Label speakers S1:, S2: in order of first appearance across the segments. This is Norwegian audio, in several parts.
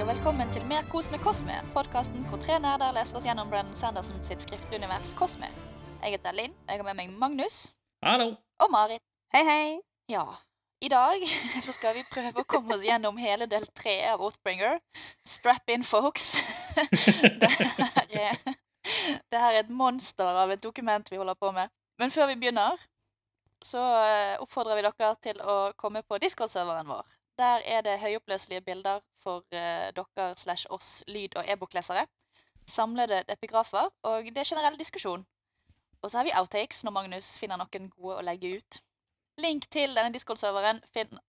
S1: og velkommen til Mer kos med Kosme, podkasten hvor tre nerder leser oss gjennom Brennan Sanderson sitt skriftlige univers Kosme. Jeg heter Linn, jeg har med meg Magnus
S2: Hallo.
S1: og Marit.
S3: Hei, hei.
S1: Ja, i dag så skal vi prøve å komme oss gjennom hele del tre av Oathbringer. Strap in, folks. Det her er, det her er et monster av et dokument vi holder på med. Men før vi begynner, så eh, oppfordrer vi dere til å komme på Discord-serveren vår. Der er det høyoppløselige bilder for eh, dere slash oss lyd- og e-boklesere. Samlede epigrafer, og det er generell diskusjon. Og så har vi outtakes når Magnus finner noen gode å legge ut. Link til denne Discord-serveren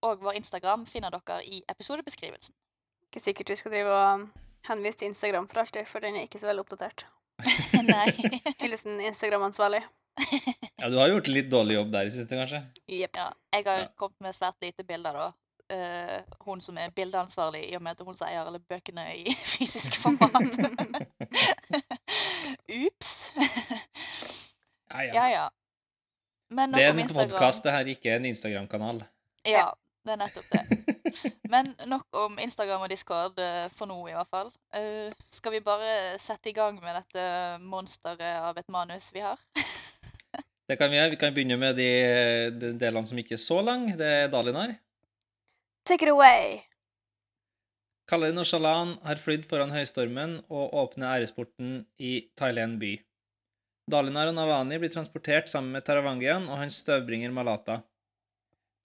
S1: og vår Instagram finner dere i episodebeskrivelsen.
S3: Ikke sikkert vi skal drive og henvise til Instagram for alltid, for den er ikke så veldig oppdatert.
S1: Nei.
S3: Hilsen Instagram-ansvarlig.
S2: Ja, du har gjort litt dårlig jobb der i siste, kanskje?
S3: Jepp.
S1: Ja, jeg har
S2: Ja.
S1: kommet med svært lite bilder, da. Eh, hun som er bildeansvarlig, i og med at hun som eier alle bøkene i fysisk format. Ups.
S2: Ja, ja.
S1: ja,
S2: Det er en
S1: Instagram.
S2: podkast, det her, ikke en Instagram-kanal.
S1: Ja, det er nettopp det. Men nok om Instagram og Discord, eh, for nå i hvert fall. Uh, skal vi bare sette i gang med dette monsteret av et manus vi har?
S2: Det kan Vi gjøre. Vi kan begynne med de, de delene som ikke er så lang. Det er Dalinar.
S3: Take it away!
S2: Kalin og Shalan har flydd foran høystormen og åpner æresporten i Thailand by. Dalinar og Navani blir transportert sammen med Taravangian og hans støvbringer Malata.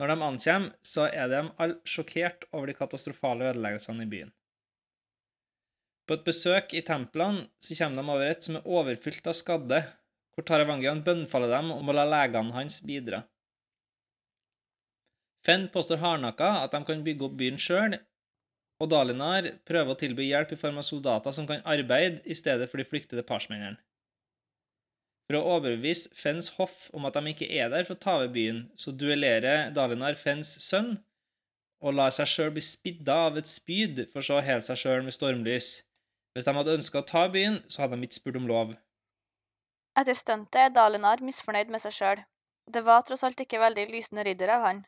S2: Når de ankommer, så er de alle sjokkert over de katastrofale ødeleggelsene i byen. På et besøk i templene så kommer de over et som er overfylt av skadde, hvor Taravangian bønnfaller dem om å la legene hans bidra. Fenn påstår hardnakka at de kan bygge opp byen sjøl, og Dalinar prøver å tilby hjelp i form av soldater som kan arbeide i stedet for de flyktede parsmennene. For å overbevise Fenns hoff om at de ikke er der for å ta over byen, så duellerer Dalinar Fenns sønn og lar seg sjøl bli spidda av et spyd, for så å hele seg sjøl med stormlys. Hvis de hadde ønska å ta byen, så hadde de ikke spurt om lov.
S3: Etter stuntet er Dalinar misfornøyd med seg sjøl. Det var tross alt ikke veldig lysende ridder av han.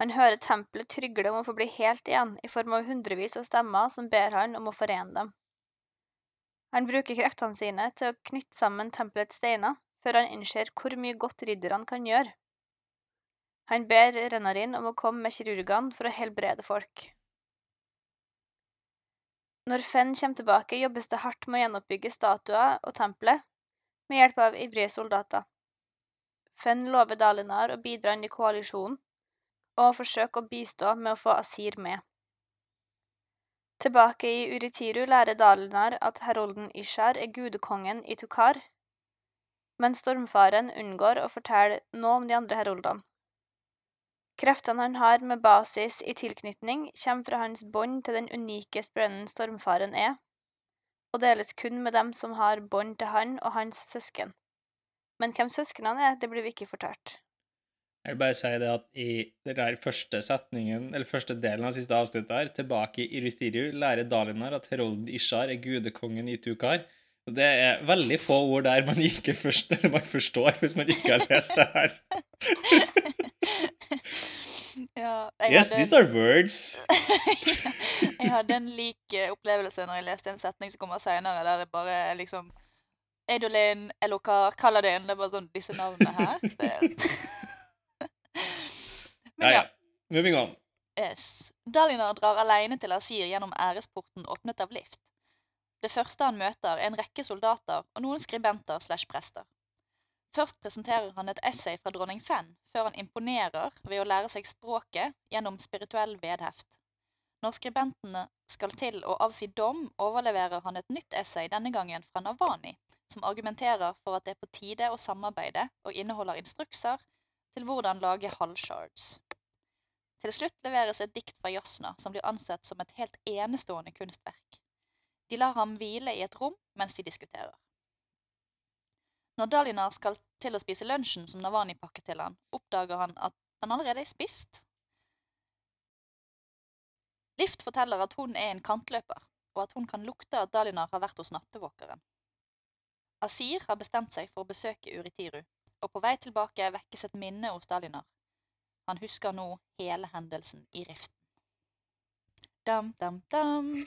S3: Han hører tempelet trygle om å få bli helt igjen, i form av hundrevis av stemmer som ber han om å forene dem. Han bruker kreftene sine til å knytte sammen tempelets steiner, før han innser hvor mye godt ridderne kan gjøre. Han ber Renarin om å komme med kirurgene for å helbrede folk. Når Fenn kommer tilbake, jobbes det hardt med å gjenoppbygge statuer og tempelet, med hjelp av ivrige soldater. Fenn lover Dalinar å bidra inn i koalisjonen, og forsøke å bistå med å få Asir med. Tilbake i Uritiru lærer Dalinar at herolden Ishar er gudekongen i Tukar, men stormfaren unngår å fortelle noe om de andre heroldene. Kreftene han har med basis i tilknytning, kommer fra hans bånd til den unike sprennen stormfaren er, og deles kun med dem som har bånd til han og hans søsken. Men hvem søsknene er, det blir vi ikke fortalt.
S2: Jeg vil bare si det at i den der første setningen, eller første delen av siste avsnittet her, tilbake i Iristiriu, lærer Dalinar at Herold Ishar er gudekongen i Tukar. Det er veldig få ord der man ikke først, man forstår hvis man ikke har lest det her.
S1: Ja,
S2: Yes,
S1: hadde-
S2: these are words.
S1: jeg hadde en lik eh, opplevelse når jeg leste en setning som kommer seinere, der det bare liksom Eidolin, Elokar, Kaladin Det er bare sånn disse navnene her. Det... Men
S2: Ja. Moving on.
S1: Yes. Dalinar drar alene til Asir gjennom æresporten åpnet av Lift. Det første han møter, er en rekke soldater og noen skribenter slash prester. Først presenterer han et essay fra dronning Fenn, før han imponerer ved å lære seg språket gjennom spirituell vedheft. Når skribentene skal til å avsi dom, overleverer han et nytt essay, denne gangen fra Navani, som argumenterer for at det er på tide å samarbeide og inneholder instrukser til hvordan lage halvshards. Til slutt leveres et dikt fra Jasna som blir ansett som et helt enestående kunstverk. De lar ham hvile i et rom mens de diskuterer. Når Dalinar skal til å spise lunsjen som Navani pakket til han, oppdager han at den allerede er spist. Lift forteller at hun er en kantløper, og at hun kan lukte at Dalinar har vært hos nattevåkeren. Asir har bestemt seg for å besøke Uritiru, og på vei tilbake vekkes et minne hos Dalinar. Han husker nå hele hendelsen i riften. Dam, dam, dam.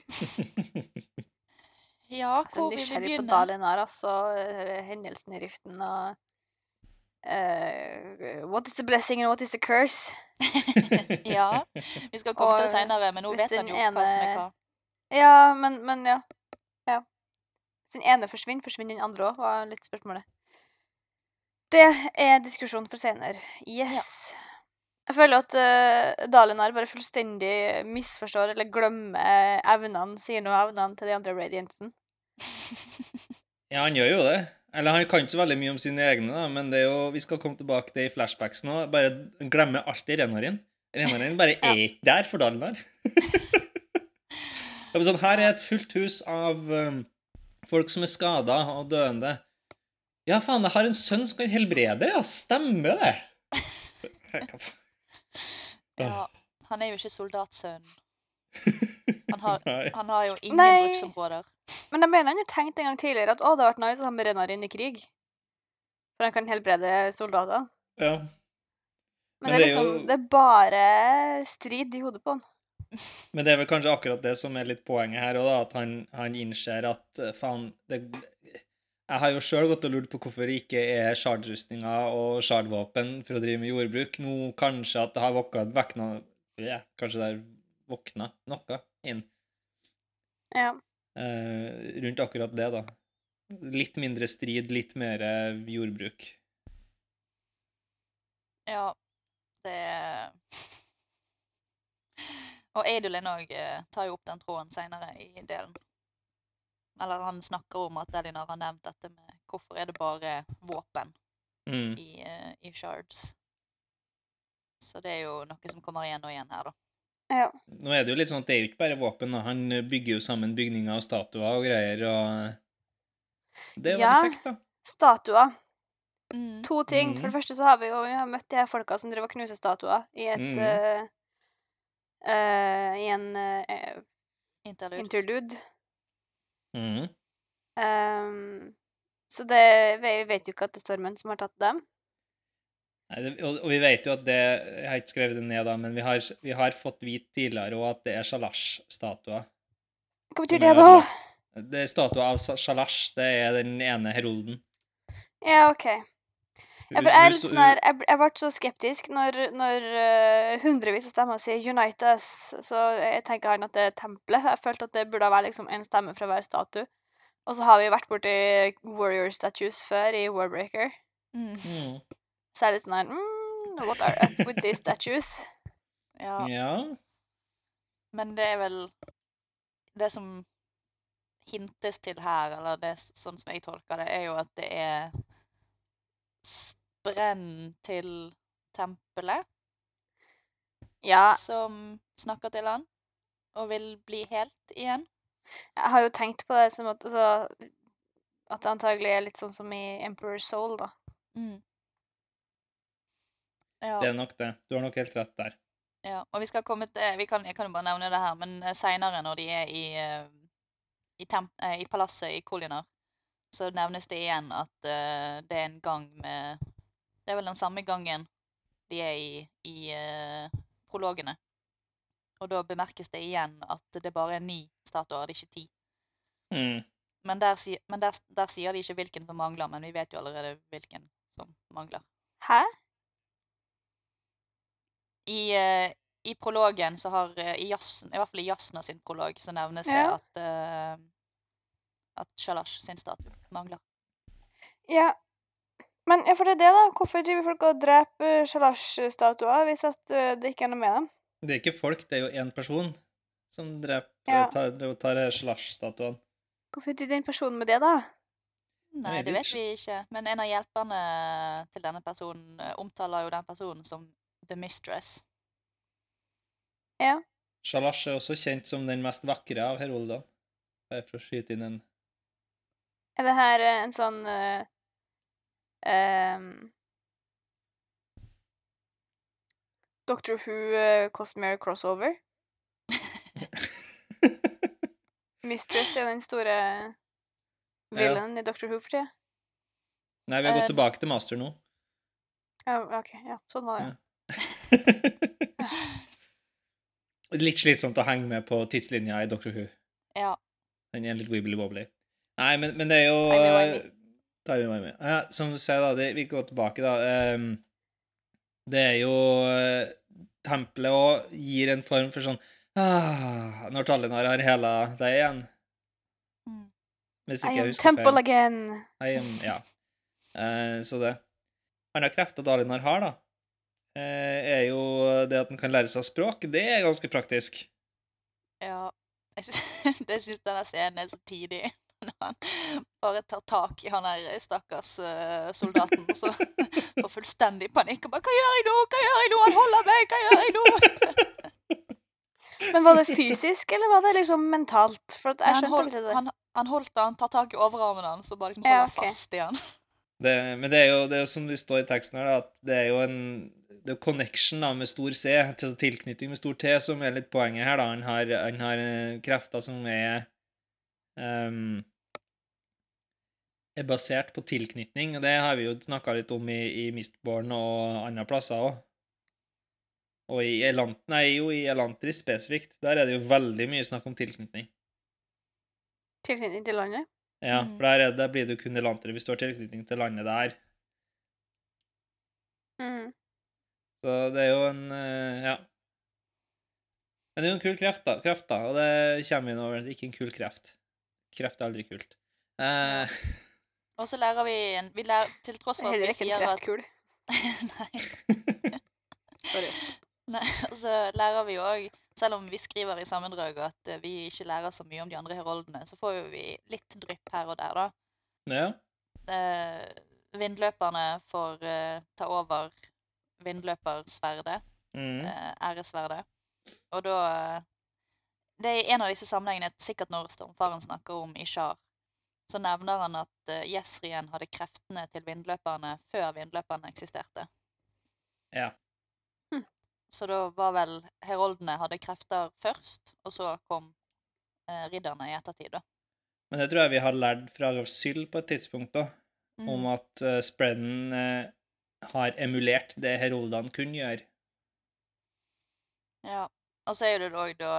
S1: Ja, hvor vil vi
S3: nysgjerrig på
S1: Dalen
S3: Dalinar, altså. eh, Hendelsen i Riften og uh, What is a blessing and what is a curse?
S1: Ja, vi skal komme til det seinere, men nå vet han
S3: jo
S1: jo hva som er hva.
S3: Ja, men, men ja. ja. Hvis den ene forsvinner, forsvinner den andre òg, var litt spørsmålet. Det er diskusjon for senere. Yes. Jeg føler at uh, Dalinar bare fullstendig misforstår eller glemmer evnene sine og evnene til de andre Radiantene.
S2: Ja, han gjør jo det. Eller han kan ikke så veldig mye om sine egne, da, men det er jo, vi skal komme tilbake til i flashbacks nå. Bare glemme alltid Renarin. Renarin bare
S1: Ja.
S2: er ikke der for Dalinar. det er sånn, her er et fullt hus av um, folk som er skada og døende. Ja, faen, jeg har en sønn som kan helbrede, ja. Stemmer det?
S1: Ja, han er jo ikke soldatsønnen. Han har, han har jo ingen
S3: Nei.
S1: bruksområder.
S3: Men jeg mener han har tenkt en gang tidligere at å, det hadde vært nice å ha med Renarin i krig. For han kan helbrede soldater.
S2: Ja.
S3: Men,
S2: Men
S3: det, er
S2: det er
S3: liksom,
S2: jo-
S3: det er bare strid i hodet på han.
S2: Men det er vel kanskje akkurat det som er litt poenget her òg, at han, han innser at eh, faen det, Jeg har jo sjøl gått og lurt på hvorfor det ikke er shard-rustninger og shard-våpen for å drive med jordbruk. Nå kanskje at det har våkna ja, Kanskje det har våkna noe inn
S3: Ja.
S2: eh, rundt akkurat det, da. Litt mindre strid, litt mer eh, jordbruk.
S1: Ja, det Og Adolin òg tar jo opp den tråden seinere i delen. Eller han snakker om at Delinar har nevnt dette med hvorfor er det bare våpen
S2: Mm.
S1: i, eh, i shards. Så det er jo noe som kommer igjen og igjen her, da.
S3: ja.
S2: Nå er det jo litt sånn at det er jo ikke bare våpen. da. Han bygger jo sammen bygninger og statuer og greier. og Det er jo
S3: Ja.
S2: veldig kjekt, da.
S3: Statuer.
S1: Mm.
S3: To ting. For
S2: Mhm.
S3: det første så har vi jo vi har møtt de her folka som driver og knuser statuer i et
S2: uh,
S3: eh, I en uh,
S1: Interlude.
S3: interlude.
S2: Mhm.
S3: Um, så det vi vet jo ikke at det er Stormen som har tatt dem.
S2: Nei, det, og, og vi vet jo at det Jeg har ikke skrevet det ned, da, men vi har, vi har fått vite tidligere òg at det er Shalash-statuer.
S3: Hva betyr det, da?
S2: Det er statuer av Shalash. Det er den ene herolden.
S3: Ja, OK. Ja, for jeg, er sånn her, jeg, ble- jeg ble så skeptisk når, når uh, hundrevis av stemmer sier 'Unite us'. Så jeg tenker han at det er tempelet. Jeg følte at det burde være liksom en stemme fra hver statue. Og så har vi vært borti warrior statues før i Warbreaker.
S1: Mm.
S2: Mm.
S3: Så er jeg litt sånn her mm, What are up with these statues?
S1: Ja,
S2: Ja.
S1: men det er vel Det som hintes til her, eller det sånn som jeg tolker det, er jo at det er sprenn til tempelet
S3: Ja,
S1: som snakker til han og vil bli helt igjen.
S3: jeg har jo tenkt på det som at altså, At det antagelig er litt sånn som i Emperor Soul, da.
S1: Mm. Ja.
S2: Det er nok det. Du har nok helt rett der.
S1: Ja, og vi skal komme til vi kan, Jeg kan jo bare nevne det her, men eh, seinere, når de er i, eh, i, temp, eh, i palasset i Kolinar, så nevnes det igjen at uh, det er en gang med Det er vel den samme gangen de er i, i uh, prologene. Og da bemerkes det igjen at det bare er ni statuer, det er ikke ti.
S2: Mm.
S1: Men, der, men der, der sier de ikke hvilken som mangler, men vi vet jo allerede hvilken som mangler.
S3: Hæ?
S1: I, uh, I prologen så har uh, i, jassen, I hvert fall i Jasna sin prolog så nevnes det at at Shalash sin statue mangler.
S3: Ja. Men ja, for det er det, da. Hvorfor driver folk og dreper Shalash-statuer hvis at eh, det ikke er noe med dem?
S2: Det er ikke folk, det er jo én person som dreper
S3: Ja.
S2: tar, tar Slash-statuene.
S3: Hvorfor driver den personen med det, da?
S1: Nei, det vet vi ikke. Men en av hjelperne til denne personen eh, omtaler jo den personen som The Mistress.
S3: Ja.
S2: Shalash er også kjent som den mest vakre av heroldene. Bare for å skyte inn en
S3: Er det her eh, en sånn eh, ehm, Doctor Who uh, Cosmere crossover? Mistress er den store villainen i Doctor Who for tida.
S2: Nei, vi har gått
S1: Eh,
S2: tilbake til master nå.
S3: Ja, OK. Ja, sånn var det.
S2: Ja. Litt slitsomt å henge med på tidslinja i Doctor Who.
S1: Ja.
S2: Den er litt wibbly-wobbly. Nei, men, men det er jo
S3: Timey-wimey.
S2: Timey-wimey. Ja, som du sier, da, det, vi går tilbake, da. Um, det er jo eh, Tempelet òg gir en form for sånn ah, Når Talinar har hela deg igjen.
S1: Mm.
S2: Hvis
S3: I
S2: ikke jeg
S3: am
S2: husker
S3: temple
S2: feil.
S3: again.
S2: I am, ja. Uh, så det. Andre krefter Dalinar har, da, uh, er jo det at han kan lære seg språk. Det er ganske praktisk.
S1: Ja. Jeg jeg syns denne scenen er så tidig. Når han bare tar tak i han der stakkars eh, soldaten, og så får fullstendig panikk. og bare 'Hva gjør jeg nå? Hva gjør jeg nå? Han holder meg! Hva gjør jeg nå?'
S3: Men var det fysisk, eller var det liksom mentalt? For at jeg skjønte
S1: hold,
S3: ikke det.
S1: han, han holdt han, tar tak i overarmen hans og bare liksom
S3: Ja, okay.
S1: fast i han.
S2: Det, men det er, jo, det er jo som det står i teksten her, at det er jo en det er connection da, med stor C, til tilknytning med stor T, som er litt poenget her. da. Han har, han har eh, krefter som er ehm, er basert på tilknytning, og det har vi jo snakka litt om i, i Mistborn og andre plasser òg. Og i, Elant, nei, jo, i Elantris spesifikt. Der er det jo veldig mye snakk om tilknytning.
S3: Tilknytning til landet?
S2: Ja,
S1: Mm.
S2: for der, er, der blir du kun Elantri hvis du har tilknytning til landet der.
S3: Mm.
S2: Så det er jo en eh, Ja. Men det er jo en kul kreft, da. Kreft, da og det kommer vi nå over. Er ikke en kul kreft. Kreft er aldri kult. Eh,
S1: Og så lærer vi en vi lærer, Til tross for at
S3: Heller
S1: vi
S3: ikke en
S1: sier at
S3: kreftkul.
S1: Nei.
S3: Sorry.
S1: Nei, og så lærer vi jo òg, selv om vi skriver i sammendrag at eh, vi ikke lærer så mye om de andre heroldene, så får vi litt drypp her og der, da.
S2: ja.
S1: Eh, vindløperne får eh, ta over vindløpersverdet,
S2: Mm.
S1: eh, æresverdet. Og da eh, Det er i en av disse sammenhengene, sikkert når Stormfaren snakker om Ishar, så nevner han at uh, hadde kreftene til vindløperne før vindløperne eksisterte.
S2: ja.
S1: Så da var vel heroldene hadde krefter først, og så kom eh, ridderne i ettertid, da.
S2: Men det tror jeg vi har lært fra Syl på et tidspunkt, da,
S1: Mm.
S2: om at uh, Sprennen uh, har emulert det heroldene kunne gjøre.
S1: Ja. Og så er det òg da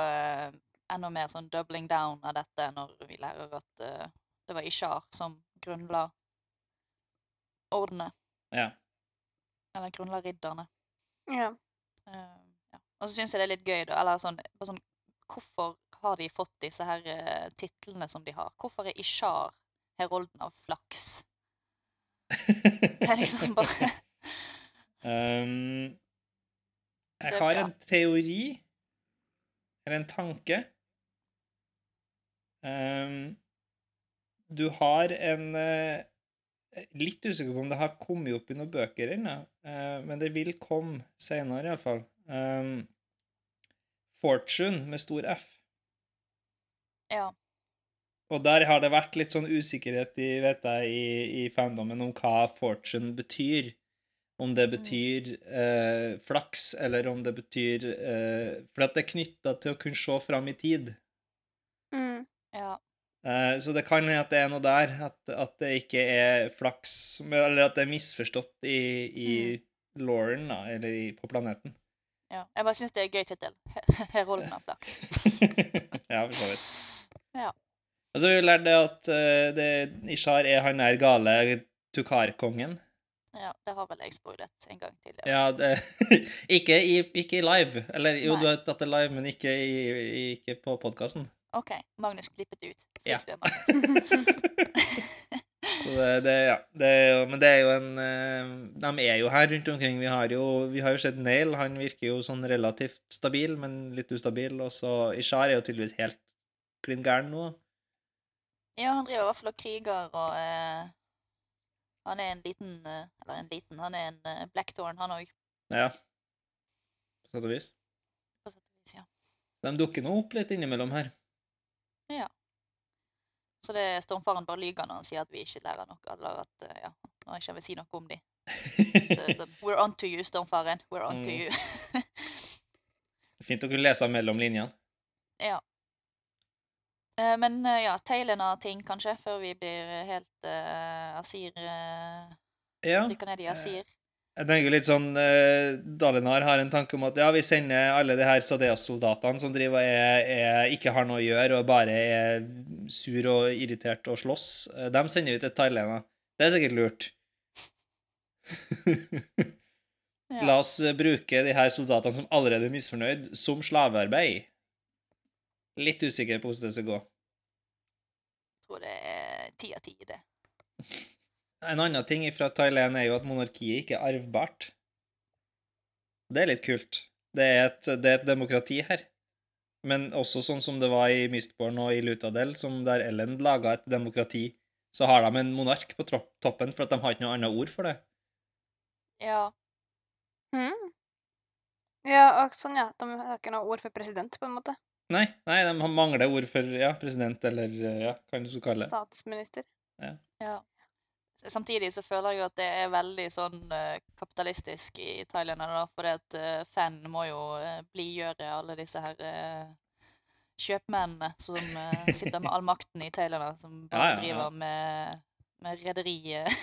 S1: uh, enda mer sånn doubling down av dette når vi lærer at eh, det var Ishar som grunnla ordenet,
S2: Ja.
S1: eller grunnla ridderne.
S3: Ja.
S1: Uh, ja. Og så syns jeg det er litt gøy, da, eller sånn, bare sånn Hvorfor har de fått disse her uh, titlene som de har? Hvorfor er Ishar herolden av flaks? Det er liksom bare
S2: um, jeg har en teori, eller en tanke. Um, du har en eh, Litt usikker på om det har kommet opp i noen bøker ennå, eh, men det vil komme senere iallfall. Um, Fortune med stor F.
S1: Ja.
S2: Og der har det vært litt sånn usikkerhet i, vet jeg, i, i fandomen om hva fortune betyr. Om det betyr eh, flaks, eller om det betyr eh, For at det er knytta til å kunne se fram i tid.
S3: Mm.
S1: ja.
S2: Eh, så det kan hende at det er noe der. At, at det ikke er flaks, eller at det er misforstått i, i Lauren, da, eller i, på planeten.
S1: ja. Jeg bare syns det er gøy tittel. Rollen av flaks.
S2: ja, for så vidt.
S1: Ja.
S2: Og så har vi lært det at eh, det, Ishar er han der gale Tukar-kongen.
S1: Ja, det har vel jeg spoilet en gang tidligere.
S2: Ja, det, ikke, i, ikke i live. Eller jo,
S1: Nei.
S2: du har tatt det live, men ikke, i, ikke på podkasten.
S1: OK, Magnus klippet ut. Fikk
S2: Ja.
S1: det, Magnus.
S2: Så det, det, ja, det er jo, men det er jo en eh, De er jo her rundt omkring. Vi har jo, vi har jo sett Nail. Han virker jo sånn relativt stabil, men litt ustabil. Og så Ishar er jo tydeligvis helt klin gæren nå.
S1: Ja, han driver i hvert fall og kriger, og eh, han er en liten eh, Eller en liten, han er en eh, Blackthorn, han òg,
S2: Ja. På sett og vis.
S1: på sett og vis. Ja.
S2: De dukker nå opp litt innimellom her.
S1: Så det er Stormfaren bare lyver når han sier at vi ikke lærer noe, eller at eh, ja, når jeg ikke vil si noe om de. Så sånn, We're on to you, Stormfaren. We're on to
S2: Mm.
S1: you.
S2: Fint å kunne lese mellom linjene.
S1: ja. Eh, men eh, ja, tailen av ting, kanskje, før vi blir helt uh, Asir uh,
S2: Ja.
S1: Dykker ned i Asir.
S2: Jeg tenker litt sånn eh, Dalinar har en tanke om at ja, vi sender alle de her Sadeas-soldatene som driver er, er, ikke har noe å gjøre og bare er sur og irritert og slåss. eh, Dem sender vi til Thailand. Det er sikkert lurt.
S1: Ja.
S2: La oss eh, bruke de her soldatene som allerede er misfornøyd, som slavearbeid. Litt usikker på hvordan det skal gå.
S1: Jeg tror det er ti av ti, det.
S2: En annen ting fra Thailand er jo at monarkiet ikke er arvbart. Det er litt kult. Det er et, det er et demokrati her. Men også sånn som det var i Mistborn og i Lutadel, som der Ellen laga et demokrati, så har de en monark på toppen, for at de har ikke noe annet ord for det.
S1: Ja.
S3: Mhm. Ja, og sånn, ja. De har ikke noe ord for president, på en måte.
S2: Nei, nei, de mangler ord for ja, president eller ja, hva du skal kalle det.
S3: Statsminister.
S1: Ja. ja. Samtidig så føler jeg at det er veldig sånn eh, kapitalistisk i Thailand, da, fordi at uh, fan må jo uh, blidgjøre alle disse her eh, kjøpmennene som eh, sitter med all makten i Thailand, da, som bare
S2: Ja, ja, ja.
S1: driver med, med rederidrift.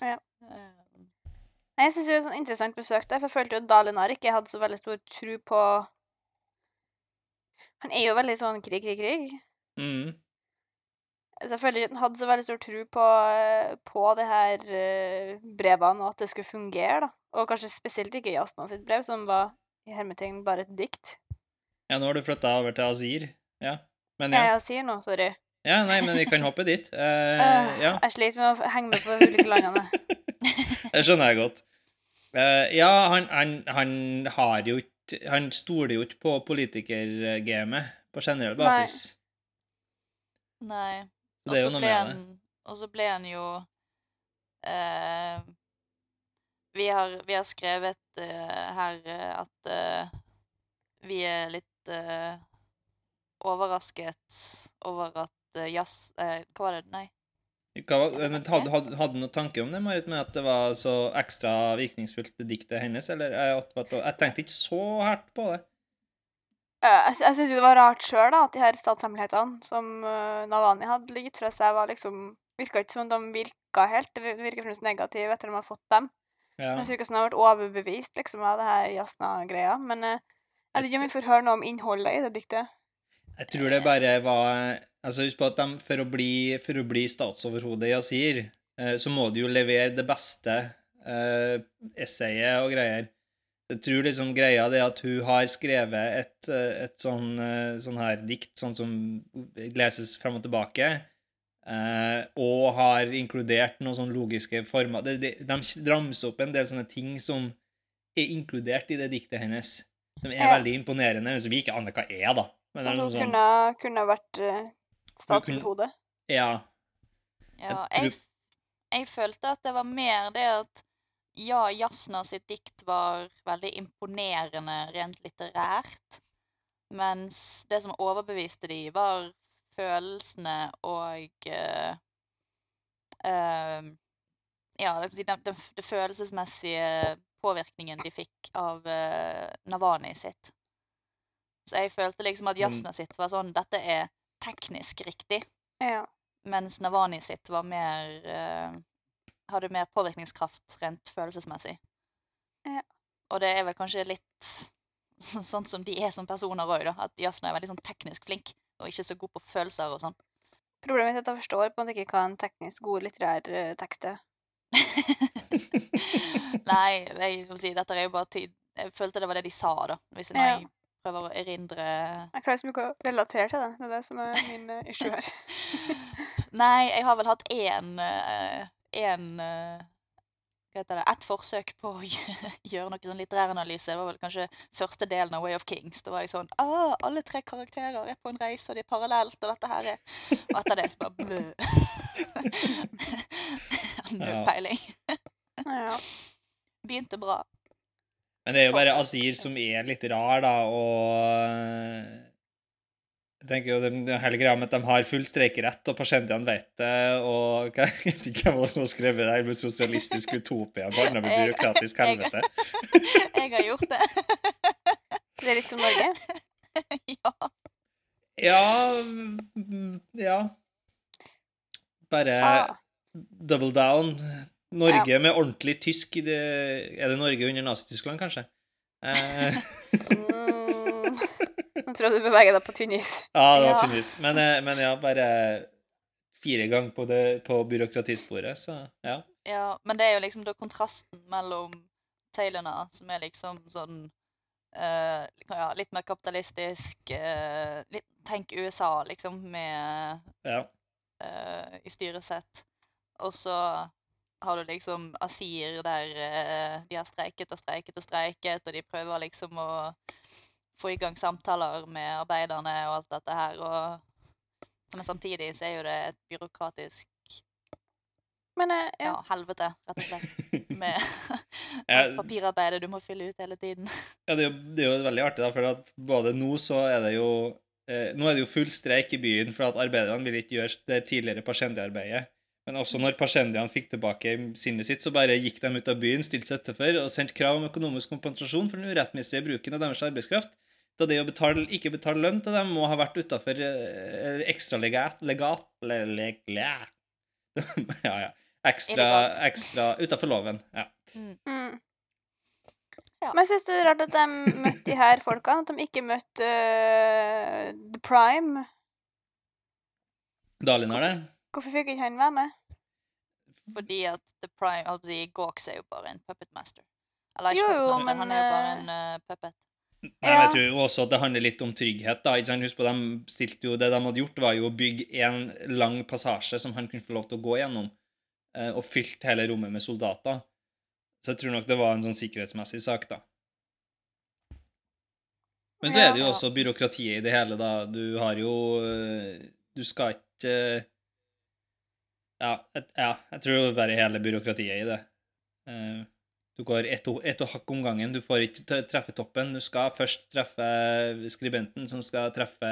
S3: Ja.
S1: Eh,
S3: Nei, Jeg syns det er et sånn interessant besøk der, for jeg følte jo at Dalinar ikke hadde så veldig stor tro på Han er jo veldig sånn krig, krig, krig.
S2: Mm.
S3: Så jeg føler ikke at han hadde så veldig stor tro på, på det her eh, brevene, og at det skulle fungere, da. Og kanskje spesielt ikke Jasna sitt brev, som var i hermetegn bare et dikt.
S2: Ja, nå har du flytta over til Azir. Ja. Men
S3: Nei,
S2: ja.
S3: jeg er Azir nå, sorry.
S2: ja. Nei, men vi kan hoppe dit. Eh,
S3: Øh,
S2: ja.
S3: Jeg sliter med å henge med på de ulike landene.
S2: Det skjønner jeg godt. Uh, ja, han, han, han har jo ikke Han stoler jo ikke på politikergamet på generell basis.
S1: Nei.
S2: Så
S1: Og
S2: det
S1: så ble han ble jo eh, vi, har, vi har skrevet eh, her eh, at eh, vi er litt eh, overrasket over at eh, jazz Hva var det? Nei.
S2: Hva, men hadde, hadde, hadde du noen tanke om det, Marit, med at det var så ekstra virkningsfullt, det diktet hennes? Eller jeg, jeg tenkte ikke så hardt på det.
S3: Jeg, jeg syns jo det var rart sjøl at de her statshemmelighetene som eh, Navani hadde ligget fra seg, var liksom Virka ikke som om de virka helt. Det vir- virker fremdeles negativt etter at de har fått dem.
S2: Ja.
S3: Det virker som de har vært overbevist liksom, av det her Jasna-greia. Men eh, jeg vet ikke om vi får høre noe om innholdet i det diktet.
S2: Jeg tror det bare var Altså Husk på at de, for, å bli, for å bli statsoverhode i Asir, eh, så må du jo levere det beste eh, essayet og greier. Jeg tror liksom greia det at hun har skrevet et, eh, et sånn, eh, sånn her dikt, sånn som leses frem og tilbake, eh, og har inkludert noen sånne logiske former. Det, de, de ramser opp en del sånne ting som er inkludert i det diktet hennes, som er
S3: Ja.
S2: veldig imponerende, men som vi ikke aner hva er, da. Men
S3: Som
S2: er
S3: hun
S2: sånn-
S3: kunne, kunne vært uh, statsoverhode.
S2: Ja.
S1: Ja,
S2: Jeg
S1: jeg, jeg følte at det var mer det at ja, Jasna sitt dikt var veldig imponerende rent litterært, mens det som overbeviste de, var følelsene og uh, uh, Ja, den, den, følelsesmessige påvirkningen de fikk av uh, Navani sitt. Så jeg følte liksom at Jasna sitt var sånn Dette er teknisk riktig.
S3: Ja.
S1: Mens Navani sitt var mer eh, Hadde mer påvirkningskraft rent følelsesmessig.
S3: Ja.
S1: Og det er vel kanskje litt sånn som de er som personer òg, da. At Jasna er veldig sånn teknisk flink, og ikke så god på følelser og sånn.
S3: Problemet er at jeg forstår på en måte ikke hva en teknisk god litterær eh, tekst er.
S1: Nei, jeg må si, dette er jo bare tid Jeg følte det var det de sa, da. Hvis jeg,
S3: Ja.
S1: jeg prøver å erindre
S3: Jeg klarer ikke mye å relatere til det. Det er det som er min uh, issue her.
S1: Nei, jeg har vel hatt én eh, én eh, Hva heter det Ett forsøk på å gjøre noe sånn litteræranalyse. Det var vel kanskje første delen av Way of Kings. Da var jeg sånn ah, Alle tre karakterer er på en reise, og de er parallelt, og dette her er Og etter det så bare blø. Null peiling.
S3: Ja.
S1: Begynte bra.
S2: Men det er jo bare
S1: Asir
S2: Azir som er litt rar, da, og Jeg tenker jo det, er hele greia med at de har full streikerett, og pasientene vet det, og Jeg vet ikke hvem som har skrevet det her med sosialistisk utopia, barna med byråkratisk helvete.
S1: Jeg har gjort det.
S3: Det er litt som Norge.
S1: ja.
S2: Ja mm, Ja. Bare
S3: Ah,
S2: double down. Norge med ordentlig tysk i det, Er det Norge under Nazi-Tyskland, kanskje? Eh.
S3: Nå tror jeg du beveger deg på tynn is.
S2: ja, det var
S1: Ja.
S2: tydeligvis. Men, eh, men ja, bare fire ganger på, det, på byråkratisporet, så ja.
S1: Ja, men det er jo liksom da kontrasten mellom Taylorna, som er liksom sånn Uh, ja, litt mer kapitalistisk uh, litt, Tenk USA, liksom, med
S2: ja.
S1: uh, i styresett. Og så har du liksom Asir, der de har streiket og streiket og streiket, og de prøver liksom å få i gang samtaler med arbeiderne og alt dette her, og Men samtidig så er jo det et byråkratisk
S3: Men eh, ja.
S1: ja, helvete, rett og slett. Med alt papirarbeidet du må fylle ut hele tiden.
S2: Ja, det er, jo, det er jo veldig artig, da, for at både nå så er det jo eh, Nå er det jo full streik i byen for at arbeiderne vil ikke gjøre det tidligere Pasjendi-arbeidet. Men også når Pasjendiene fikk tilbake sinnet sitt, så bare gikk de ut av byen, stilte seg utenfor og sendte krav om økonomisk kompensasjon for den urettmessige bruken av deres arbeidskraft. Da det å betale, ikke betale lønn til dem må ha vært utafor eh, ekstra legat, legat le, le, le. Ja, ja. Ekstra, ekstra utafor loven. Ja.
S3: Mm.
S1: Ja.
S3: Men jeg syns det er rart at de møtte de her folkene, at de ikke møtte uh, The Prime.
S2: Dalin har det.
S3: Hvorfor fikk ikke han være med?
S1: Fordi at The Prime altså, Gawks er jo bare en puppet master. Eller ikke
S3: jo,
S1: puppet master,
S3: men,
S1: han er jo bare
S3: eh,
S1: en uh, puppet.
S2: Men jeg tror også at det handler litt om trygghet. da, ikke sant? Husk på, de stilte jo, Det de hadde gjort, var jo å bygge en lang passasje som han kunne få lov til å gå gjennom, eh, og fylt hele rommet med soldater. Så jeg tror nok det var en sånn sikkerhetsmessig sak, da. Men så er det jo også byråkratiet i det hele, da. Du har jo eh, Du skal ikke eh, ja, ja, jeg tror det er bare hele byråkratiet i det. Eh, Du går ett og, et og hakk om gangen. Du får ikke treffe toppen. Du skal først treffe skribenten, som skal treffe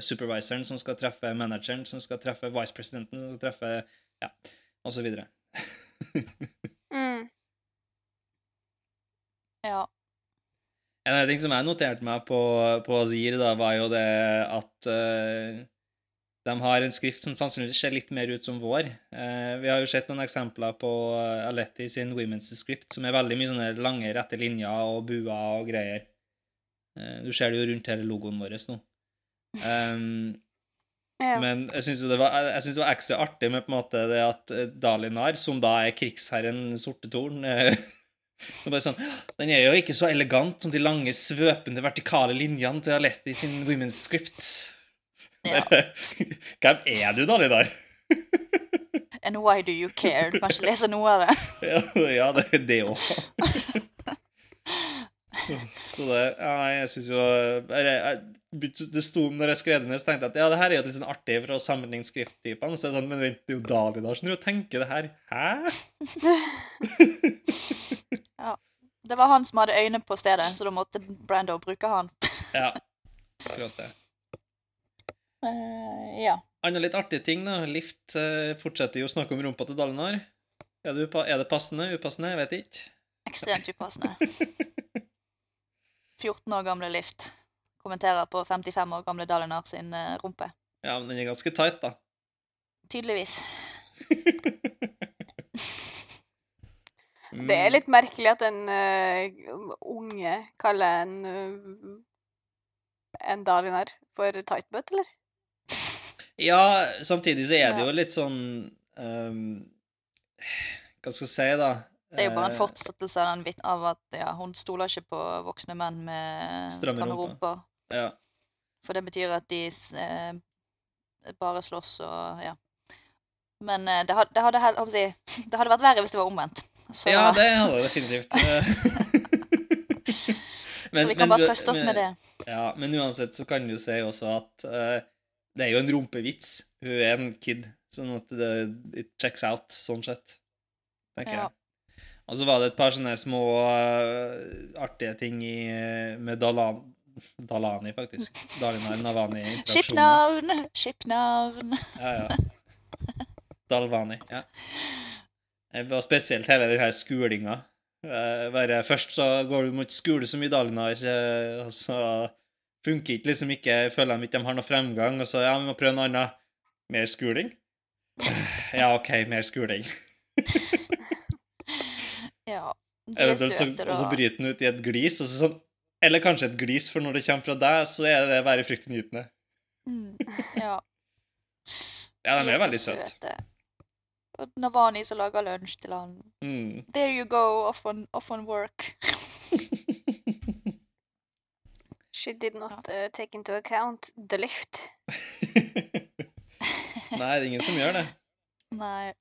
S2: supervisoren, som skal treffe manageren, som skal treffe vicepresidenten, som skal treffe Ja, og så videre.
S3: Mm.
S1: Ja.
S2: En annen ting som jeg noterte meg på, på Azir, da, var jo det at eh, de har en skrift som sannsynligvis ser litt mer ut som vår. Eh, vi har jo sett noen eksempler på Aletti sin Women's Script, som er veldig mye sånne lange, rette linjer og buer og greier. Eh, du ser det jo rundt hele logoen vår nå. Um,
S3: Ja.
S2: Men jeg syns det, det var ekstra artig med på en måte det at eh, Dalinar, som da er krigsherren Sorte Torn eh, så bare sånn, Den er jo ikke så elegant som de lange, svøpende, vertikale linjene til Aletti sin Women's Script. Hvem er du, da, Lidar?
S1: And why do you care? Du kan ikke lese noe av det.
S2: ja, ja, det er det òg. Så det Ja, jeg syns jo jeg, Det sto når jeg skrev det ned, så tenkte jeg at ja, det her er jo litt sånn artig for å sammenligne skrifttypene. Så det sånn, men vent, det er jo Dalinar som driver og tenker det her. Hæ? ja.
S1: Det var han som hadde øyne på stedet, så da måtte Brando bruke han.
S2: Ja, akkurat det.
S1: Eh, ja.
S2: Andre litt artige ting, da. Lift uh, fortsetter jo å snakke om rumpa til Dalinar. Er, det er det passende? Upassende? Jeg vet ikke.
S1: Ekstremt upassende. 14 år gamle Lift kommenterer på 55 år gamle Dalinar sin uh, rumpe.
S2: Ja, men den er ganske tight, da.
S1: Tydeligvis.
S3: Det er litt merkelig at en uh, unge kaller en uh, en Dalinar for tightbutt, eller?
S2: Ja, samtidig så er det jo litt sånn um, Hva skal jeg si, da?
S1: Det er jo bare en
S2: Eh,
S1: fortsettelse av, den av at ja, hun stoler ikke på voksne menn med
S2: Stramme rumper. Ja.
S1: For det betyr at de eh, bare slåss og ja. Men eh, det, hadde, det, hadde, jeg det hadde vært verre hvis det var omvendt. Så,
S2: ja, det hadde det definitivt.
S1: så vi kan bare trøste oss
S2: men-
S1: med det.
S2: Ja, men uansett så kan du si også at eh, det er jo en rumpevits. Hun er en kid, sånn at det it checks out, sånn sett. Tenker
S1: Ja.
S2: jeg. Og så var det et par sånne små uh, artige ting i, med Dalan, Dalani, faktisk. Dalinar Navani.
S1: Skipnavn! Skipnavn!
S2: Ja, ja. Dalvani, ja. Og spesielt hele den her skulinga. Uh, bare først så går du mot skole så mye Dalinar, uh, og så funker ikke liksom ikke, føler de ikke de har noe fremgang, og så ja, vi må prøve noe annet. Mer skuling? Ja, OK, mer skuling.
S1: Ja. De er søte, da.
S2: og så bryter den ut i et glis. Og så sånn, eller kanskje et glis, for når det kommer fra deg, så er det være fryktinngytende.
S1: Mm, ja.
S2: Ja, de er veldig søt,
S1: søte. Og Navani som lager lunsj til han.
S2: Mm.
S1: There you go, off on, off on work.
S3: She did not uh, take into account the lift.
S2: Nei, det er ingen som gjør det.
S1: Nei.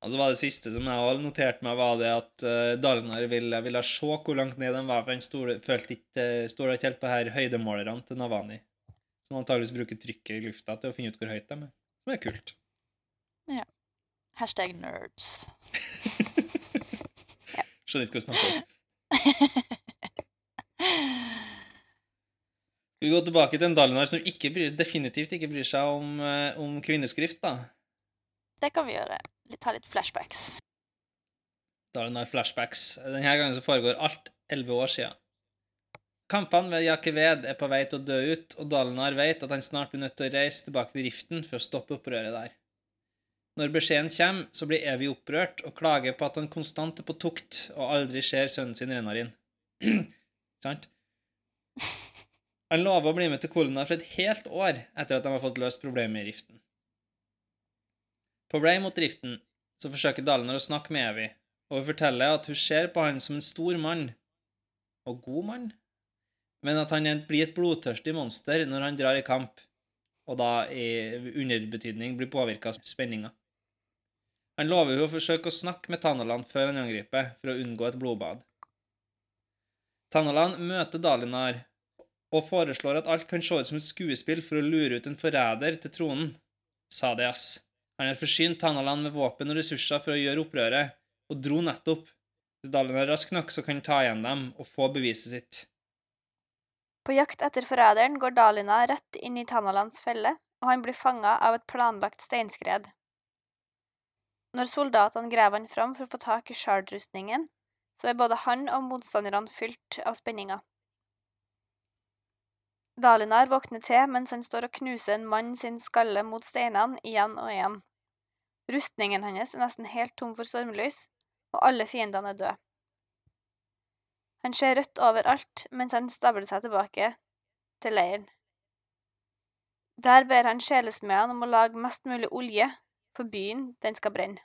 S2: Altså var det siste som jeg også noterte meg, var det at uh, Dalinar ville, ville se hvor langt ned de var, for han stole, følte ikke, stoler ikke helt på her høydemålerne til Navani. Som antakeligvis bruker trykket i lufta til å finne ut hvor høyt de er. Som er kult. Ja.
S1: Hashtag nerds.
S2: Skjønner ikke hva du snakker om. Skal vi gå tilbake til en Dalinar som ikke bryr, definitivt ikke bryr seg om, eh, om kvinneskrift, da?
S1: Det kan vi gjøre. Vi ta litt flashbacks.
S2: Dalinar flashbacks. Denne gangen så foregår alt elleve år siden. Kampene ved Jakeved er på vei til å dø ut, og Dalinar vet at han snart blir nødt til å reise tilbake til Riften for å stoppe opprøret der. Når beskjeden kommer, så blir Evy opprørt og klager på at han konstant er på tukt og aldri ser sønnen sin Renarin. Sant? Han lover å bli med til Kolonar for et helt år etter at de har fått løst problemet i Riften. På vei mot Riften så forsøker Dalinar å snakke med Evy, og hun forteller at hun ser på han som en stor mann, og god mann, men at han blir et blodtørstig monster når han drar i kamp, og da i underbetydning blir påvirka av spenninga. Han lover hun å forsøke å snakke med Tanaland før han angriper, for å unngå et blodbad. Tanaland møter Dalinar og foreslår at alt kan se ut som et skuespill for å lure ut en forræder til tronen. Sadias. Han har forsynt Tanaland med våpen og ressurser for å gjøre opprøret, og dro nettopp. Hvis Dalin er rask nok, så kan han ta igjen dem og få beviset sitt.
S3: På jakt etter forræderen går Dalina rett inn i Tanalands felle, og han blir fanga av et planlagt steinskred. Når soldatene graver han fram for å få tak i shard-rustningen, så er både han og motstanderne fylt av spenninger. Dalinar våkner til mens han står og knuser en mann sin skalle mot steinene igjen og igjen. Rustningen hans er nesten helt tom for stormlys, og alle fiendene er døde. Han ser rødt overalt mens han stabler seg tilbake til leiren. Der ber han sjelesmedene om å lage mest mulig olje, for byen den skal brenne.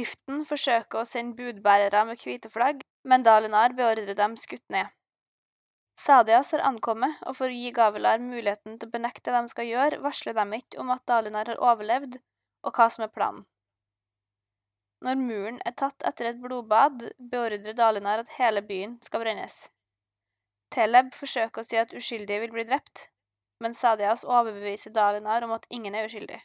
S3: Riften forsøker å sende budbærere med hvite flagg, men Dalinar beordrer dem skutt ned. Sadias har ankommet, og for å gi Gavilar muligheten til å benekte det de skal gjøre, varsler de ikke om at Dalinar har overlevd, og hva som er planen. Når muren er tatt etter et blodbad, beordrer Dalinar at hele byen skal brennes. Teleb forsøker å si at uskyldige vil bli drept, men Sadias overbeviser Dalinar om at ingen er uskyldig.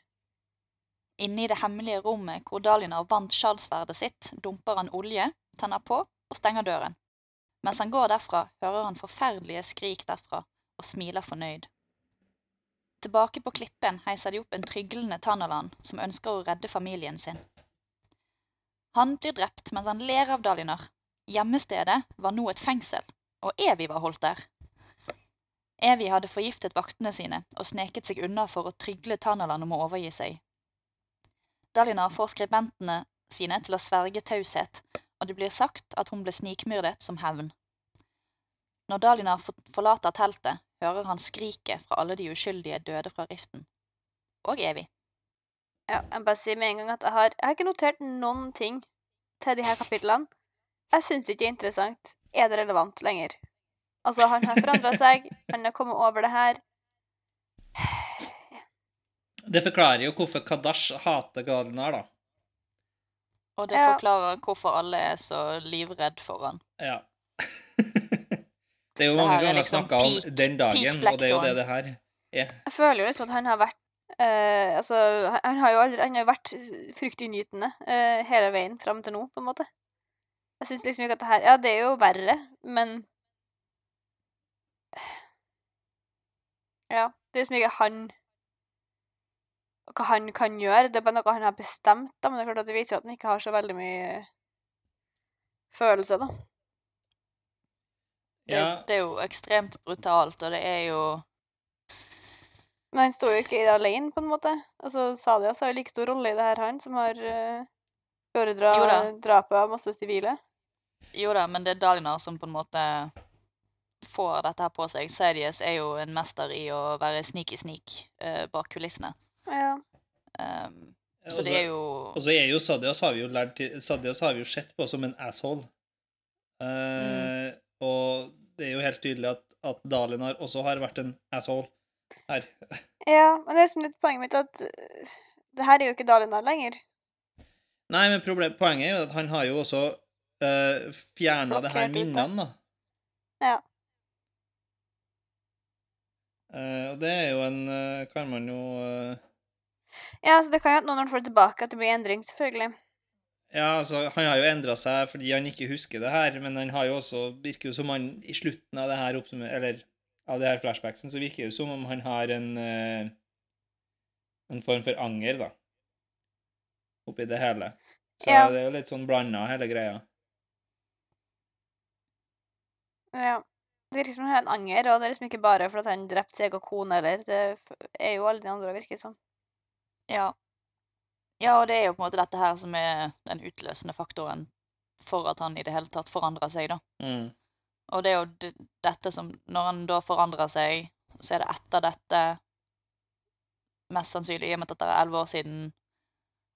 S1: Inne i det hemmelige rommet hvor Dalinar vant sjardsverdet sitt, dumper han olje, tenner på og stenger døren. Mens han går derfra, hører han forferdelige skrik derfra og smiler fornøyd. Tilbake på klippen heiser de opp en tryglende Tanaland som ønsker å redde familien sin. Han blir drept mens han ler av Dalinar. Hjemmestedet var nå et fengsel, og Evy var holdt der. Evy hadde forgiftet vaktene sine og sneket seg unna for å trygle Tanaland om å overgi seg. Dalinar får skribentene sine til å sverge taushet, og det blir sagt at hun ble snikmyrdet som hevn. Når Dalinar forlater teltet, hører han skriket fra alle de uskyldige døde fra riften. Og Evy.
S3: Ja, jeg bare sier med en gang at jeg har, jeg har ikke notert noen ting til de her kapitlene. Jeg syns det ikke er interessant. Er det relevant lenger? Altså, han har forandra seg, han har kommet over det her.
S2: Det forklarer jo hvorfor Kadash hater Galinar, da.
S1: Og det
S3: Ja.
S1: forklarer hvorfor alle er så livredd for han.
S2: Ja. det er jo mange
S1: er
S2: ganger
S1: liksom
S2: snakka om den dagen, og det er jo det det her er.
S3: Jeg føler jo liksom at han har vært Uh, Altså, han, han har jo aldri, han har vært fryktinngytende uh, hele veien fram til nå, på en måte. Jeg syns liksom ikke at det her Ja, det er jo verre, men Ja. Det er liksom ikke han Hva han kan gjøre. Det er bare noe han har bestemt, da, men det er klart at det viser jo at han ikke har så veldig mye følelse, da.
S1: Det,
S2: Ja.
S1: det er jo ekstremt brutalt, og det er jo
S3: Men han står jo ikke i det alene, på en måte. Altså, Sadias har jo like stor rolle i det her, han, som har uh, beordra
S1: Jo
S3: drapet av masse sivile.
S1: Jo da, men det er Dalinar som på en måte får dette her på seg. Sadius er jo en mester i å være sneaky-sneak uh, bak kulissene.
S3: Ja.
S1: Um, så det er jo
S2: Og så er jo Sadias har vi jo lært til Sadias har vi jo sett på som en asshole. Eh, Og det er jo helt tydelig at, at Dalinar også har vært en asshole her.
S3: ja, men det er liksom litt poenget mitt at uh, det her er jo ikke Dalinar lenger.
S2: Nei, men problem, poenget er jo at han har jo også uh, fjerna det her minnene, da.
S3: Ja.
S2: Uh, og det er jo en uh, Kan man jo eh,
S3: Ja, så det kan jo at når han får det tilbake, at det blir endring, selvfølgelig.
S2: Ja, altså, han har jo endra seg fordi han ikke husker det her, men han har jo også Virker jo som han i slutten av det her. Eller av det her flashbacksen, så virker det jo som om han har en eh, En form for anger, da. Oppi det hele. Så
S3: Ja.
S2: det er jo litt sånn blanda, hele greia.
S3: Ja. Det virker som han har en anger, og det er liksom ikke bare fordi han drepte seg og kone, eller Det er jo alle de andre, virker det som.
S1: Ja. Ja, og det er jo på en måte dette her som er den utløsende faktoren for at han i det hele tatt forandrer seg, da.
S2: Mm.
S1: Og det er jo dette som Når han da forandrer seg, så er det etter dette Mest sannsynlig, i og med at dette er elleve år siden.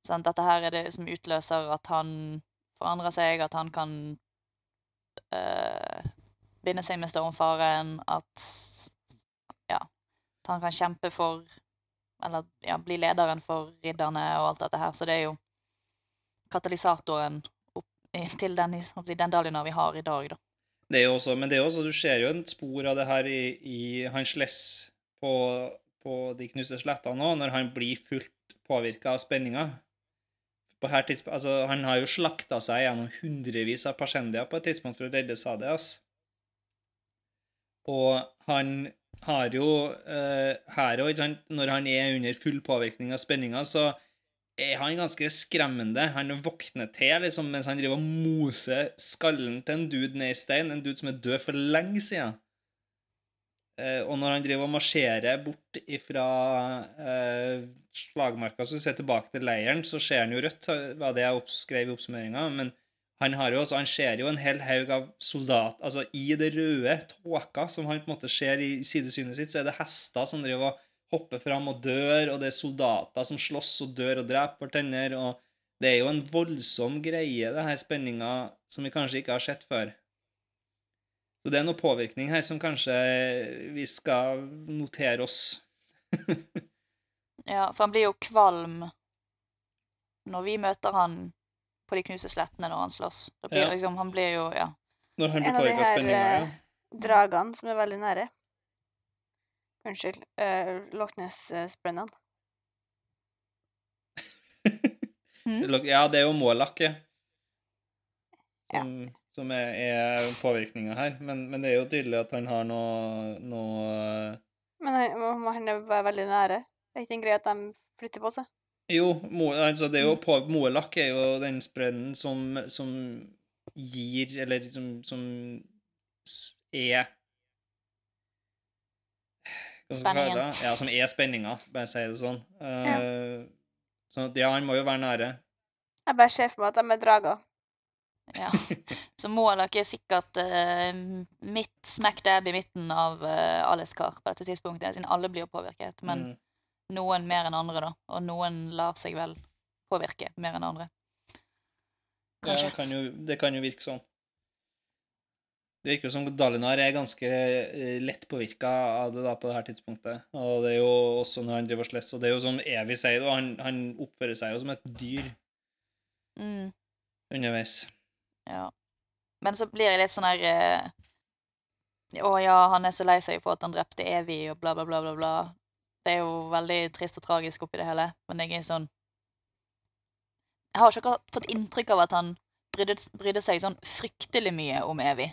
S1: Sant? Dette her er det som utløser at han forandrer seg, at han kan øh, binde seg med stormfaren, at Ja. At han kan kjempe for Eller ja, bli lederen for ridderne og alt dette her. Så det er jo katalysatoren opp, til den, den Dalinar vi har i dag, da.
S2: Det er jo også, men det er også, du ser jo en spor av det her i, i hans less på, på de knuste slettene òg, når han blir fullt påvirka av spenninga. På altså, han har jo slakta seg gjennom hundrevis av persendier på et tidspunkt for å redde Sadias. Og han har jo uh, her òg, når han er under full påvirkning av spenninga, så er han ganske skremmende. Han våkner til liksom, mens han driver og moser skallen til en dude ned i stein, en dude som er død for lenge siden. Uh, og når han driver og marsjerer bort ifra uh, slagmarka, så ser tilbake til leiren, så ser han jo rødt, var det jeg skrev i oppsummeringa. Men han, har jo også, han ser jo en hel haug av soldat Altså, i det røde tåka som han på en måte ser i sidesynet sitt, så er det hester som driver og hopper fram og dør, og det er soldater som slåss og dør og dreper hverandre, og det er jo en voldsom greie, det her spenninga, som vi kanskje ikke har sett før. Så det er noe påvirkning her som kanskje vi skal notere oss.
S1: Ja, for han blir jo kvalm når vi møter han på de knuste slettene når han slåss. Blir
S2: Ja.
S1: liksom, han blir jo, ja.
S2: Når han blir
S3: En av de her.
S2: Ja.
S3: eh, dragene som er veldig nære. Unnskyld. Uh, Loch Ness-sprennene.
S1: Mm.
S2: Ja, det er jo Målakke som,
S3: Ja.
S2: Som, som er, er påvirkninga her. Men, men det er jo tydelig at han har noe, noe
S3: Men han, han er veldig nære. Det er ikke en greie at de flytter på seg.
S2: Jo, altså det er jo på, Moelakk er jo den spreden som, som gir Eller som, som er
S1: Spenningen.
S2: Ja, som er spenninga, bare si det sånn. Uh, ja. Så ja, han må jo være nære.
S3: Jeg bare ser for meg at de er drager.
S1: ja. Så Målak er sikkert uh, midt smack dab i midten av uh, Aleskar på dette tidspunktet, siden alle blir jo påvirket. Men
S2: Mm.
S1: Noen mer enn andre, da. Og noen lar seg vel påvirke mer enn andre.
S2: Ja,
S1: Kanskje.
S2: det kan jo, det kan jo virke sånn. Det virker jo som Dalinar er ganske eh, lett påvirka av det da på det her tidspunktet. Og det er jo også når han driver slåss, og det er jo som Evy sier, og han, han oppfører seg jo som et dyr
S1: Mm.
S2: underveis.
S1: Ja. Men så blir jeg litt sånn her eh, Å ja, han er så lei seg for at han drepte Evy, og bla, bla, bla, bla, bla. Det er jo veldig trist og tragisk oppi det hele, men jeg er sånn Jeg har ikke fått inntrykk av at han brydde, brydde seg sånn fryktelig mye om Evy.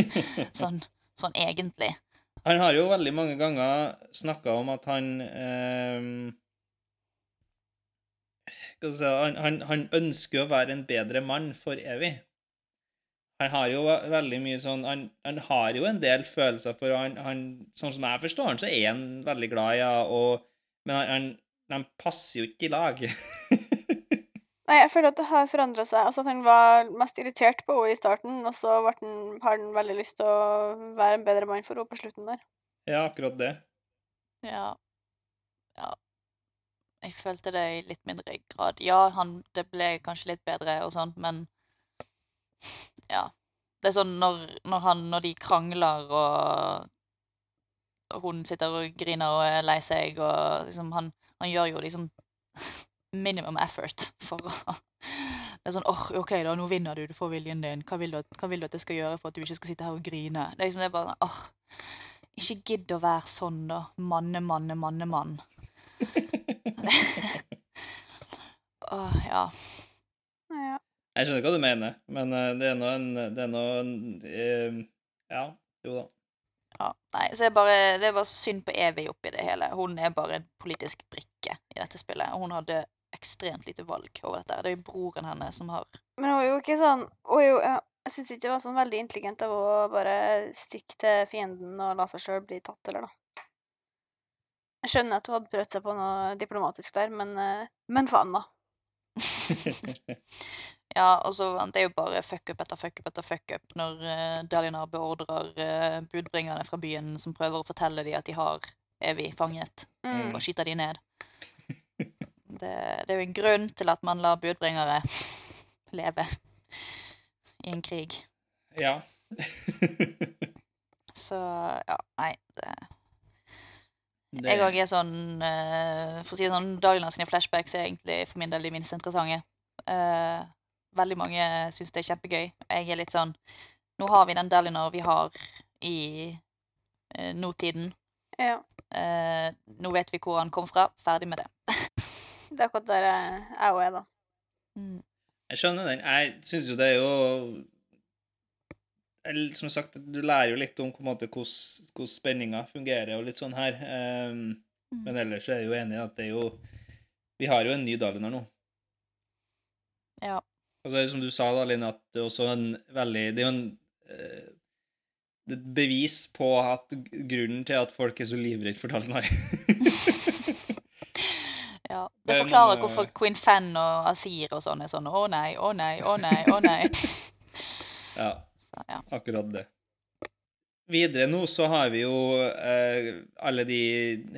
S1: sånn, sånn egentlig.
S2: Han har jo veldig mange ganger snakka om at han eh, han, han, han ønsker å være en bedre mann for Evy. Han har jo veldig mye sånn Han, han har jo en del følelser, for han, han Sånn som jeg forstår han, så er han veldig glad i henne, og Men han, han, de passer jo ikke i lag.
S3: Nei, jeg føler at det har forandra seg. Altså at han var mest irritert på henne i starten, og så har han veldig lyst til å være en bedre mann for henne på slutten der.
S2: ja, akkurat det.
S1: Ja. Ja. Jeg følte det i litt mindre grad. Ja, han, det ble kanskje litt bedre og sånt, men ja. Det er sånn når, når han Når de krangler og, og hun sitter og griner og er lei seg og liksom Han, han gjør jo liksom minimum effort for å Det er sånn åh, OK, da, nå vinner du, du får viljen din. Hva vil, du, hva vil du at jeg skal gjøre for at du ikke skal sitte her og grine? Det er liksom det er bare åh, åh, Ikke gidd å være sånn, da. Manne, manne, manne, mann. Åh, ja.
S3: Ja.
S2: Jeg skjønner hva du mener, men eh, det er nå en Det er nå en uh, Ja, jo da.
S1: ja. Nei, så jeg bare, det er bare synd på Evy oppi det hele. Hun er bare en politisk brikke i dette spillet. og Hun hadde ekstremt lite valg over dette. Det er jo broren hennes som har
S3: Men hun er jo ikke sånn hun er jo, ja, Jeg syns ikke det var sånn veldig intelligent av henne å bare stikke til fienden og la seg sjøl bli tatt, eller da. Jeg skjønner at hun hadde prøvd seg på noe diplomatisk der, men, eh, men faen, da.
S1: Ja, og så det er jo bare fuck up etter fuck up etter fuck up når uh, Dalinar beordrer uh, budbringerne fra byen som prøver å fortelle dem at de har evig fanget,
S3: Mm.
S1: og skyter de ned. Det, det er jo en grunn til at man lar budbringere leve i en krig.
S2: Ja.
S1: Så ja, nei det,
S2: Det-
S1: Jeg òg er sånn uh, For å si det sånn, Dalinar sine flashbacks er egentlig for min del de minst interessante. Eh, veldig mange syns det er kjempegøy. Jeg er litt sånn Nå har vi den Dalinar vi har i eh, nåtiden.
S3: Ja.
S1: Eh, nå vet vi hvor han kom fra. Ferdig med det.
S3: Det er akkurat der jeg òg er, da.
S1: Mm.
S2: Jeg skjønner den. Jeg syns jo det er jo som sagt, du lærer jo litt om på en måte hvordan hvordan spenninga fungerer og litt sånn her. Um,
S1: Mm.
S2: men ellers er jeg jo enig i at det er jo Vi har jo en ny Dalinar nå.
S1: Ja.
S2: Og det er som du sa, da, Linn, at det er også en veldig Det er jo en eh, det er et bevis på at grunnen til at folk er så livredde for Dalnar.
S1: ja.
S2: Det er
S1: forklarer
S2: noe-
S1: hvorfor Queen Fan og Asir og sånn er sånn Å nei, å nei, å nei, å nei.
S2: Ja.
S1: Så, ja.
S2: Akkurat det. Videre nå så har vi jo eh, alle de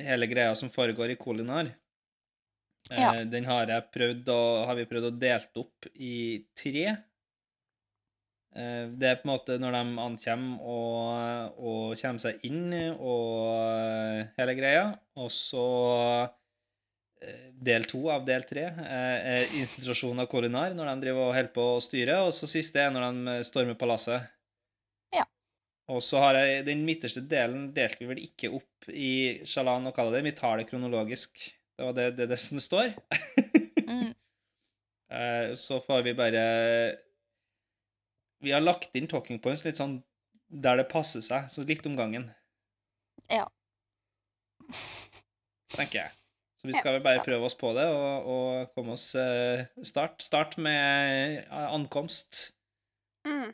S2: hele greia som foregår i Kolinar. Eh,
S1: Ja.
S2: Den har jeg prøvd å, har vi prøvd å delt opp i tre. Eh, det er på en måte når de ankommer og, og kommer seg inn og eh, hele greia. Og så eh, del to av del tre eh, er infiltrasjon av Kolinar når de driver og holder på å styre. Og så siste er når de stormer palasset.
S1: Ja.
S2: Og så har jeg den midterste delen delte vi vel ikke opp i Shalan og Kaladim. Vi tar det kronologisk. Det var det det, det som står.
S1: Mm.
S2: Eh, Så får vi bare Vi har lagt inn talking points litt sånn der det passer seg, så litt om gangen,
S1: ja.
S2: tenker jeg. Så vi skal vel bare prøve oss på det og, og komme oss eh, Start, start med eh, ankomst.
S3: Mm.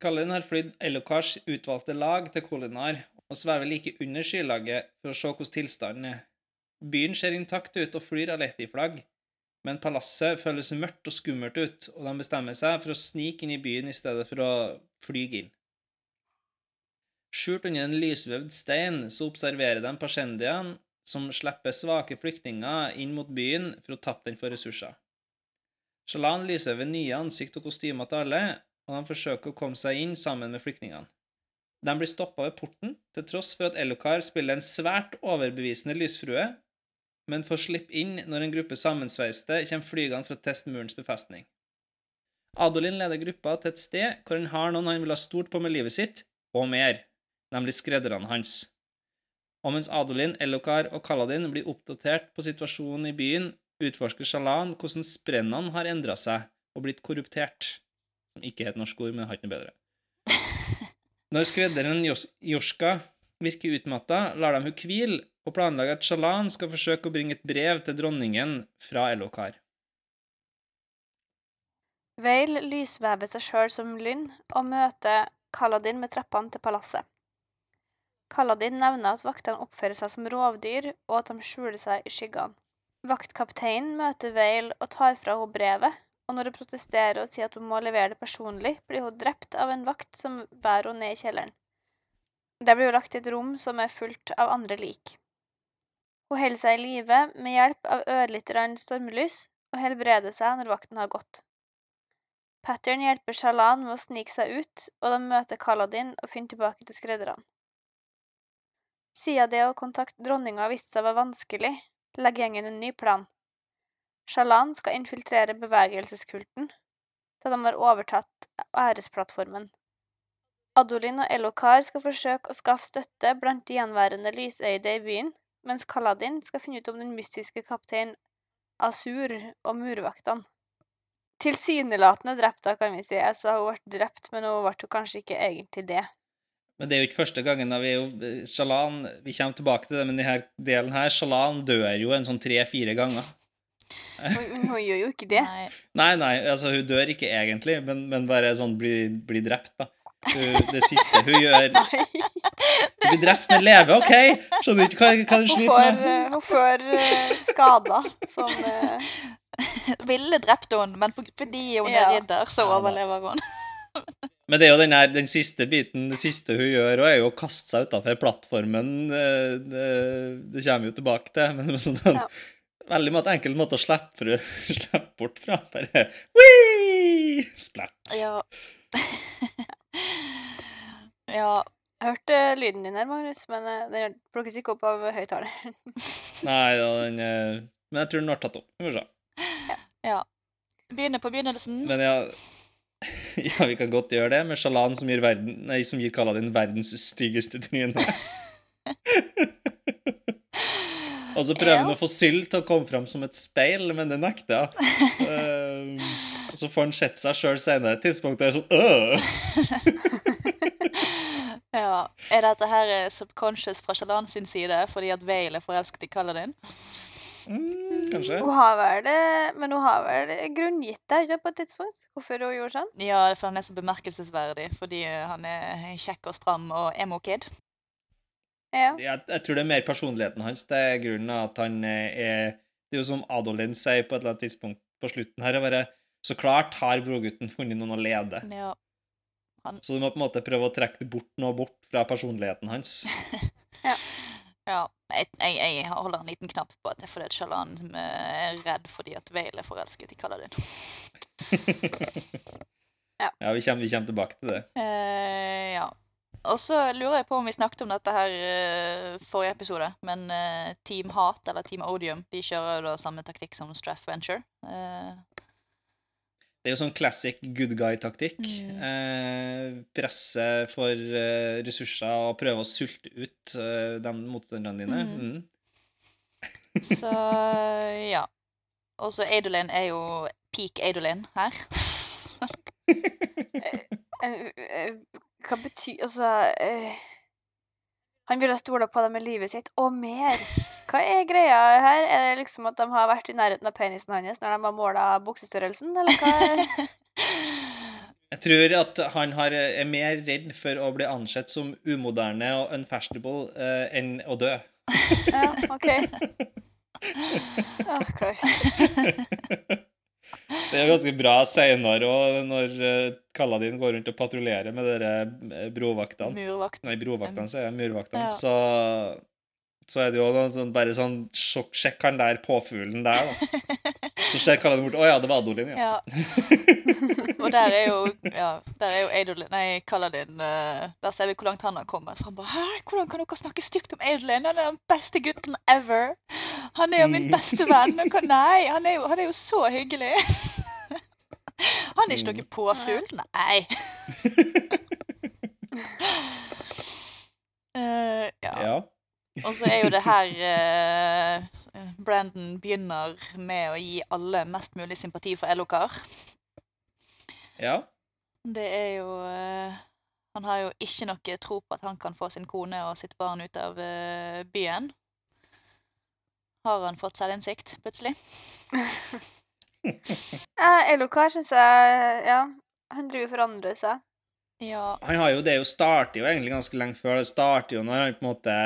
S2: Kallen har flydd Elokars utvalgte lag til Kolinar og svever like under skylaget for å se hvordan tilstanden er. Byen ser intakt ut og flyr Alethi-flagg, men palasset føles mørkt og skummelt ut, og de bestemmer seg for å snike inn i byen i stedet for å flyge inn. Skjult under en lysvevd stein så observerer de Pashendian, som slipper svake flyktninger inn mot byen for å tappe den for ressurser. Shalan ved nye ansikt og kostymer til alle, og de forsøker å komme seg inn sammen med flyktningene. De blir stoppa ved porten, til tross for at Elokar spiller en svært overbevisende lysfrue, men får slippe inn når en gruppe sammensveiste kommer flygende for å teste murens befestning. Adolin leder gruppa til et sted hvor han har noen han vil ha stort på med livet sitt, og mer, nemlig skredderne hans. Og mens Adolin, Elokar og Kaladin blir oppdatert på situasjonen i byen, utforsker Shalan hvordan sprennene har endra seg og blitt korruptert. Som ikke er et norsk ord, men har ikke noe bedre. Når skredderen Jos- Joska virker utmatta, lar de hun hvile og planlegger at Shalan skal forsøke å bringe et brev til dronningen fra Elokar.
S3: Veil lysvever seg sjøl som lynn og møter Kaladin med trappene til palasset. Kaladin nevner at vaktene oppfører seg som rovdyr, og at de skjuler seg i skyggene. Vaktkapteinen møter Veil og tar fra henne brevet, og når hun protesterer og sier at hun må levere det personlig, blir hun drept av en vakt som bærer henne ned i kjelleren. Det blir jo lagt i et rom som er fullt av andre lik. Hun holder seg i live med hjelp av ørlite stormlys, og helbreder seg når vakten har gått. Pattern hjelper Shalan med å snike seg ut, og de møter Kaladin og finner tilbake til skredderne. Siden det å kontakte dronninga viste seg å være vanskelig, legger gjengen en ny plan. Shalan skal infiltrere bevegelseskulten, da de har overtatt æresplattformen. Adolin og Elokar skal forsøke å skaffe støtte blant de gjenværende lysøyde i byen, mens Kaladin skal finne ut om den mystiske kaptein Asur og murvaktene. Tilsynelatende drept, da, kan vi si. Jeg sa hun ble drept, men hun ble kanskje ikke egentlig det.
S2: Men det er jo ikke første gangen. da vi er jo, Shalan, vi kommer tilbake til det, men i denne delen her, Shalan dør jo en sånn tre-fire ganger.
S3: Men hun gjør jo ikke det.
S1: Nei.
S2: Nei, nei, altså hun dør ikke egentlig, men, men bare sånn blir, bli drept, da. Hun, det siste hun gjør
S3: Nei.
S2: Hun blir drept, med leve, OK? Skjønner du ikke hva, hva du sliter med?
S3: hun får eh, skader som eh,
S1: Ville drept henne, men fordi hun er
S3: Ja.
S1: ridder, så overlever hun.
S2: Men det er jo den, her, den siste biten, det siste hun gjør, er jo å kaste seg utafor plattformen. eh, Det, det kommer jo tilbake til. Men er sånn en
S3: Ja.
S2: veldig måte, enkel måte å slippe bort fra. Bare Wii! Splatt.
S1: Ja. ja.
S3: Jeg hørte lyden din her, Magnus, men eh, den plukkes ikke opp av høyttaleren.
S2: Nei, ja, den eh, Men jeg tror den ble tatt opp. Vi får se.
S1: ja. Begynner på begynnelsen.
S2: Men ja Ja, vi kan godt gjøre det med Shalan som gir, verden, nei, som gir Kaladin verdens styggeste tryne. Og så prøver han
S1: Ja.
S2: å få Syl til å komme fram som et speil, men det nekter hun. Eh, og så får han sett seg sjøl senere et tidspunkt og er sånn øh!
S1: Ja. Er dette her eh, subconscious fra Shalan sin side fordi at Vale er forelsket i Kaladin?
S2: mm, Kanskje.
S3: Hun har vel men hun har vel grunngitt det på et tidspunkt, hvorfor hun gjorde sånn.
S1: Ja, for han er så bemerkelsesverdig fordi eh, han er kjekk og stram og emo-kid.
S3: Ja.
S2: Jeg, jeg tror det er mer personligheten hans. Det er grunnen at han eh, er Det er jo som Adolin sier på et eller annet tidspunkt på slutten her, å være Så klart har brorgutten funnet noen å lede.
S1: Ja.
S2: Så du må på en måte prøve å trekke det bort noe bort fra personligheten hans.
S1: ja. Jeg, jeg, jeg holder en liten knapp på at jeg får fordi selv om eh, er redd fordi at Vale er forelsket i Kaladin.
S2: Ja, vi kommer, vi kommer tilbake til det.
S1: Uh, ja. Og så lurer jeg på om vi snakket om dette her uh, forrige episode, men uh, Team Hat, eller Team Odium, de kjører jo da samme taktikk som Straff Venture. Eh,
S2: Det er jo sånn classic good guy-taktikk.
S1: Mm.
S2: Eh, presse for eh, ressurser og prøve å sulte ut eh, de motstanderne dine.
S1: Mm.
S2: Mm.
S1: så ja. Og så Adolin er jo peak Adolin her.
S3: Eh, eh, Hva betyr Altså eh, Han ville stole på dem med livet sitt, og mer. Hva er greia her? Er det liksom at de har vært i nærheten av penisen hans når de har måla buksestørrelsen, eller hva?
S2: Jeg tror at han har, er mer redd for å bli ansett som umoderne og unfashionable uh, enn å dø.
S3: Ja, OK. Åh, Christ.
S2: Det er ganske bra seinere òg, når uh, Kaladin går rundt og patruljerer med dere eh, brovaktene.
S1: Murvaktene.
S2: Nei, brovaktene, sier jeg. Murvaktene.
S1: Ja.
S2: Så, så er det jo noe sånn, bare sånn sjokk, Sjekk han der påfuglen der, da. Så ser han bort. Å ja, det var Adolin, ja.
S1: Ja. Og der er jo, ja, der er jo Adolin Nei, Kaladin uh, Der ser vi hvor langt han har kommet. Han bare Hæ, hvordan kan dere snakke stygt om Adolin? Han er den beste gutten ever. Han er jo min beste venn. Og Nei, han er, jo, han er jo så hyggelig. Han er ikke noe påfugl. Nei. uh, ja.
S2: ja.
S1: Og så er jo det her eh, Brandon begynner med å gi alle mest mulig sympati for Elokar.
S2: Ja.
S1: Det er jo eh, Han har jo ikke noe tro på at han kan få sin kone og sitt barn ut av eh, byen. Har han fått selvinnsikt, plutselig?
S3: Eh, Elokar syns jeg Ja, han driver og forandrer seg.
S1: Ja.
S2: Han har jo, Det jo starter jo egentlig ganske lenge før. Det starter jo når han på en måte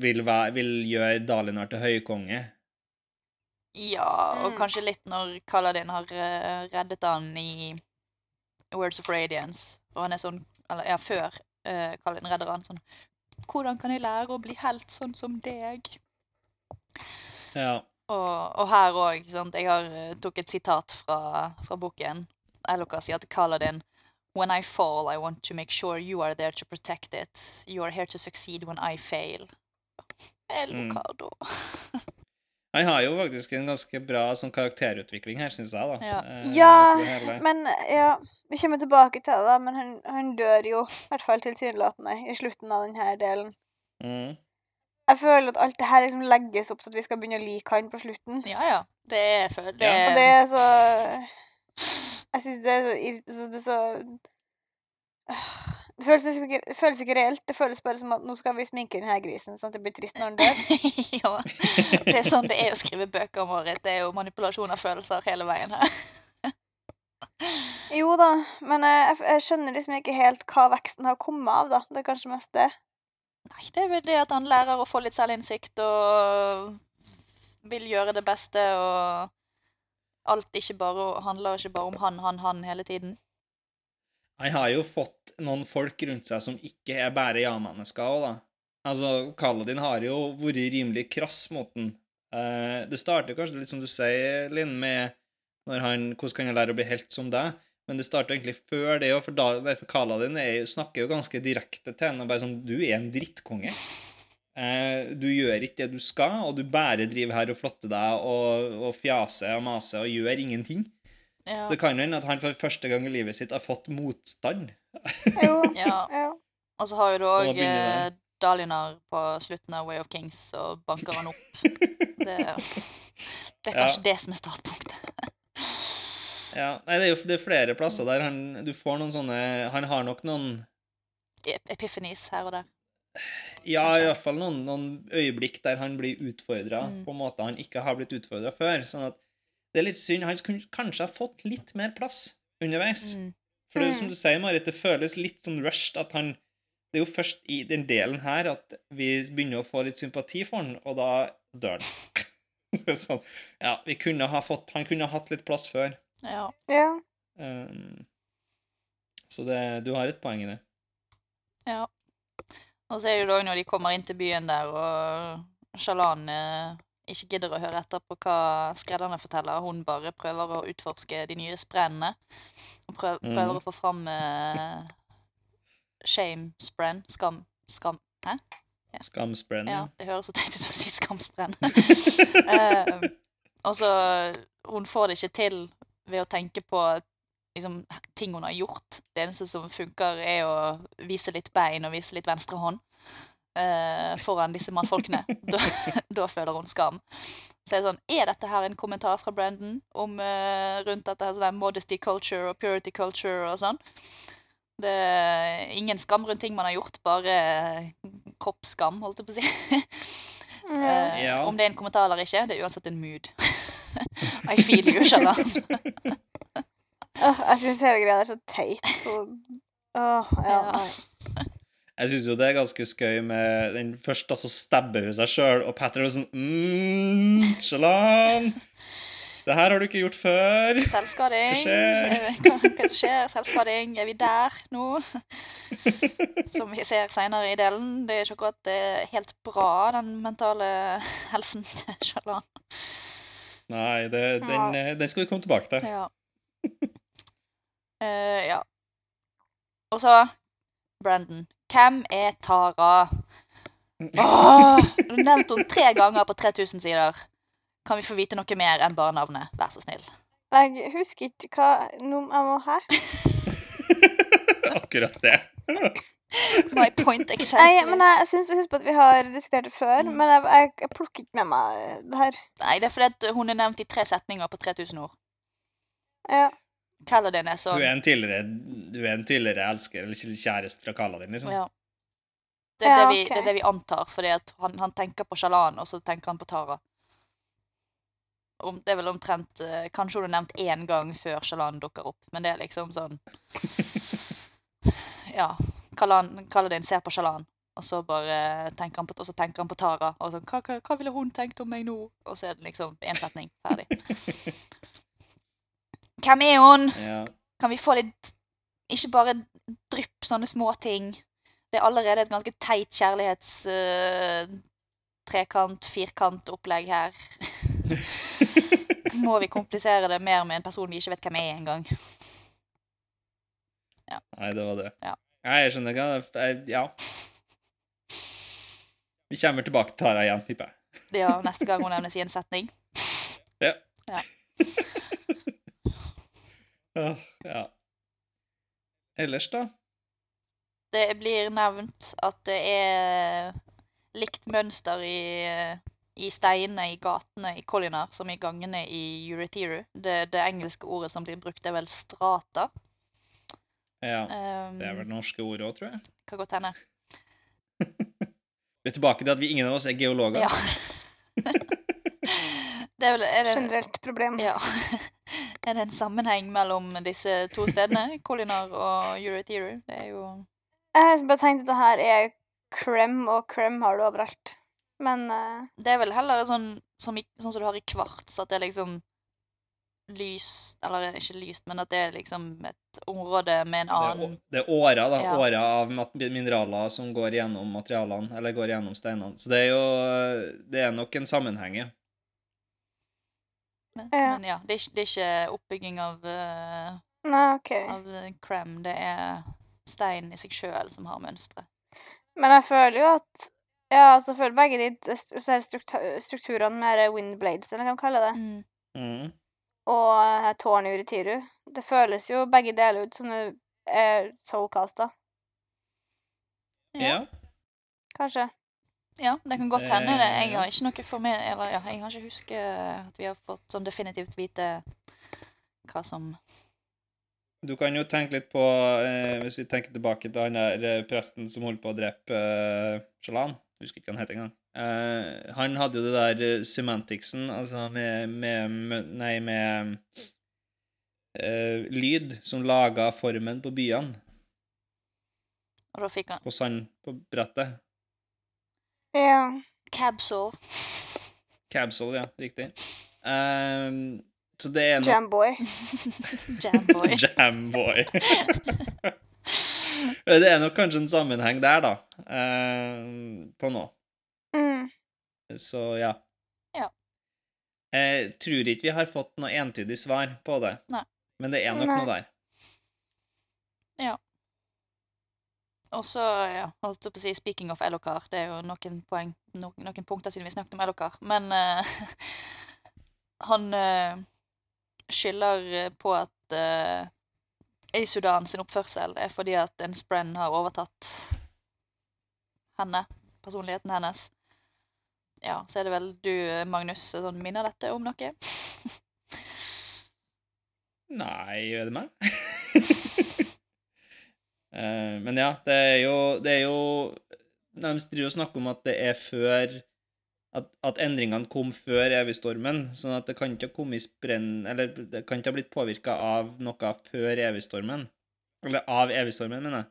S2: vil, være, vil gjøre Dalinar til høykonge.
S1: ja, og
S3: Mm.
S1: kanskje litt når Kaladin har eh, reddet han i Words of Radiance, og han er sånn Eller ja, før uh, Kaladin redder han sånn Hvordan kan jeg lære å bli helt sånn som deg?
S2: Ja.
S1: Og, og her òg, sant. Jeg har eh, tok et sitat fra, fra boken. Elokar sier til Kaladin When I fall, I want to make sure you are there to protect it. You are here to succeed when I fail. Elokar, Mm.
S2: Han har jo faktisk en ganske bra sånn karakterutvikling her, syns jeg, da.
S1: Ja.
S2: Eh,
S3: Ja, men ja Vi kommer tilbake til det, da, men han, han dør jo, i hvert fall tilsynelatende, i slutten av denne delen.
S2: Mm.
S3: Jeg føler at alt det her liksom legges opp til at vi skal begynne å like han på slutten.
S1: Ja, ja. Det er det,
S2: Ja.
S3: Og det er så Jeg syns det er så irri- så Det er så det føles, liksom ikke, det føles ikke reelt. Det føles bare som at nå skal vi sminke denne grisen, sånn at det blir trist når den dør.
S1: ja. Det er sånn det er å skrive bøker, Marit. Det er jo manipulasjon av følelser hele veien her.
S3: Jo da, men jeg, jeg, jeg skjønner liksom ikke helt hva veksten har kommet av, da. Det er kanskje mest det.
S1: Nei, det er vel det at han lærer å få litt selvinnsikt og vil gjøre det beste, og alt ikke bare handler ikke bare om han, han, han hele tiden.
S2: Jeg har jo fått noen folk rundt seg som ikke er bare ja-mennesker òg, da. Altså, Kaladin har jo vært rimelig krass mot den. Eh, det starter kanskje litt som du sier, Linn, med når han, hvordan kan jeg lære å bli helt som deg? Men det starter egentlig før det òg, for, da- for Kaladin er, snakker jo ganske direkte til henne. og Bare sånn Du er en drittkonge. Eh, du gjør ikke det du skal, og du bare driver her og flotter deg og, og fjaser og maser og gjør ingenting.
S1: Ja.
S2: Det kan jo hende at han for første gang i livet sitt har fått motstand.
S3: Jo.
S1: Ja.
S3: ja.
S1: Og så har jo du òg eh, Dalinar på slutten av Way of Kings, og banker han opp. Det, det er
S2: Ja.
S1: kanskje det som er startpunktet.
S2: Ja, nei, det er jo det er flere plasser der han Du får noen sånne Han har nok noen
S1: Ep- Epiphanies her og der.
S2: Ja, i hvert fall noen, noen øyeblikk der han blir utfordra
S1: Mm.
S2: på en måte han ikke har blitt utfordra før. Sånn at det er litt synd. Han kunne kanskje ha fått litt mer plass underveis.
S1: Mm.
S2: For det, er
S3: jo
S2: som du sier, Marit, det føles litt sånn rushed at han Det er jo først i den delen her at vi begynner å få litt sympati for han, og da dør han. Sånn, ja, vi kunne ha fått Han kunne ha hatt litt plass før.
S1: Ja.
S3: ja.
S2: Um, så det, du har et poeng i det.
S1: ja. Og så er det jo da når de kommer inn til byen der, og Shalan eh, ikke gidder å høre etter på hva skredderne forteller. Hun bare prøver å utforske de nye sprennene. Og prøver,
S2: prøver
S1: prøver å få fram eh, shame-sprenn. Skam. Skam. Hæ?
S2: Skamsprenning.
S1: Ja, det høres så teit ut å si skamsprenn. Eh, og så Hun får det ikke til ved å tenke på liksom, ting hun har gjort. Det eneste som funker, er å vise litt bein og vise litt venstre hånd eh, foran disse mannfolkene. da, da føler hun skam. Så er det sånn, er dette her en kommentar fra Brandon om, eh, rundt dette her sånn modesty culture og purity culture og sånn? Det er ingen skam rundt ting man har gjort, bare kroppsskam, holdt jeg på å si.
S3: ja.
S1: Eh,
S2: Ja.
S1: Om det er en kommentar eller ikke, det er uansett en mood. I feel you, Shalan.
S3: Jeg syns hele greia er så teit. Og... Åh, ja.
S1: Ja.
S3: nei.
S2: Jeg syns jo det er ganske skøy med den Først altså stabber hun seg sjøl, og Patrick er sånn mm, Shalom! Det her har du ikke gjort før.
S1: Selvskading.
S2: Hva skjer?
S1: Hva, hva er skjer? Selvskading. Er vi der nå? Som vi ser seinere i delen. Det er ikke akkurat eh, helt bra, den mentale helsen til Shalom.
S2: Nei, det, den, eh, den skal vi komme tilbake til.
S1: Ja. Eh, ja. Og så Brandon. Hvem er Tara? Åh, du har nevnt henne tre ganger på 3000 sider. Kan vi få vite noe mer enn bare navnet? Vær så snill.
S3: Jeg husker ikke hva nummer jeg må ha.
S2: Akkurat det.
S1: My point exactly.
S3: Nei, men jeg, jeg syns å huske på at vi har diskutert det før,
S1: Mm.
S3: men jeg, jeg, jeg plukker ikke med meg det her.
S1: Nei, det er fordi at hun er nevnt i tre setninger på 3000 ord.
S3: Ja.
S1: Kaladin er
S2: Du
S1: sånn
S2: er en tidligere, du er en tidligere elsker eller kjæreste fra Kalla din, liksom.
S1: ja. Det er,
S3: Ja,
S1: det, vi, det er det vi antar, fordi at han, han tenker på Shalan, og så tenker han på Tara. om, Det er vel omtrent eh, Kanskje hun er nevnt én gang før Shalan dukker opp, men det er liksom sånn Ja. Kaladin ser på Shalan, og så bare tenker han på, og så tenker han på Tara. Og sånn hva, hva, hva ville hun tenkt om meg nå? Og så er det liksom én setning. Ferdig. Hvem er hun?
S2: Ja.
S1: Kan vi få litt Ikke bare drypp sånne små ting. Det er allerede et ganske teit kjærlighets... Uh, trekant, firkant-opplegg her. Må vi komplisere det mer med en person vi ikke vet hvem er engang?
S2: Nei, det var det.
S1: Ja.
S2: Nei, jeg skjønner ikke. Jeg, ja. Vi kommer tilbake til Tara igjen, tipper jeg.
S1: Ja, neste gang hun nevnes i en setning.
S2: Ja.
S1: Ja.
S2: Åh, ja. Ellers, da?
S1: Det blir nevnt at det er likt mønster i, i steinene i gatene i Collinar som i gangene i Uretiru. Det, det engelske ordet som blir brukt, er vel strata.
S2: Ja.
S1: Um,
S2: Det er vel det norske ordet òg, tror jeg.
S1: Kan godt hende.
S2: Vi er tilbake til at vi ingen av oss er geologer.
S1: Ja. det er vel er det,
S3: Generelt problem.
S1: Ja. Er det en sammenheng mellom disse to stedene, Kolinar og Uretiru? Det er jo
S3: Jeg har bare tenkt at det her er Krem, og Krem har du overalt. Men uh...
S1: Det er vel heller sånn som, i, sånn som du har i kvarts, at det er liksom lys Eller ikke lyst, men at det er liksom et område med en annen
S2: det er åra, da.
S1: Ja.
S2: Åra av mineraler som går gjennom materialene, eller går gjennom steinene. Så det er jo Det er nok en sammenheng, ja.
S1: Men,
S3: Ja.
S1: men ja, det er, det er ikke oppbygging av, uh,
S3: Nei, OK.
S1: av eh. Det er stein i seg sjøl som har mønstre.
S3: Men jeg føler jo at Ja, altså, jeg føler begge de strukturene struktur struktu- med windblades, eller hva man kaller det,
S1: Mm.
S2: Mm.
S3: og uh, tårnet i Uritiru, det føles jo begge deler ut som det er soulcasta,
S2: Ja.
S3: kanskje.
S1: Ja, det kan godt hende. det. Jeg har ikke noe for meg Eller ja, jeg har ikke husket at vi har fått sånn definitivt vite hva som
S2: Du kan jo tenke litt på, eh, hvis vi tenker tilbake til han der eh, presten som holdt på å drepe eh, Shalan, husker ikke hva han het engang. Eh, han hadde jo det der eh, semanticsen, altså med, med, med Nei, med eh, lyd som laga formen på byene
S1: Og da fikk han
S2: på sand på brettet.
S3: Ja.
S1: Cabsol.
S2: Cabsol, ja, riktig. Um, så det er noe
S3: Jamboy.
S1: Jamboy.
S2: Jamboy. det er nok kanskje en sammenheng der, da, um, på nå.
S3: Mm.
S2: Så ja.
S1: Ja.
S2: Jeg tror ikke vi har fått noe entydig svar på det,
S1: Nei.
S2: men det er nok
S3: Nei.
S2: noe der.
S1: Og så, ja, holdt jeg på å si speaking of Elokar, det er jo noen poeng, no, noen punkter siden vi snakket om Elokar, men uh, han uh, skylder eh, på at uh, i Sudan sin oppførsel er fordi at en sprenn har overtatt henne, personligheten hennes. Ja, så er det vel du, Magnus, sånn minner dette om noe?
S2: Nei, er det meg? Eh, men ja, det er jo Det er jo De driver og snakker om at det er før at, at endringene kom før evigstormen, sånn at det kan ikke ha kommet i sprenn Eller det kan ikke ha blitt påvirka av noe før evigstormen. Eller av evigstormen, mener jeg.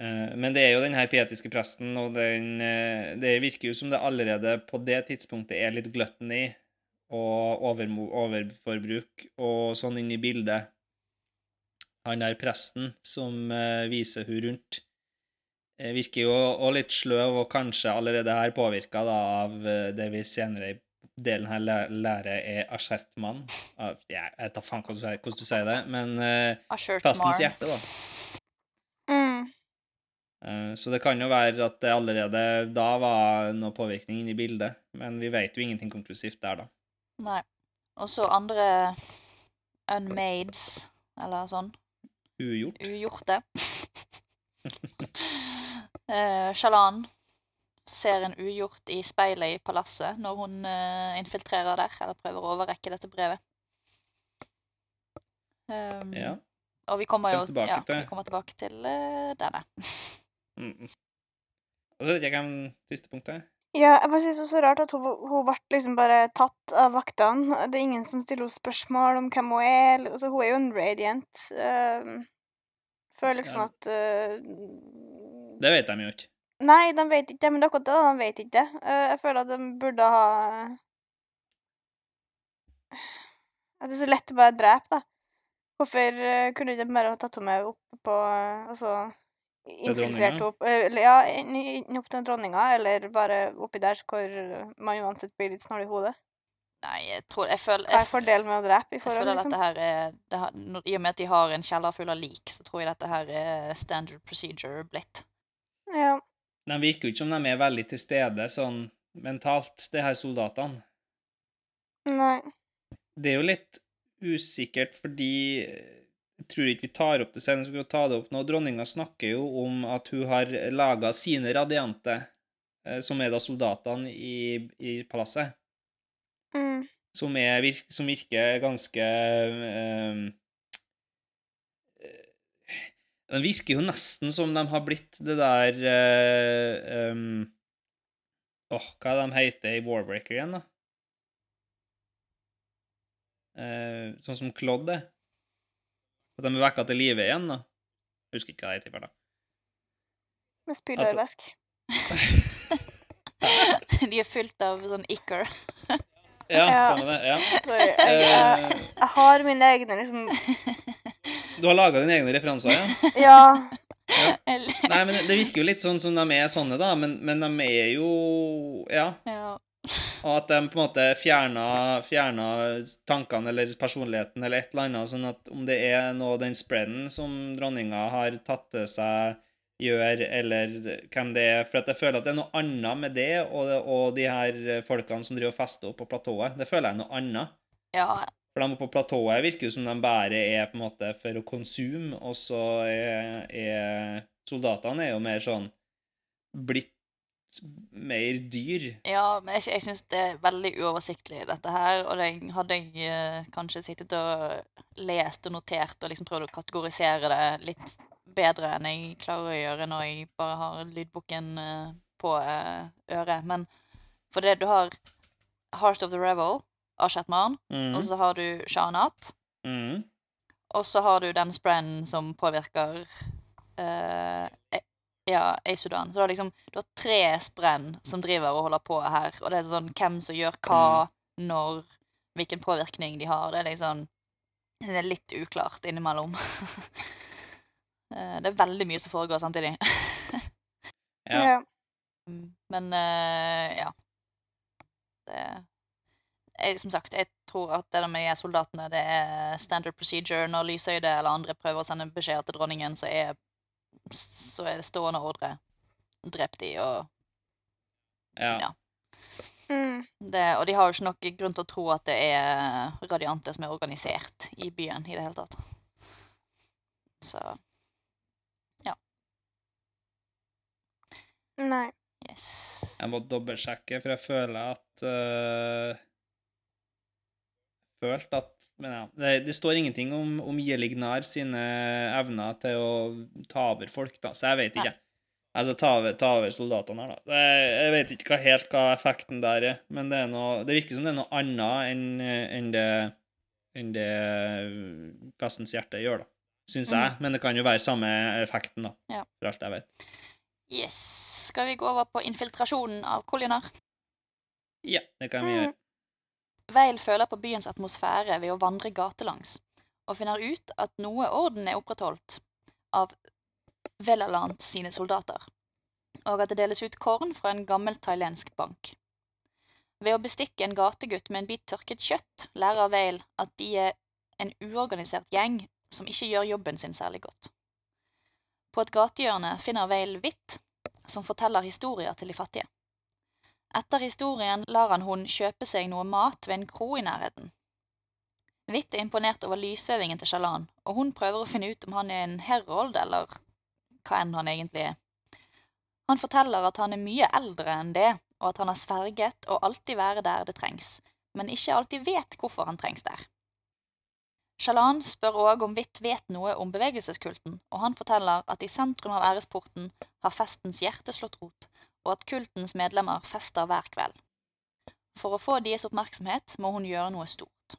S2: Eh, Men det er jo den her pietiske presten, og den, eh, det virker jo som det allerede på det tidspunktet er litt gluttony og over, overforbruk og sånn inn i bildet. Han der presten som eh, viser hun rundt, eh, virker jo òg litt sløv og kanskje allerede her påvirka av eh, det vi senere i delen her lærer er asjertmann. Ja, jeg vet da faen hvordan du sier- det, men prestens hjerte, da.
S3: Mm.
S2: Så det kan jo være at det allerede da var noe påvirkning inne i bildet, men vi vet jo ingenting konklusivt der, da.
S1: Nei. Og så andre unmades, eller sånn.
S2: Ugjort.
S1: ugjorte. eh, Shalan ser en ugjort i speilet i palasset når hun uh, infiltrerer der, eller prøver å overrekke dette brevet. Um,
S2: Ja.
S1: Og vi kommer jo
S2: tilbake
S1: ja,
S2: til-
S1: vi kommer tilbake til uh, denne.
S2: Mm. Og så vet jeg hvem siste punktet.
S3: Ja, jeg bare synes det var så rart at hun, hun ble liksom bare tatt av vaktene. Det er ingen som stiller henne spørsmål om hvem hun er. Altså, hun er jo en radiant. Uh, føler liksom
S2: Ja.
S3: at uh,
S2: Det vet de jo ikke.
S3: Nei, de vet ikke det, men det er akkurat det. De vet ikke det. Uh, jeg føler at de burde ha At det er så lett å bare drepe, da. Hvorfor eh, kunne de ikke bare ha tatt henne med opp på eh, Altså infiltrert opp eller, Ja, inn, opp til dronninga, eller bare oppi der hvor man uansett blir litt snål i hodet.
S1: Nei, jeg tror Jeg føler
S3: Hva er fordelen med å drepe i forhold, liksom?
S1: dette her er det har, I og med at de har en kjeller full av lik, så tror jeg dette her er standard procedure blitt.
S3: Ja.
S2: De virker jo ikke som de er veldig til stede sånn mentalt, de her soldatene.
S3: Nei.
S2: Det er jo litt usikkert, fordi jeg tror ikke vi tar opp det senere, så skal vi ta det opp nå. Dronninga snakker jo om at hun har laga sine radiante, eh, som er da soldatene i, i palasset,
S3: Mm.
S2: som, er, som virker ganske um, eh, De virker jo nesten som de har blitt det der uh, um, oh, hva er det de heter i Warbreaker igjen, da? Uh, sånn som Claude er. At de er vekka til live igjen, da. Jeg husker ikke hva det heter. farta.
S3: Med spylervæsk.
S1: de er fylt av sånn icker.
S2: Ja,
S3: Ja.
S2: stemmer det. ja.
S3: Sorry. Jeg, jeg,
S2: Eh,
S3: jeg har mine egne liksom
S2: du har laga dine egne referanser, ja?
S3: Ja.
S1: Ja.
S2: Nei, men det virker jo litt sånn som de er sånne, da. Men, men de er jo Ja.
S1: ja.
S2: Og at de på en måte fjerna, fjerna tankene eller personligheten eller et eller annet, sånn at om det er noe den spreaden som dronninga har tatt til seg, gjør, eller hvem det er For jeg føler at det er noe annet med det og, og de her folkene som driver og fester opp på platået. Det føler jeg er noe annet.
S1: ja.
S2: For de på platået virker jo som de bare er på en måte for å konsume, og så er, er soldatene er jo mer sånn blitt mer dyr.
S1: Ja, men jeg, jeg syns det er veldig uoversiktlig, dette her. Og det hadde jeg eh, kanskje sittet og lest og notert og liksom prøvd å kategorisere det litt bedre enn jeg klarer å gjøre når jeg bare har lydboken eh, på eh, øret. Men for det du har Heart of the Revel av Shatman,
S2: Mm.
S1: og så har du Shahnat,
S2: Mm.
S1: og så har du den sprayen som påvirker eh, e- i Sudan. Så du har liksom Du har tre sprenn som driver og holder på her, og det er sånn hvem som gjør hva, når, hvilken påvirkning de har. Det er liksom Det er litt uklart innimellom. Eh, det er veldig mye som foregår samtidig.
S2: Ja.
S3: ja.
S1: Mm, Men eh, ja. Det jeg, Som sagt, jeg tror at det der med de soldatene, det er standard procedure. Når Lysøyde eller andre prøver å sende beskjeder til dronningen, så er, så er det stående ordre. Drep de og
S2: Ja.
S1: Ja.
S3: Mm.
S1: det, Og de har jo ikke noen grunn til å tro at det er radiante som er organisert i byen i det hele tatt. Så ja.
S3: Nei.
S1: yes.
S2: Jeg må dobbeltsjekke, for jeg føler at uh, Følt at Men ja, det, det står ingenting om, om Jelignar sine evner til å ta over folk, da, så jeg vet ikke. Altså ta over, ta over soldatene her, da. Jeg vet ikke hva, helt hva effekten der er, men det, er noe, det virker som det er noe annet enn enn det, enn det Vestens hjerte gjør, da. Syns jeg. Men det kan jo være samme effekten, da.
S1: Ja.
S2: For alt jeg vet.
S1: yes. Skal vi gå over på infiltrasjonen av Koljonar?
S2: Ja, det kan vi
S3: Mm.
S2: gjøre.
S1: Veil føler på byens atmosfære ved å vandre gatelangs, og finner ut at noe orden er opprettholdt av Velaland sine soldater, og at det deles ut korn fra en gammel thailandsk bank. Ved å bestikke en gategutt med en bit tørket kjøtt, lærer Veil at de er en uorganisert gjeng som ikke gjør jobben sin særlig godt. På et gatehjørne finner Veil Hvitt, som forteller historier til de fattige. Etter historien lar han hun kjøpe seg noe mat ved en kro i nærheten. Hvitt er imponert over lysvevingen til Shalan, og hun prøver å finne ut om han er en herold, eller hva enn han egentlig er. Han forteller at han er mye eldre enn det, og at han har sverget å alltid være der det trengs, men ikke alltid vet hvorfor han trengs der. Shalan spør òg om Hvitt vet noe om bevegelseskulten, og han forteller at i sentrum av æresporten har festens hjerte slått rot, og at kultens medlemmer fester hver kveld. For å få deres oppmerksomhet må hun gjøre noe stort.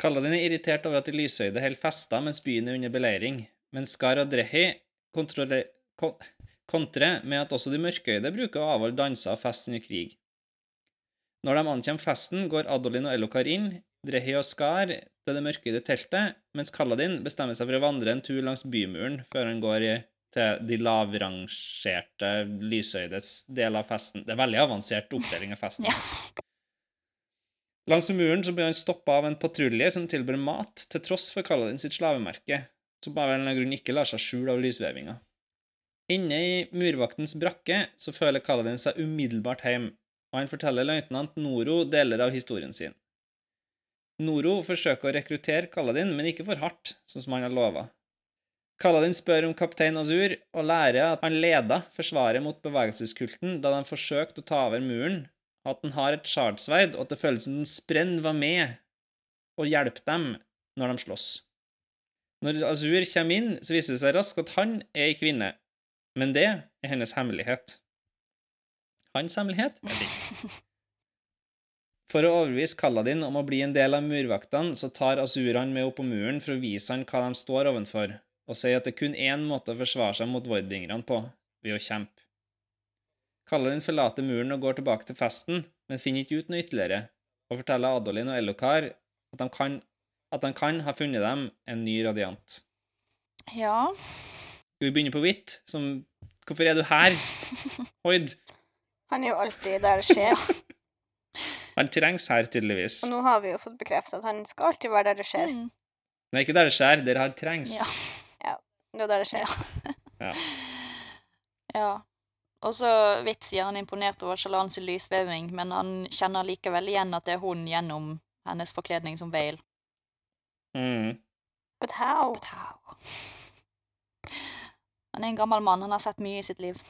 S2: Kaladin er irritert over at de lyshøyde holder fester mens byen er under beleiring, mens Skar og Drehi kontrer med at også de mørkøyde bruker å avholde danser og fest under krig. Når de ankommer festen, går Adolin og Elokar inn, Drehi og Skar til det mørkøyde teltet, mens Kaladin bestemmer seg for å vandre en tur langs bymuren før han går i, til de lavrangerte lysøydes del av festen. Det er veldig avansert oppdeling av festen.
S1: Ja.
S2: Langs muren så blir han stoppa av en patrulje som tilbyr mat, til tross for Kaladin sitt slavemerke, som av en eller annen grunn ikke lar seg skjule av lysvevinga. Inne i murvaktens brakke så føler Kaladin seg umiddelbart hjem, og han forteller løytnant Noro deler av historien sin. Noro forsøker å rekruttere Kaladin, men ikke for hardt, sånn som han har lova. Kaladin spør om kaptein Azur, og lærer at han leda forsvaret mot bevegelseskulten da de forsøkte å ta over muren, at han har et shardsverd, og at det føles som om Sprenn var med og hjelper dem når de slåss. Når Azur kommer inn, så viser det seg raskt at han er ei kvinne, men det er hennes hemmelighet. Hans hemmelighet? For å overbevise Kaladin om å bli en del av murvaktene, så tar Azur han med opp på muren for å vise han hva de står ovenfor, og sier at det er kun én måte å forsvare seg mot vordingerne på, ved å kjempe. Kallen forlater muren og går tilbake til festen, men finner ikke ut noe ytterligere, og forteller Adolin og Ellokar at de kan, at han kan ha funnet dem en ny radiant.
S1: Ja.
S2: Skal vi begynne på hvitt? Som Hvorfor er du her, Hoid?
S3: Han er jo alltid der det skjer.
S2: Han trengs her, tydeligvis.
S3: Og nå har vi jo fått bekreftet at han skal alltid være der det skjer.
S1: Mm.
S2: Nei, ikke der det skjer, der han trengs.
S1: Ja.
S3: Det er der det skjer.
S2: Ja.
S1: ja. Og så vidt sier han imponert over Shalans lysveving, men han kjenner likevel igjen at det er hun gjennom hennes forkledning som Vale.
S2: Mm.
S3: But how?
S1: But how? Han er en gammel mann, han har sett mye i sitt liv,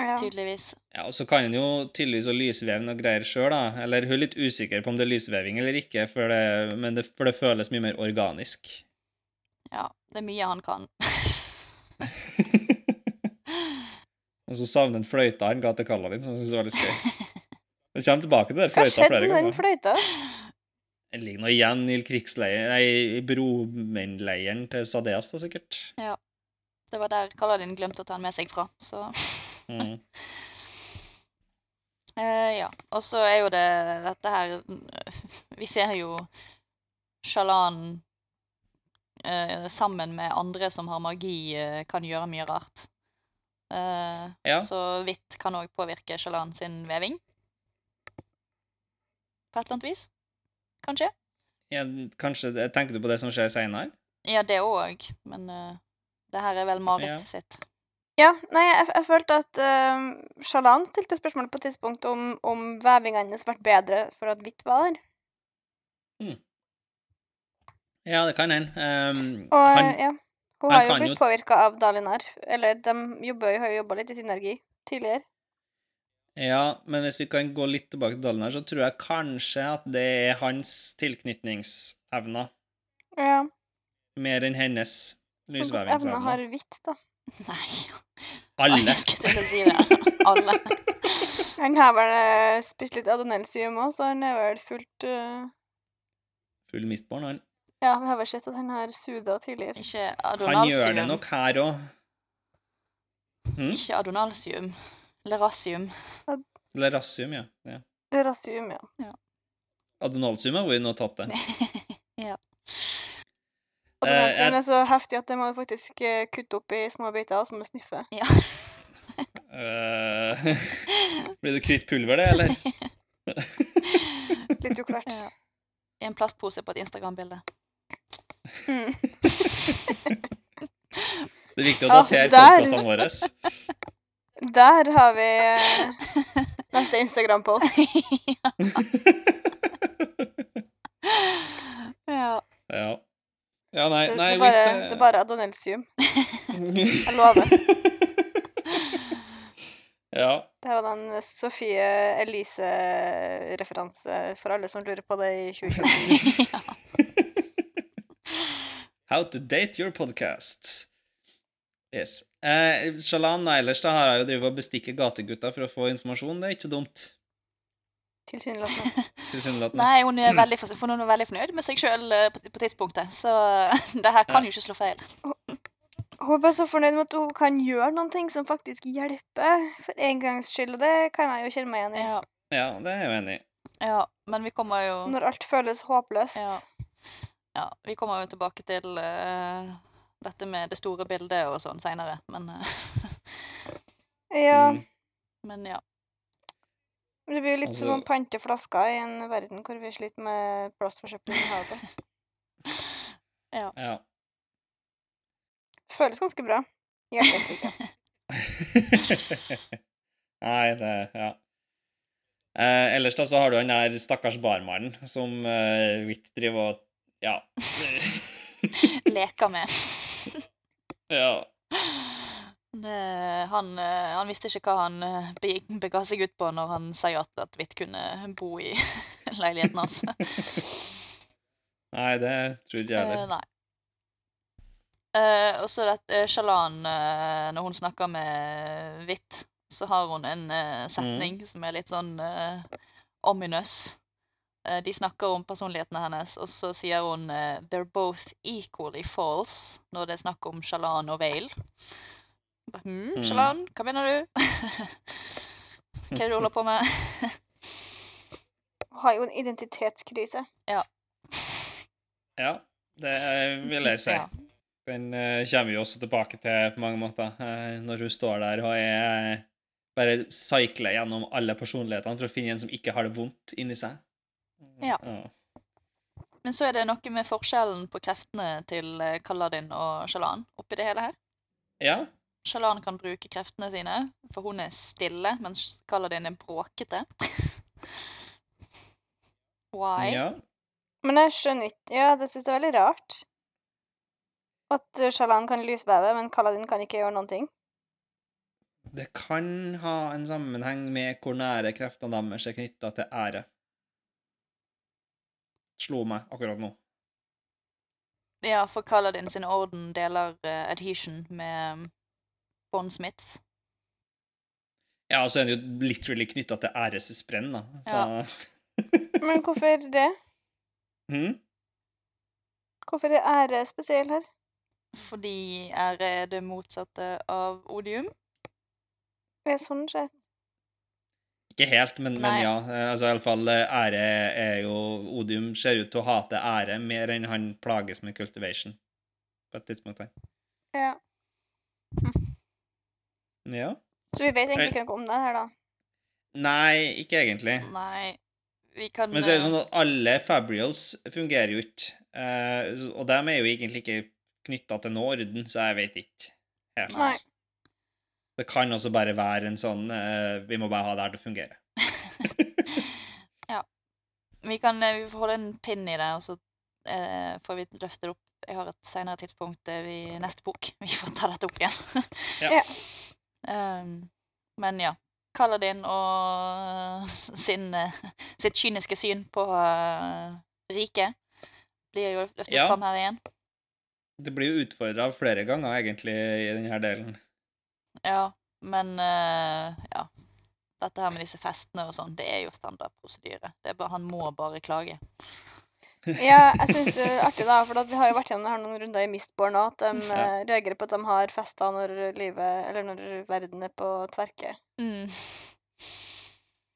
S3: Ja.
S1: tydeligvis.
S2: Ja, og så kan han jo tydeligvis å lysveve noe greier sjøl, da. Eller hun er litt usikker på om det er lysveving eller ikke, for det, men det, for det føles mye mer organisk.
S1: Ja, det er mye han kan.
S2: og så savner han fløyta han ga til Kaladin, som han syns var litt skøy. Det kommer tilbake til den
S3: Hva
S2: fløyta
S3: skjedde
S2: flere
S3: med den fløyta?
S2: Den ligger nå igjen i krigsleiren, nei, i bromennleiren til Sadeas, da, sikkert. Ja.
S1: Det var der Kaladin glemte å ta den med seg fra, så
S2: Mm.
S1: uh, ja. Og så er jo det dette her Vi ser jo Shalan eh, sammen med andre som har magi, eh, kan gjøre mye rart. Eh,
S2: Ja.
S1: Så hvitt kan òg påvirke Shalan sin veving. På et eller annet vis. Kanskje?
S2: Ja, kanskje Tenker du på det som skjer seinere?
S1: Ja, det òg, men uh, det her er vel Marit
S2: Ja.
S1: sitt.
S3: Ja, nei, jeg, jeg følte at uh, Shalan stilte spørsmål på et tidspunkt om, om vevingen hennes ble bedre for at hvitt var der.
S2: Ja, det kan hende. Um,
S3: Og eh,
S2: han,
S3: ja, hun har jo blitt
S2: jo-
S3: påvirka av Dalinar. Eller de jobber, har jo jobba litt i synergi tidligere.
S2: ja, men hvis vi kan gå litt tilbake til Dalinar, så tror jeg kanskje at det er hans tilknytningsevner
S3: Ja,
S2: mer enn hennes
S3: Hvilke evner har hvitt, da?
S1: Nei,
S2: Alle.
S1: jeg skulle til å si det. Alle.
S3: Han har vel eh, spist litt adonelsium òg, så han er vel fullt uh,
S2: Full mistborn, han.
S3: Ja, vi har vel sett at han har suda tidligere.
S1: Ikke adonalsium.
S2: Han gjør det nok her òg. Hm?
S1: Ikke adonalsium. Lerasium.
S2: Lerasium, ja. ja.
S3: Lerasium, ja.
S2: Adonalsium har vi nå tatt det.
S3: ja.
S2: Adonalsium
S3: er så heftig at det må du faktisk eh, kutte opp i små biter, og så må du sniffe.
S1: Ja.
S2: Eh, blir det kvitt pulver, det, eller?
S3: Litt uklart.
S1: ja. I en plastpose på et Instagram-bilde.
S3: Mm.
S2: Det er viktig å datere
S3: der.
S2: podkastene våre.
S3: Der har vi eh, neste Instagram-post.
S1: ja.
S2: ja. Ja, nei,
S3: Det,
S2: nei
S3: det, bare,
S2: ikke...
S3: det er bare adonelsium. Jeg lover.
S2: ja.
S3: Det var den Sofie Elise-referanse for alle som lurer på det i 2020.
S1: ja.
S2: How to date your podcast. Yes. Eh, Shalan Eilers da har jeg jo drevet og bestikket gategutta for å få informasjon. Det er ikke dumt.
S3: Tilsynelatende.
S2: tilsynelatende.
S1: Nei, hun er veldig, for, hun er veldig fornøyd med seg sjøl på, på tidspunktet, så det her kan jo ikke slå feil.
S3: Hun er bare så fornøyd med at hun kan gjøre noen ting som faktisk hjelper, for en gangs skyld, og det kan jeg jo kjenne meg igjen i.
S1: Ja,
S2: Ja, det er jeg jo enig i.
S1: ja, men vi kommer jo
S3: Når alt føles håpløst.
S1: Ja. Ja, vi kommer jo tilbake til uh, dette med det store bildet og sånn seinere, men uh,
S3: Ja,
S2: Mm.
S1: Men ja.
S3: det blir jo litt som å
S2: Altså-
S3: pante flasker i en verden hvor vi sliter med plastforsøpling i havet.
S2: Ja.
S3: Føles ganske bra. Hjertestukket.
S2: Nei, det Ja. Eh, ellers da så har du han der stakkars barmannen som eh, vidt driver og Ja.
S1: Leker med.
S2: ja.
S1: Det, han, eh, han visste ikke hva han eh, be- bega seg ut på når han sa ja til at Hvitt kunne bo i leiligheten hans.
S2: Nei, det tror jeg
S1: heller.
S2: heller.
S1: nei. Uh, og så dette Shalan, uh, når hun snakker med Hvitt, så har hun en setning som er litt sånn uh. Eh, de snakker om personlighetene hennes, og så sier hun eh, 'they're both equally false' når det er snakk om Shalan og Vale. Hm,
S2: Mm.
S1: Shalan, hva mener du? hva er det du holder på med?
S3: Har jo en identitetskrise.
S2: Ja, ja, det vil jeg si.
S1: Ja.
S2: Den eh, kommer vi også tilbake til på mange måter. eh, når hun står der og er bare sykler gjennom alle personlighetene for å finne en som ikke har det vondt inni seg.
S1: Ja. Men så er det noe med forskjellen på kreftene til eh, Kaladin og Shalan oppi det hele her.
S2: Ja.
S1: Shalan kan bruke kreftene sine, for hun er stille, mens Kaladin er bråkete. Why?
S2: ja.
S3: Men jeg skjønner ikke Ja, det synes jeg er veldig rart. At eh, Shalan kan lysveve, men Kaladin kan ikke gjøre noen ting.
S2: Det kan ha en sammenheng med hvor nære kreftene deres er knytta til ære. Slo meg akkurat nå.
S1: Ja, for Kaladin sin orden deler uh, adhesion med um, Bondsmiths.
S2: Ja, og så er det jo literally knytta til æressprenn, da. Så
S3: Men hvorfor er det?
S2: Hm?
S3: Hvorfor er ære spesiell her?
S1: Fordi ære er det motsatte av odium.
S3: Det Er sånn sett?
S2: Ikke helt, men, men ja. Eh, Altså iallfall ære er jo Odium ser ut til å hate ære mer enn han plages med cultivation. På et tidspunkt her.
S3: Ja.
S2: Ja.
S3: Så vi vet egentlig ikke noe om det her, da.
S2: Nei, ikke egentlig.
S1: Nei, vi kan
S2: Men så er det
S1: eh,
S2: sånn at alle fabrials fungerer jo ikke. Uh, og dem er jo egentlig ikke knytta til noen orden, så jeg vet ikke helt.
S3: Nei.
S2: Det kan også bare være en sånn uh, Vi må bare ha det her til å fungere.
S1: Vi kan eh, vi får holde en pinn i det, og så uh, får vi løfte det opp. Jeg har et senere tidspunkt i neste bok. Vi får ta dette opp igjen.
S2: Ja.
S3: Ja.
S1: um, men ja. Kaladin og sin, sitt kyniske syn på uh, riket blir jo løftet
S2: Ja.
S1: fram her igjen.
S2: Det blir jo utfordra flere ganger, egentlig, i denne delen.
S1: Ja, men eh, ja. Dette her med disse festene og sånn, det er jo standardprosedyre. Det er bare, han må bare klage.
S3: Ja, jeg syns det er artig, da, for at vi har jo vært gjennom det her noen runder i Mistborn òg, at de
S2: Ja.
S3: eh, reagerer på at de har fester når livet Eller når verden er på tverke.
S1: Mm.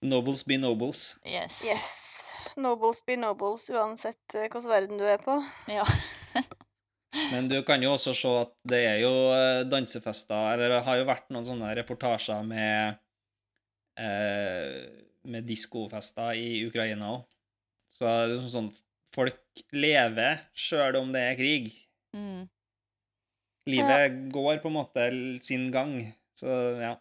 S2: Nobles be nobles.
S1: Yes.
S3: Yes. Nobles be nobles, uansett eh, hvilken verden du er på.
S1: Ja.
S2: Men du kan jo også se at det er jo eh, dansefester Eller det har jo vært noen sånne reportasjer med eh, Med diskofester i Ukraina òg. Så det er liksom sånn Folk lever sjøl om det er krig.
S1: Mm.
S2: Livet går på en måte sin gang. Så ja.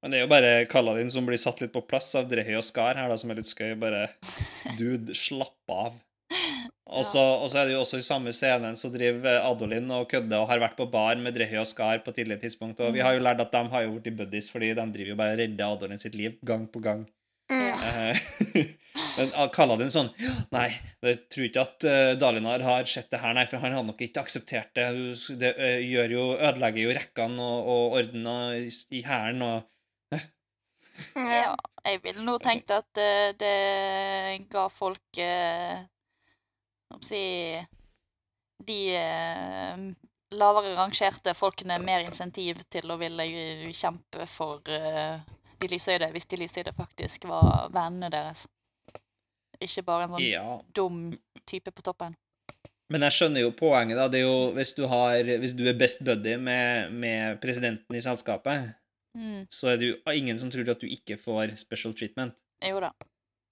S2: Men det er jo bare Kaladin som blir satt litt på plass av Drehøy og Skar her, da, som er litt skøy. Bare Dude, slapp av. Og så, er det jo også i samme scenen så driver Adolin og kødder og har vært på bar med Drehy og Skar på tidligere tidspunkt. Og vi har jo lært at de har jo blitt buddies, fordi de driver jo bare og redder Adolin sitt liv gang på gang.
S3: Mm.
S2: Eh, Men ah, Kaladin sånn Nei, jeg tror ikke at uh, Dalinar har sett det her, nei, for han har nok ikke akseptert det. Det uh, gjør jo, ødelegger jo rekkene og, og ordena i, i hæren og
S1: Ja, jeg ville nå tenkt at eh, det ga folk eh, si De eh, lavere rangerte folkene mer insentiv til å ville kjempe for eh, de lysøyde, hvis de lysøyde faktisk var vennene deres. Ikke bare en sånn
S2: Ja.
S1: dum type på toppen.
S2: Men jeg skjønner jo poenget, da. Det er jo hvis du, har, hvis du er best buddy med, med presidenten i selskapet,
S1: Mm.
S2: så er det jo ingen som tror at du ikke får special treatment.
S1: Jo da.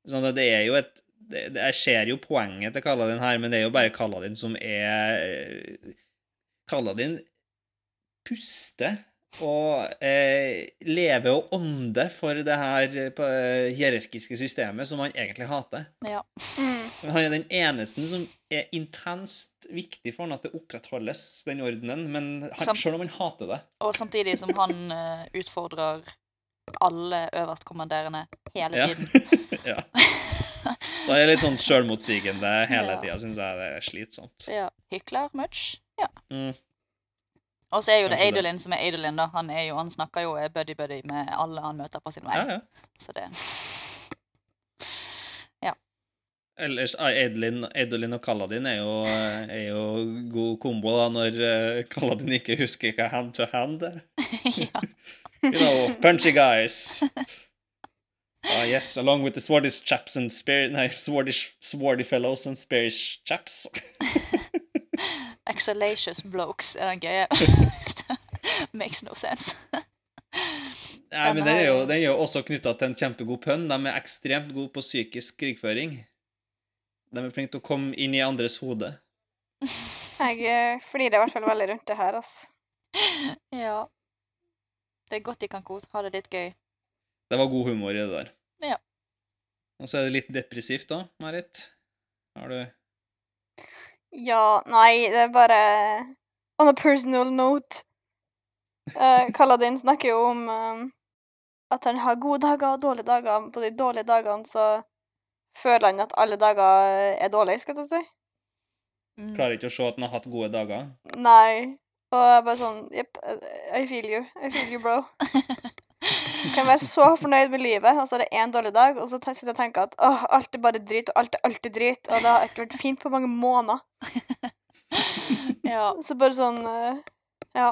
S2: Sånn at det er jo et det, det, Jeg ser jo poenget til Kaladin her, men det er jo bare Kaladin som er Kaladin puster og eh, lever og ånder for det her eh, hierarkiske systemet som han egentlig hater.
S1: Ja.
S3: Mm.
S2: Han er den eneste som er intenst viktig for han at det opprettholdes, den ordenen, men han, selv om han hater det.
S1: Og samtidig som han eh, utfordrer alle øverstkommanderende hele
S2: Ja.
S1: tiden.
S2: ja. Da er litt sånn sjølmotsigende hele
S1: Ja.
S2: tida, syns jeg det er slitsomt.
S1: Ja. Hykler much. Ja.
S2: Mm.
S1: Og så er jo det. Adolin som er Adolin, da. Han, jo, han snakker jo buddy-buddy med alle han møter på sin vei.
S2: Ja, ja.
S1: Så det
S2: Ellers, ah, Edlin, og Kaladin er jo, er jo god kombo da, når eh, Kaladin ikke husker hva hand to hand er.
S1: Ja.
S2: You know, punchy guys. Ah, yes, along with the Swardish chaps and spear, nei, Swardish, Swardy fellows and Sparish chaps.
S1: Exhalacious blokes er den gøye. Makes no sense.
S2: Nei, men
S1: Den
S2: den er jo, den er jo også knytta til en kjempegod pønn. De er ekstremt gode på psykisk krigføring. De er flinke til å komme inn i andres hode.
S3: Jeg flirer i hvert fall veldig rundt det her, altså.
S1: Ja. Det er godt de kan kose, ha det litt gøy.
S2: Det var god humor i det der.
S1: Ja.
S2: Og så er det litt depressivt da, Marit. Har du
S3: Ja, nei, det er bare On a personal note. Uh, Kaladin snakker jo om eh, at han har gode dager og dårlige dager. På de dårlige dagene så føler han at alle dager er dårlige, skal jeg si.
S1: Mm.
S2: klarer ikke å se at han har hatt gode dager?
S3: Nei. Og jeg er bare sånn Jepp, I feel you. I feel you, bro. Kan være så fornøyd med livet, og så er det én dårlig dag, og så sitter jeg og tenker at åh, alt er bare drit, og alt er alltid drit, og det har ikke vært fint på mange måneder.
S1: Ja.
S3: Så bare sånn eh, Ja.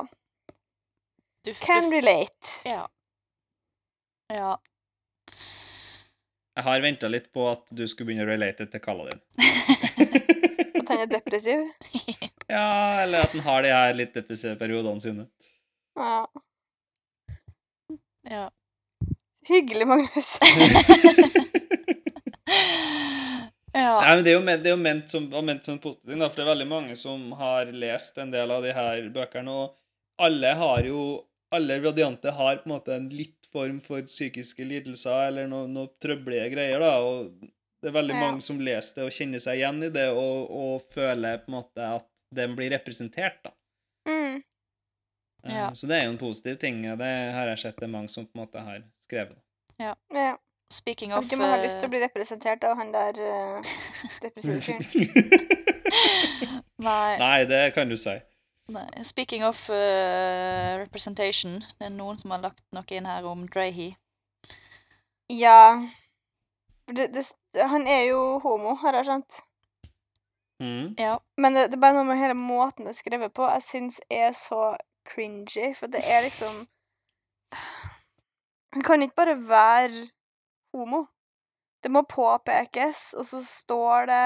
S1: Duft,
S3: Can relate.
S1: ja. Ja.
S2: Jeg har venta litt på at du skulle begynne å relate til kalla din.
S3: At han er depressiv.
S2: ja, eller at han har de her litt depressive periodene sine.
S3: Ja.
S1: ja.
S3: Hyggelig, Magnus.
S1: ja.
S2: Nei, men Det er jo ment, det er jo ment, som, var ment som en positiv ting, for det er veldig mange som har lest en del av de her bøkene, og alle har jo Alle radianter har på en måte en litt form for psykiske lidelser eller noe, noe trøbbelige greier, da, og det er veldig
S3: Ja.
S2: mange som leser det og kjenner seg igjen i det, og, og føler på en måte at den blir representert, da.
S3: Mm.
S2: Eh,
S1: Ja.
S2: Så det er jo en positiv ting, det har jeg sett det er mange som på en måte har skrevet.
S3: Ja.
S1: Speaking
S3: Har
S1: of
S3: ikke man har lyst til å bli representert av han der uh, depressive.
S1: Nei.
S2: Nei, det kan du si.
S1: Nei. Speaking of uh, representation, det er noen som har lagt noe inn her om Drahy.
S3: Ja. Det, det, han er jo homo, har jeg skjønt.
S2: Mm.
S1: Ja.
S3: Men det, det er bare noe med hele måten det er skrevet på jeg syns er så cringy. For det er liksom Han kan ikke bare være homo. Det må påpekes, og så står det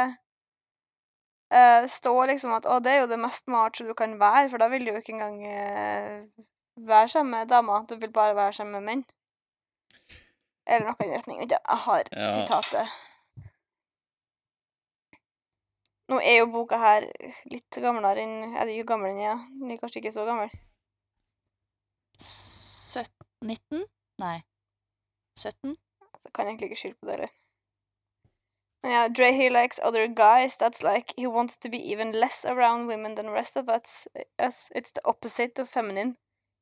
S3: uh, står liksom at å, det er jo det mest macho du kan være, for da vil du jo ikke engang uh, være sammen med damer. Du vil bare være sammen med menn. Eller noe i den retning. Jeg har
S2: Ja.
S3: sitatet. Nå er jo boka her litt gamlere enn Er det ikke gammel enn jeg? er? Den er kanskje ikke så gammel.
S1: 17 19? Nei. 17?
S3: Så kan jeg egentlig ikke skylde på det heller. Men ja, Dre he likes other guys. That's like he wants to be even less around women than the rest of us. It's the opposite of feminine.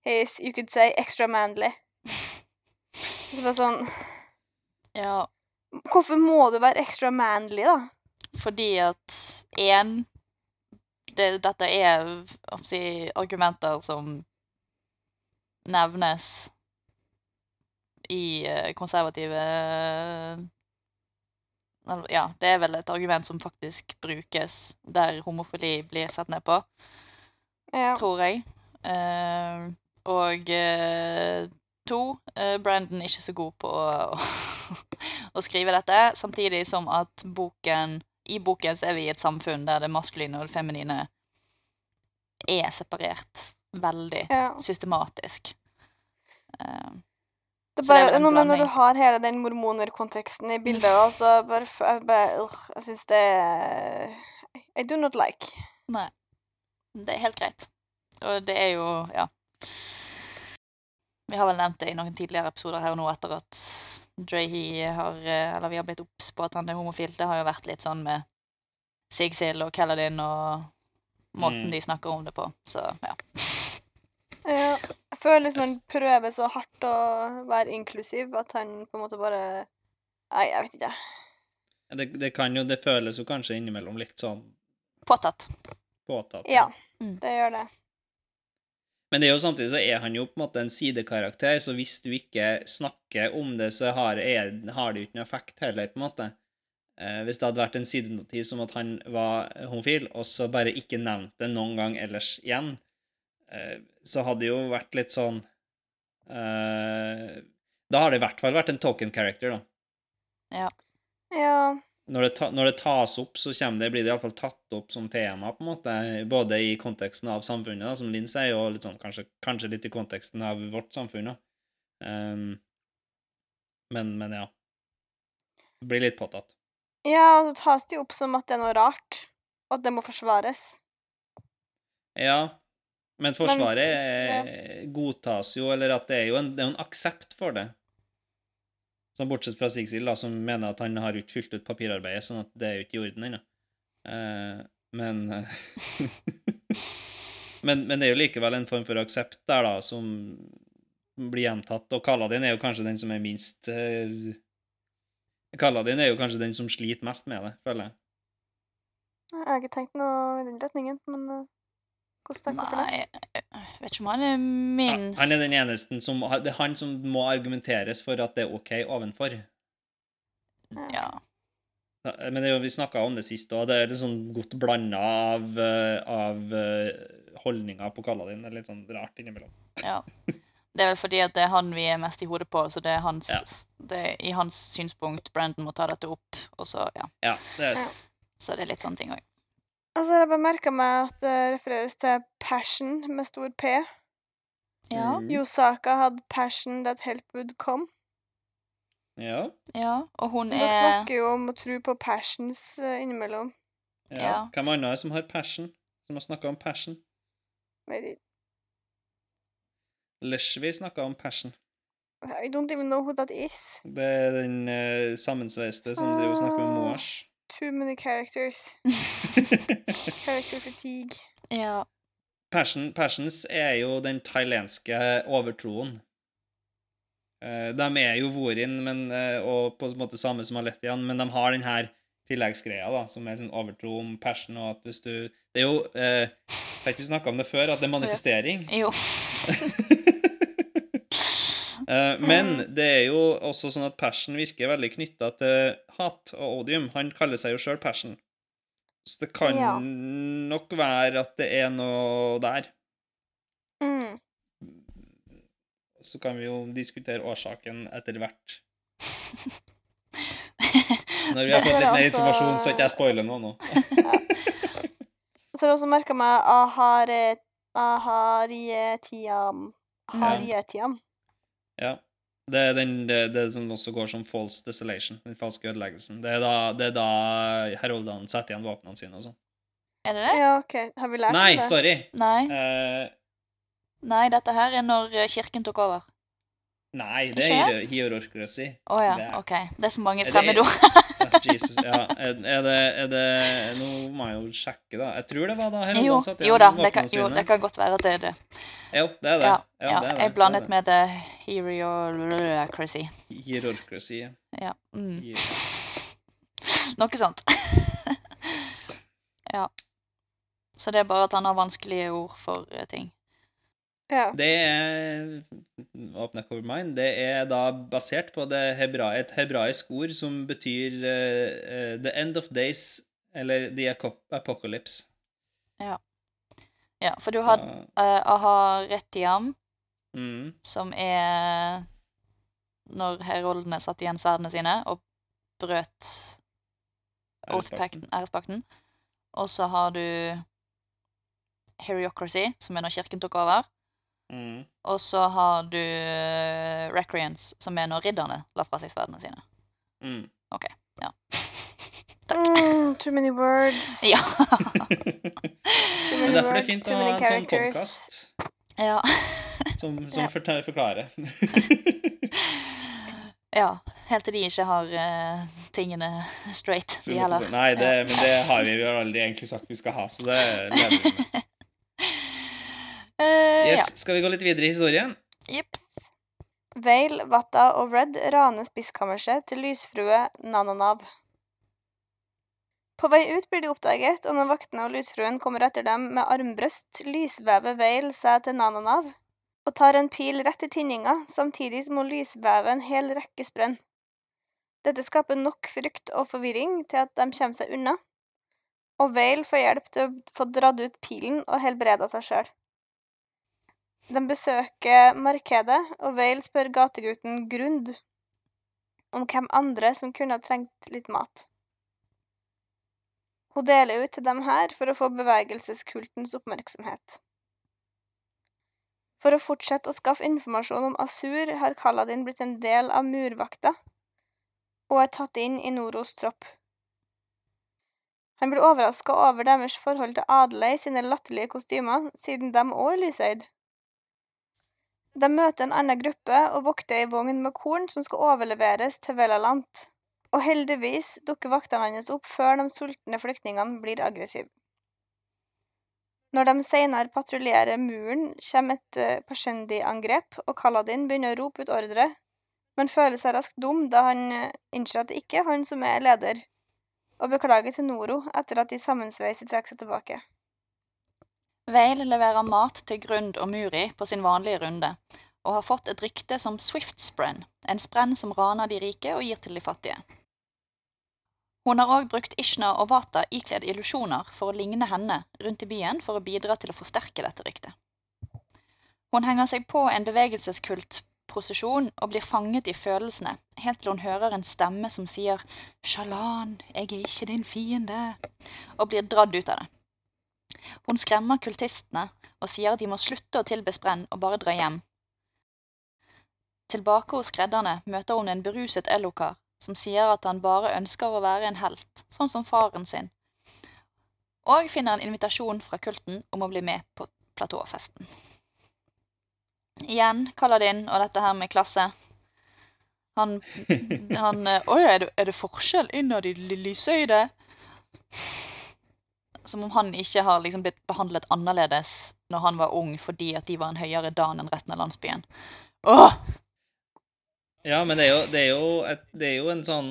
S3: He is, you could say, extra manly. Det var sånn
S1: Ja.
S3: Hvorfor må du være extra manly, da?
S1: Fordi at én det, Dette er si, argumenter som nevnes i eh, konservative Ja, det er vel et argument som faktisk brukes der homofili blir sett ned på,
S3: Ja.
S1: tror jeg. Eh, og eh, to, Brandon er ikke så god på å, å skrive dette, samtidig som at boken I boken så er vi i et samfunn der det maskuline og det feminine er separert veldig
S3: ja.
S1: systematisk. Eh,
S3: Det bare, det med når du har hele den mormonerkonteksten i bildet, så bare, jeg, bare, uh, jeg syns det er I do not like.
S1: nei. Det er helt greit. Og det er jo Ja. Vi har vel nevnt det i noen tidligere episoder her og nå etter at Drahy har eh, Eller vi har blitt obs på at han er homofil. Det har jo vært litt sånn med Sig Sill og Kelladin og måten
S2: Mm.
S1: de snakker om det på. Så ja.
S3: Ja. Føler liksom han prøver så hardt å være inklusiv at han på en måte bare Nei, jeg vet ikke.
S2: Det, det kan jo Det føles jo kanskje innimellom litt sånn
S1: Påtatt.
S2: påtatt.
S3: Ja,
S1: Mm.
S3: det gjør det.
S2: Men det er jo samtidig så er han jo på en måte en sidekarakter, så hvis du ikke snakker om det, så har, er, har det jo ikke noe effekt heller, på en måte. Eh, hvis det hadde vært en sidenotis om at han var homofil, og så bare ikke nevnt det noen gang ellers igjen, så hadde det jo vært litt sånn eh, Da har det i hvert fall vært en token character, da.
S3: Ja.
S2: Når det, ta, når det tas opp, så kommer det, blir det iallfall tatt opp som tema, på en måte, både i konteksten av samfunnet, da, som Linn sier, og litt sånn, kanskje, kanskje litt i konteksten av vårt samfunn. Da. Um, men, men ja. Det blir litt påtatt.
S3: ja, og så tas det jo opp som at det er noe rart, og at det må forsvares.
S2: Ja, men Forsvaret
S3: ja.
S2: eh, godtas jo, eller at det er jo en, det er en aksept for det. Sånn bortsett fra Sigsild, da, som mener at han har ikke fylt ut papirarbeidet, sånn at det er jo ikke i orden ennå. Eh, men, eh, men Men det er jo likevel en form for aksept der, da, som blir gjentatt. Og Kaladin er jo kanskje den som er minst uh, Kaladin er jo kanskje den som sliter mest med det, føler jeg.
S3: Jeg har ikke tenkt noe i den retningen, men uh, hvordan tenker du det?
S1: Nei, jeg vet ikke om han er
S2: Ja,
S1: minst
S2: Han er den eneste som Det er han som må argumenteres for at det er OK ovenfor.
S1: Ja.
S2: Ja, Men det vi snakka om det sist òg. Det er litt sånn godt blanda av, eh, av holdninga holdninger på Kaladin. Det er litt sånn rart innimellom.
S1: Ja. Det er vel fordi at det er han vi er mest i hodet på, så det er, hans,
S2: Ja.
S1: det er i hans synspunkt Brandon må ta dette opp, og så, ja.
S2: Ja, det er
S3: så.
S1: Så det er litt sånne ting òg.
S3: Og så har jeg bare merka meg at det refereres til passion med stor P.
S1: Ja.
S2: Mm.
S3: Yosaka hadde passion that help would come.
S2: Ja.
S1: ja. Og hun er
S3: Dere
S1: er
S3: snakker jo om å tro på passions eh, innimellom.
S2: ja.
S1: Ja.
S2: Hvem andre som har passion? Som har snakka om passion?
S3: Vet ikke.
S2: Leshvi snakka om passion.
S3: I don't even know who that is.
S2: Det er den uh, sammensveiste som driver og snakker om Moas.
S3: Too many characters. Character fatigue.
S1: Ja.
S2: Passion, passions er jo den thailandske overtroen. Eh, de er jo Vorin, men, eh, og på en måte samme som Alethian, men de har den her tilleggsgreia, da, som er sånn overtro om passion, og at hvis du Det er jo eh, Jeg har ikke snakka om det før, at det er manifestering.
S1: Jo.
S2: Eh, men det er jo også sånn at passion virker veldig knytta til hat og odium. Han kaller seg jo sjøl passion. Så det kan
S3: Ja.
S2: nok være at det er noe der.
S3: Mm.
S2: Så kan vi jo diskutere årsaken etter hvert. Når vi har fått litt mer informasjon, så ikke jeg spoiler noe nå.
S3: Så har jeg også merka meg ahare, aharietiam. Aharietiam.
S2: Ja. Det er den det, det som også går som false desolation, den falske ødeleggelsen. Det er da, det er da heroldene setter igjen våpnene sine og sånn.
S1: Er det det?
S3: Ja, OK. Har vi lært
S2: Nei,
S3: det?
S2: sorry.
S1: Nei.
S2: Eh,
S1: Nei, dette her er når eh, kirken tok over.
S2: nei, det er hierorkrasi.
S1: Å ja,
S2: Det er-
S1: OK. Det er så mange fremmedord.
S2: Jesus, ja. Er, er, det, er det Nå må jeg jo sjekke, da. Jeg tror det var da
S1: Jo,
S2: satt
S1: jo da, det kan, jo, det kan godt være at det er det.
S2: Jo, det er det.
S1: Ja,
S2: Ja,
S1: ja,
S2: det er det.
S1: jeg blandet med The Heriocracy.
S2: Hierarkrasi.
S1: Ja. Mm. Noe sånt. ja. Så det er bare at han har vanskelige ord for eh, ting.
S3: Ja.
S2: Det er Åpne cover mind. Det er da basert på det hebra, et hebraisk ord som betyr uh, eh, the end of days, eller the apocalypse.
S1: Ja, for du har uh, Aha Retiam,
S2: mm,
S1: som er når heroldene satte igjen sverdene sine og brøt ærespakten. Og så har du Heriocracy, som er når kirken tok over.
S2: Mm.
S1: Og så har du Recreants, som er når ridderne la fra seg sverdene sine.
S2: Mm.
S1: Takk.
S3: Mm, too many words.
S1: Ja.
S3: Too
S2: Det er derfor det er fint å ha en sånn podkast
S1: ja.
S2: som, som
S3: Ja.
S2: forklarer.
S1: ja. Helt til de ikke har uh, tingene straight, de heller.
S2: Nei, det, men det har vi vi har aldri egentlig sagt vi skal ha, så det lever vi med.
S1: Eh,
S2: Yes, skal vi gå litt videre i historien?
S1: ja. Jepp.
S3: Vale, Vatta og Red raner spiskammerset til lysfrue Nananav. På vei ut blir de oppdaget, og når vaktene og lysfruen kommer etter dem med armbrøst, lysvever Vale seg til Nananav og tar en pil rett i tinninga, samtidig som hun lysvever en hel rekke sprenn. Dette skaper nok frykt og forvirring til at de kommer seg unna, og Vale får hjelp til å få dratt ut pilen og helbreda seg sjøl. De besøker markedet, og Vale spør gategutten Grund om hvem andre som kunne ha trengt litt mat. Hun deler ut til dem her for å få bevegelseskultens oppmerksomhet. For å fortsette å skaffe informasjon om Asur har Kaladin blitt en del av murvakta og er tatt inn i Noros tropp. Han blir overraska over deres forhold til Adelei sine latterlige kostymer, siden de òg er lysøyd. De møter en annen gruppe og vokter ei vogn med korn som skal overleveres til Velalant. Og heldigvis dukker vaktene hans opp før de sultne flyktningene blir aggressive. Når de senere patruljerer muren, kommer et uh, Pashendi-angrep, og Kaladin begynner å rope ut ordre, men føler seg raskt dum da han eh, innser at det ikke er han som er leder, og beklager til Noro etter at de sammensveiser trekker seg tilbake.
S1: Vale leverer mat til Grund og Muri på sin vanlige runde, og har fått et rykte som Swift-sprenn, en sprenn som raner de rike og gir til de fattige. Hun har òg brukt Ishna og Vata ikledd illusjoner for å ligne henne rundt i byen for å bidra til å forsterke dette ryktet. Hun henger seg på en bevegelseskultprosesjon og blir fanget i følelsene, helt til hun hører en stemme som sier Shalan, jeg er ikke din fiende, og blir dradd ut av det. Hun skremmer kultistene og sier de må slutte å tilbe sprenn og bare dra hjem. Tilbake hos skredderne møter hun en beruset Elokar som sier at han bare ønsker å være en helt, sånn som faren sin, og finner en invitasjon fra kulten om å bli med på platåfesten. Igjen Kaladin og dette her med klasse. Han, han Å er det, er det forskjell innad i de lysøyde? Som om han ikke har liksom blitt behandlet annerledes når han var ung fordi at de var en høyere dan enn resten av landsbyen. Åh!
S2: Ja, men det er jo, det er jo, et, det er jo en sånn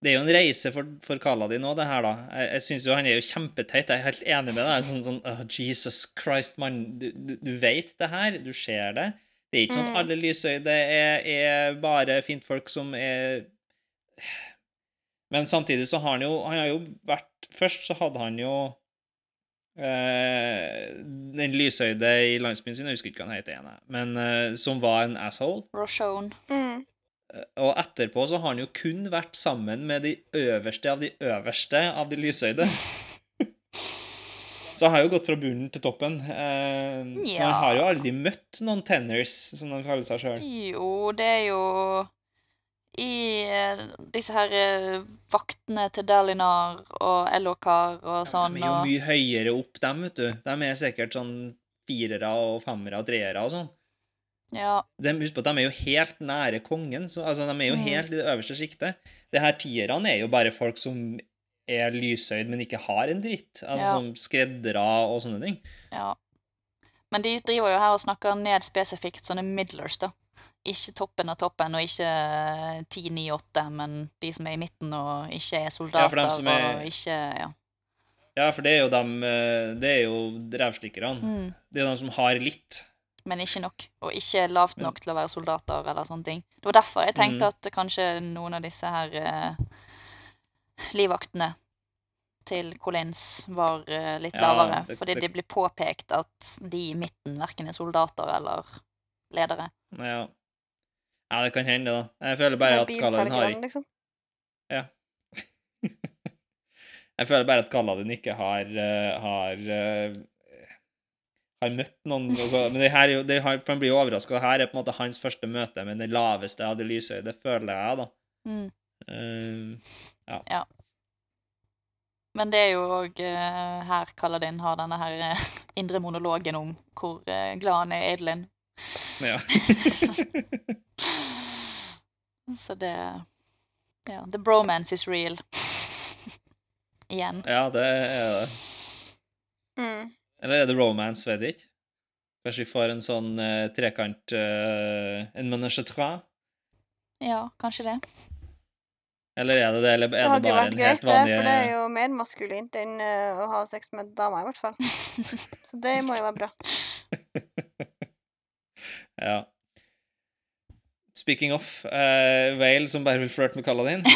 S2: Det er jo en reise for, for di nå, det her, da. Jeg, jeg syns jo han er jo kjempeteit. Jeg er helt enig med deg. Sånn, sånn oh, Jesus Christ, mann. Du, du, du vet det her. Du ser det. Det er ikke sånn
S3: Mm.
S2: at alle lysøyde er, er bare fintfolk som er Men samtidig så har han jo Han har jo vært Først så hadde han jo eh, den lysøyde i landsbyen sin, jeg husker ikke hva han heter igjen, men eh, som var en asshole.
S1: Roshone.
S3: Mm.
S2: Og etterpå så har han jo kun vært sammen med de øverste av de øverste av de lysøyde. Så han har jo gått fra bunnen til toppen. Eh,
S1: Ja.
S2: Han har jo aldri møtt noen tenners, som de kaller seg sjøl.
S1: Jo, det er jo i eh, disse her eh, vaktene til Dalinar og Elokar og sånn.
S2: De er jo
S1: og,
S2: mye høyere opp, dem, vet du. De er sikkert sånn firere og femmere og treere og sånn.
S1: ja,
S2: De, husk på at de er jo helt nære kongen. Så, altså, de er jo
S1: Mm.
S2: helt i det øverste sjiktet. Det her tierne er jo bare folk som er lyshøyd, men ikke har en dritt. Altså
S1: Ja.
S2: som skreddere og sånne ting.
S1: Ja. Men de driver jo her og snakker ned spesifikt sånne midlers, da. Ikke toppen av toppen, og ikke 10-9-8, men de som er i midten og ikke er soldater
S2: ja, er-
S1: og ikke Ja.
S2: Ja, for det er jo dem eh, Det er jo revstikkerne.
S1: Mm.
S2: Det er de som har litt.
S1: Men ikke nok. Og ikke lavt nok til å være soldater eller sånne ting. Det var derfor jeg tenkte
S2: Mm.
S1: at kanskje noen av disse her eh, livvaktene til Collins var eh, litt
S2: Ja,
S1: lavere.
S2: det-
S1: fordi
S2: det-
S1: det blir påpekt at de i midten verken er soldater eller ledere.
S2: Ja. Ja, det kan hende, da. Jeg føler bare at Kaladin har ikke
S3: liksom.
S2: Jeg føler bare at Kaladin ikke har eh, har eh, har møtt noen altså, Men det her er det har, han blir jo overraska. Her er på en måte hans første møte med den laveste av de lysøyde, det føler jeg, da.
S1: Mm.
S2: Eh,
S1: Men det er jo òg her Kaladin har denne her indre monologen om hvor glad han er i Adelin.
S2: Ja.
S1: Så det Ja. The bromance is real. Igjen.
S2: ja, det er det.
S3: Mm.
S2: Eller er det romance, vet jeg ikke. Kanskje vi får en sånn uh, trekant uh, En menage trois?
S1: Ja, kanskje det.
S2: Eller er det det, eller
S3: Det
S2: er det
S3: hadde jo
S2: bare
S3: vært
S2: en
S3: greit,
S2: helt
S3: det,
S2: vanlig
S3: for det er jo mer maskulint enn uh, å ha sex med damer, i hvert fall. Så det må jo være bra.
S2: Ja. Speaking of, uh, Vale som bare vil flørte med Kaladin.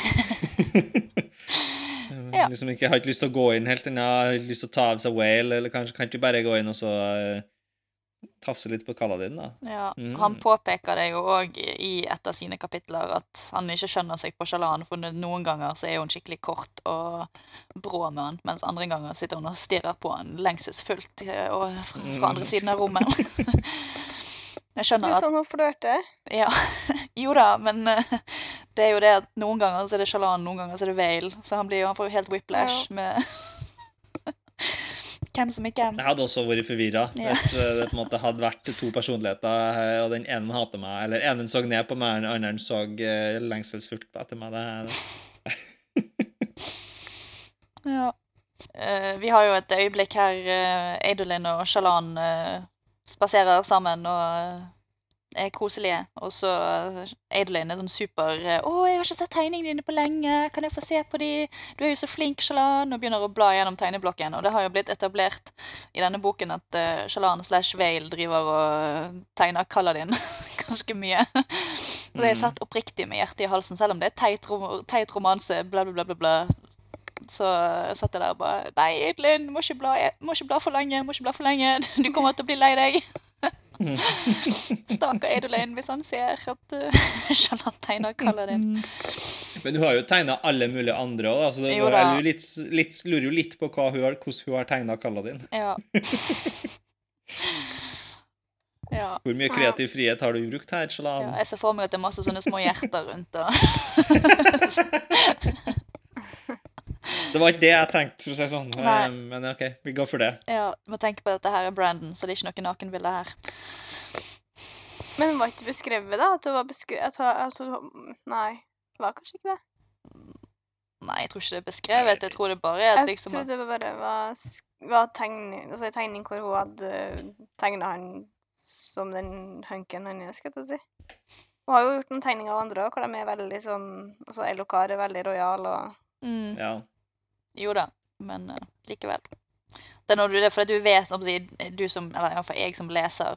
S1: Ja.
S2: Liksom ikke har ikke lyst til å gå inn helt ennå, har ikke lyst til å ta av seg Whale, eller kanskje kan ikke bare gå inn og så uh, tafse litt på Kaladin, da.
S1: Ja,
S2: Mm.
S1: Han påpeker det jo òg i et av sine kapitler at han ikke skjønner seg på Shalan, for noen ganger så er hun skikkelig kort og brå med han, mens andre ganger sitter hun og stirrer på han lengselsfullt eh, og fra, fra andre siden av rommet. Jeg skjønner
S3: er
S1: Du
S3: sånn hun flørter.
S1: Ja, jo da, men eh, det er jo det at noen ganger så er det Shalan, noen ganger så er det Vale, så han, blir, jo- han får jo helt whiplash med hvem som er hvem.
S2: Jeg hadde også vært forvirra
S1: Ja.
S2: hvis eh, det på en måte hadde vært to personligheter, eh, og den ene hater meg, eller enen så ned på meg, og den andre så lengselsfullt etter meg. Det,
S1: Ja. Eh, vi har jo et øyeblikk her uh, og Shalan spaserer sammen og eh, er koselige. Og så Adeline er sånn super eh, 'Å, jeg har ikke sett tegningene dine på lenge. Kan jeg få se på de? Du er jo så flink, Shalan.' Og begynner å bla gjennom tegneblokken. Og det har jo blitt etablert i denne boken at uh, Shalan slash Vale driver og eh, tegner Kaladin ganske mye. Og det er satt oppriktig med hjertet i halsen, selv om det er teit, rom teit romanse, bla, bla, bla, bla, bla. Så satt jeg der og bare Nei, Edlin, må ikke bla, må ikke bla for lenge. Må ikke bla for lenge. Du kommer til å bli lei deg. Stakkar Edlin hvis han ser at uh, Charlotte tegner din.
S2: Men du har jo tegna alle mulige andre òg, så det,
S1: Jo da.
S2: jeg lurer, litt, litt, lurer jo litt på hva hun har, hvordan hun har tegna Kaladin.
S1: Ja. ja.
S2: Hvor mye kreativ frihet har du brukt her,
S1: ja.
S2: Shalan?
S1: Jeg ser for meg at det er masse sånne små hjerter rundt. Og
S2: Det var ikke det jeg tenkte, for å si sånn.
S1: Nei.
S2: Eh, Men OK, vi går for det.
S1: ja, må tenke på at dette her er Brandon, så det er ikke noe nakenbilde her.
S3: Men var ikke beskrevet, da? At hun var beskrevet at hun, at hun, Nei, det var kanskje ikke det.
S1: Nei, jeg tror ikke det er beskrevet. Jeg tror det bare er at liksom
S3: Jeg
S1: tror
S3: trodde det bare var, var tegning, altså en tegning hvor hun hadde tegna han som den hunken han er, skal jeg si. Hun har jo gjort noen tegninger av andre òg, hvor de er veldig sånn Altså Elokar er veldig rojal og
S1: mm.
S2: Ja.
S1: Jo da, men uh, likevel. Det er når du, det er fordi du vet, du som, eller iallfall jeg som leser,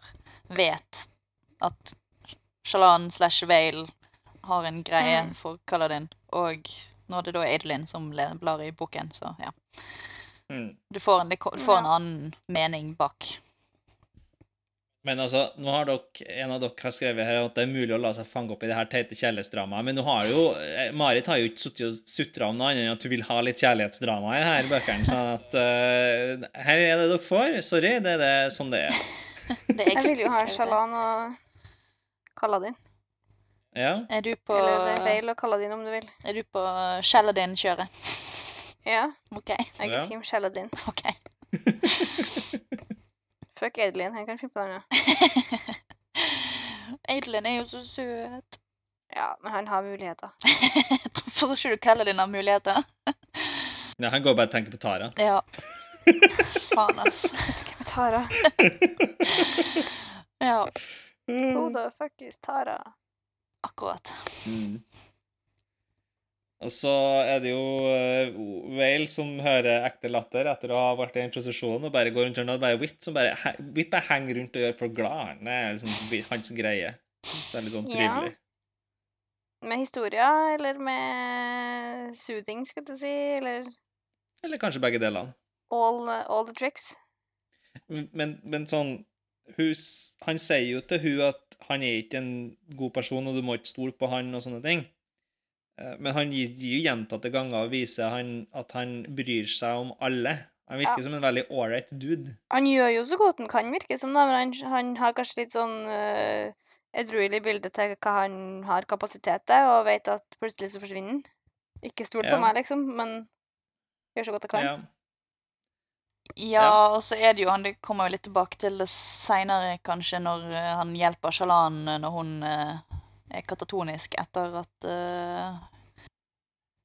S1: vet at Shalan slash Vale har en greie
S3: Mm.
S1: for Kaladin, og når det da er Adelin som blar i boken, så ja.
S2: Mm.
S1: Du får en, du får en
S3: Ja.
S1: annen mening bak.
S2: Men altså, nå har dere, en av dere har skrevet her at det er mulig å la seg fange opp i det her teite kjærlighetsdramaet. Men nå har jo, eh, Marit har jo ikke sittet og sutra om noe annet enn at hun vil ha litt kjærlighetsdrama i denne bøkene. sånn at eh, her er det dere får. Sorry, det er det, sånn det er.
S1: Det er
S3: Jeg vil jo ha. Shalan og Kaladin.
S2: Ja.
S1: Er du på,
S3: Eller det er Vale og Kaladin, om du vil.
S1: er du på Shaladin-kjøret?
S3: Ja,
S1: OK.
S3: jeg er
S2: Ja.
S3: Team Shaladin.
S1: ok.
S3: Fuck Adeline, han kan finne på det annet.
S1: Adelin er jo så søt.
S3: Ja, men han har muligheter.
S1: Hvorfor tror ikke du kaller dine muligheter.
S2: Nei, han går bare og tenker på Tara.
S1: Ja. Faen, ass.
S3: Hvem er Tara?
S1: Ja,
S3: Who the fuck is Tara?
S1: akkurat.
S2: Mm. Og så er det jo uh, Whale som hører ekte latter etter å ha vært i en prosesjonen, og bare går rundt og bare Whit som bare, he- bare henger rundt og gjør folk glad. Det er liksom hans greie. Det er litt sånn
S3: Ja. Med historier, eller med soothing, skal du si, eller
S2: Eller kanskje begge delene.
S3: all, all the tricks?
S2: Men, men sånn hun, Han sier jo til hun at han er ikke en god person, og du må ikke stole på han og sånne ting. Eh, Men han gir, jo gjentatte ganger og viser han at han bryr seg om alle. Han virker
S3: Ja.
S2: som en veldig ålreit dude.
S3: Han gjør jo så godt han kan, virke som, da, men han, han har kanskje litt sånn uh, edruelig bilde til hva han har kapasitet til, og vet at plutselig så forsvinner han. Ikke stol
S2: Ja.
S3: på meg, liksom, men gjør så godt jeg kan.
S2: Ja.
S1: Ja, og så er det jo han Det kommer jo litt tilbake til det seinere, kanskje, når eh, han hjelper Shalan eh, når hun eh, er katatonisk etter at uh,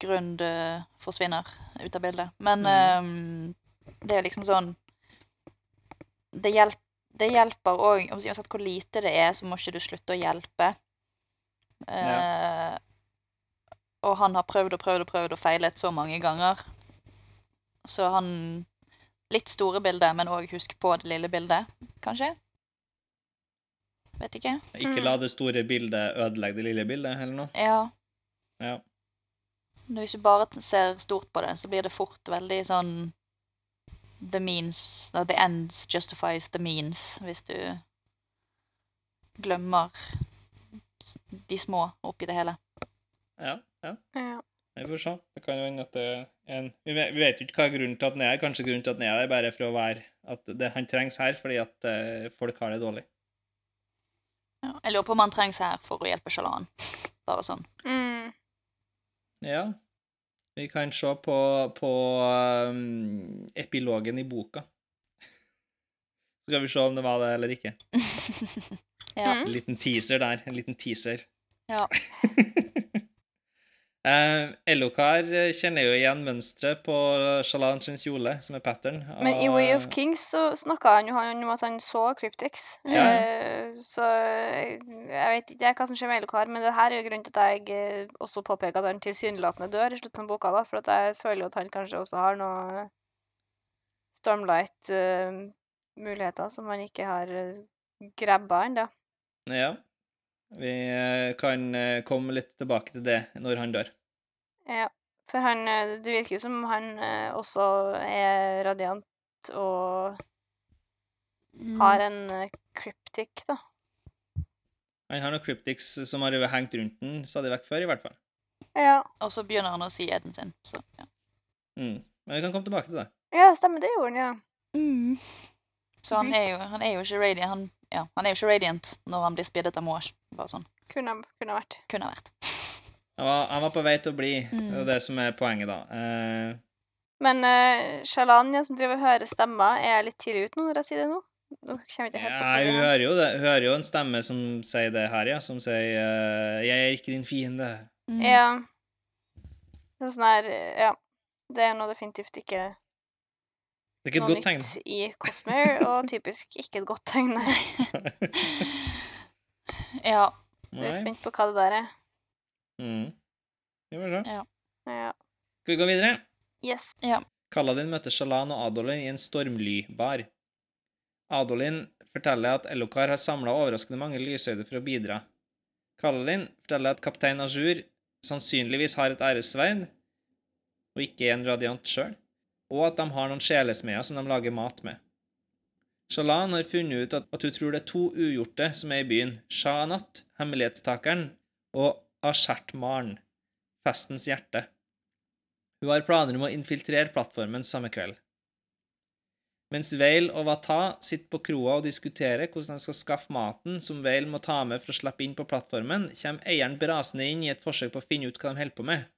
S1: Grund uh, forsvinner ut av bildet. Men eh, det er liksom sånn Det, hjelp, det hjelper òg Uansett hvor lite det er, så må ikke du slutte å hjelpe. Eh, Og han har prøvd og prøvd og prøvd og feilet så mange ganger. Så han Litt store bildet, men òg husk på det lille bildet, kanskje? Vet ikke.
S2: Ikke la det store bildet ødelegge det lille bildet, eller noe.
S1: Ja.
S2: Ja.
S1: Hvis du bare ser stort på det, så blir det fort veldig sånn The means no, The ends justifies the means, hvis du glemmer de små oppi det hele.
S2: Ja, ja.
S3: Ja.
S2: Vi får se. Det kan jo hende at det er en Vi vet, jo ikke hva grunnen til at den er her. Kanskje grunnen til at den er der bare for å være At det, han trengs her fordi at eh, folk har det dårlig.
S1: Ja. Jeg lurer på om han trengs her for å hjelpe Shalan. Bare sånn.
S3: Mm.
S2: Ja. Vi kan se på, på um, epilogen i boka. Så skal vi se om det var det eller ikke.
S1: ja.
S3: Mm.
S2: En liten teaser der. En liten teaser.
S1: Ja.
S2: eh, Elokar kjenner jo igjen mønsteret på Shalan sin kjole, som er pattern.
S3: Men i Way of Kings så snakka han jo om at han så Cryptix.
S1: Ja.
S3: Eh, så jeg jeg vet ikke hva som skjer med Elokar, men det her er jo grunnen til at jeg eh, også påpeker at han tilsynelatende dør i slutten av boka. da, For at jeg føler jo at han kanskje også har noe Stormlight-muligheter som han ikke har grabba ennå.
S2: Ja. Vi eh, kan eh, komme litt tilbake til det når han dør.
S3: Ja. For han eh, Det virker jo som han også er radiant og
S1: Mm.
S3: har en uh, cryptic, da.
S2: Han har noen cryptics som har hengt rundt den stadig vekk før, i hvert fall.
S3: Ja.
S1: Og så begynner han å si eden sin, så ja.
S2: Mm. Men vi kan komme tilbake til det.
S3: ja, stemmer, det gjorde han, ja.
S1: Mm. Så han er jo, han er jo ikke radiant han, ja, han er jo ikke radiant når han blir spiddet av Moash. Bare sånn.
S3: Kunne, kunne vært.
S1: Kunne vært.
S2: Han var, han var på vei til å bli. Det
S1: Mm.
S2: er det som er poenget, da. Uh...
S3: Men uh, Shalanya, som driver og hører stemmer, er jeg litt tidlig ute nå når jeg sier det nå? Nå kommer ikke helt på
S2: ja, hun
S3: er.
S2: hører jo det. Hun hører jo en stemme som sier det her, ja. Som sier uh, 'Jeg er ikke din fiende'.
S1: Mm.
S3: Ja. Det er sånn her Ja. Det er nå definitivt ikke
S2: Det er ikke et
S3: noe
S2: godt tegn.
S3: nytt i Cosmere, og typisk ikke et godt tegn.
S1: Ja.
S3: Jeg er spent på hva det der er.
S2: Mm. Det får bra.
S3: Ja.
S2: Skal vi gå videre?
S3: Yes.
S2: Kaladin møter Shalan og Adolin i en stormlybar. Adolin forteller at Elokar har samla overraskende mange lysøyder for å bidra. Kaladin forteller at kaptein Ajur sannsynligvis har et æressverd, og ikke er en radiant sjøl, og at de har noen sjelesmeder som de lager mat med. Shalan har funnet ut at, at hun tror det er to ugjorte som er i byen, Shahanat, hemmelighetstakeren, og Ashertmaren, festens hjerte. Hun har planer om å infiltrere plattformen samme kveld. Mens Veil og Vata sitter på kroa og diskuterer hvordan de skal skaffe maten som Veil må ta med for å slippe inn på plattformen, kommer eieren brasende inn i et forsøk på å finne ut hva de holder på med.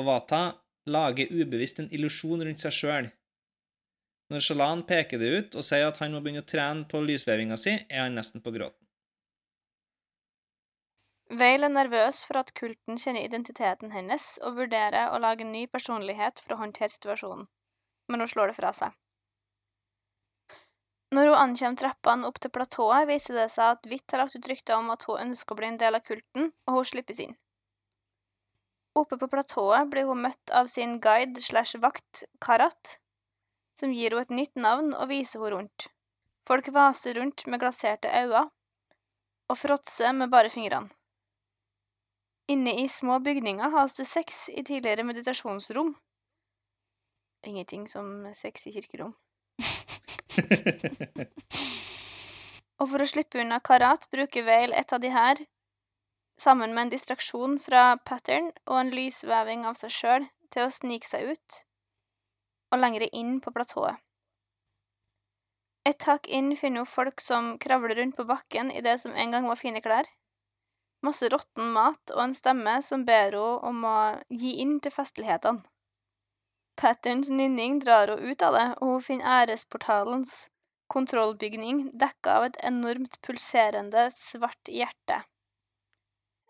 S2: Og Vata lager ubevisst en illusjon rundt seg sjøl. Når Shalan peker det ut og sier at han må begynne å trene på lysvevinga si, er han nesten på gråten.
S3: Veil er nervøs for at kulten kjenner identiteten hennes og vurderer å lage en ny personlighet for å håndtere situasjonen, men hun slår det fra seg. Når hun ankommer trappene opp til platået, viser det seg at Hvitt har lagt ut rykter om at hun ønsker å bli en del av kulten, og hun slippes inn. Oppe på platået blir hun møtt av sin guide slash vakt, Karat, som gir henne et nytt navn og viser henne rundt. Folk vaser rundt med glaserte øyne og fråtser med bare fingrene. Inne i små bygninger has det sex i tidligere meditasjonsrom. Ingenting som sex i kirkerom. Og for å slippe unna karat bruker Vale et av de her, sammen med en distraksjon fra pattern og en lysveving av seg sjøl, til å snike seg ut og lengre inn på platået. Et hakk inn finner hun folk som kravler rundt på bakken i det som en gang var fine klær. Masse råtten mat og en stemme som ber henne om å gi inn til festlighetene. Patterns nynning drar henne ut av det, og hun finner æresportalens kontrollbygning dekka av et enormt pulserende, svart hjerte.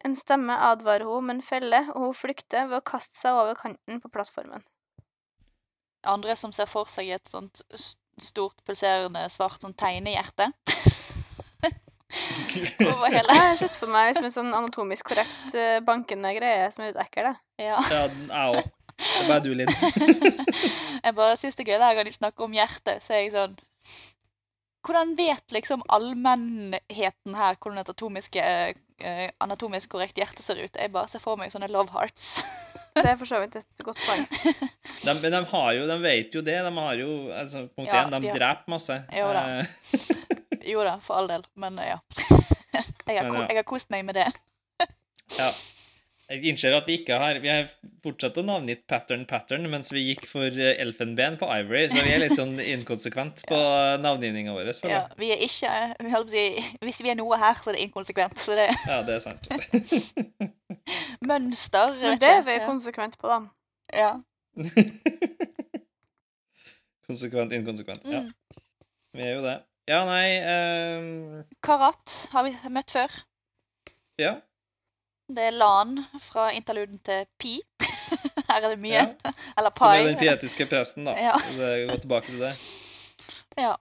S3: En stemme advarer henne om en felle, og hun flykter ved å kaste seg over kanten på plattformen.
S1: Andre som ser for seg et sånt stort, pulserende, svart sånn tegnehjerte. Over hele.
S3: Jeg har sett for meg liksom en sånn anatomisk korrekt eh, bankende greie som er litt ekkel. da.
S1: Ja.
S2: Ja, den- jeg òg. Det er bare du, Linn.
S1: Jeg bare syns det er gøy hver gang de snakker om hjertet, så er jeg sånn Hvordan vet liksom allmennheten her hvordan et atomiske, eh, anatomisk korrekt hjerte ser ut? Jeg bare ser for meg sånne love hearts.
S3: Det er for så vidt et godt poeng.
S2: De, men de har jo, de vet jo det. De har jo altså, Punkt
S1: Ja,
S2: de
S1: de har-
S2: dreper masse.
S1: Jo da.
S2: Eh,
S1: Jo da, for all del, men eh, ja. Jeg har,
S2: ja.
S1: jeg har kost meg med det.
S2: ja. Jeg innser at vi ikke har Vi har fortsatt å navngitt pattern pattern mens vi gikk for eh, elfenben på Ivory, så vi er litt sånn inkonsekvent på navngivninga vår.
S1: Ja, vi er ikke vi holdt på å si, Hvis vi er noe her, så er det inkonsekvent. Så det
S2: Ja, det er sant.
S1: mønster
S3: Men det er vi konsekvent på, da.
S1: Ja.
S2: Konsekvent, inkonsekvent. Ja,
S1: Mm.
S2: vi er jo det. Ja, nei um...
S1: Karat har vi møtt før.
S2: Ja.
S1: Det er Lan fra interluden til Pi. Her er det mye.
S2: Ja.
S1: Eller
S2: Som er den pietiske presten, da.
S1: Ja.
S2: Det Gå tilbake til det.
S1: Ja.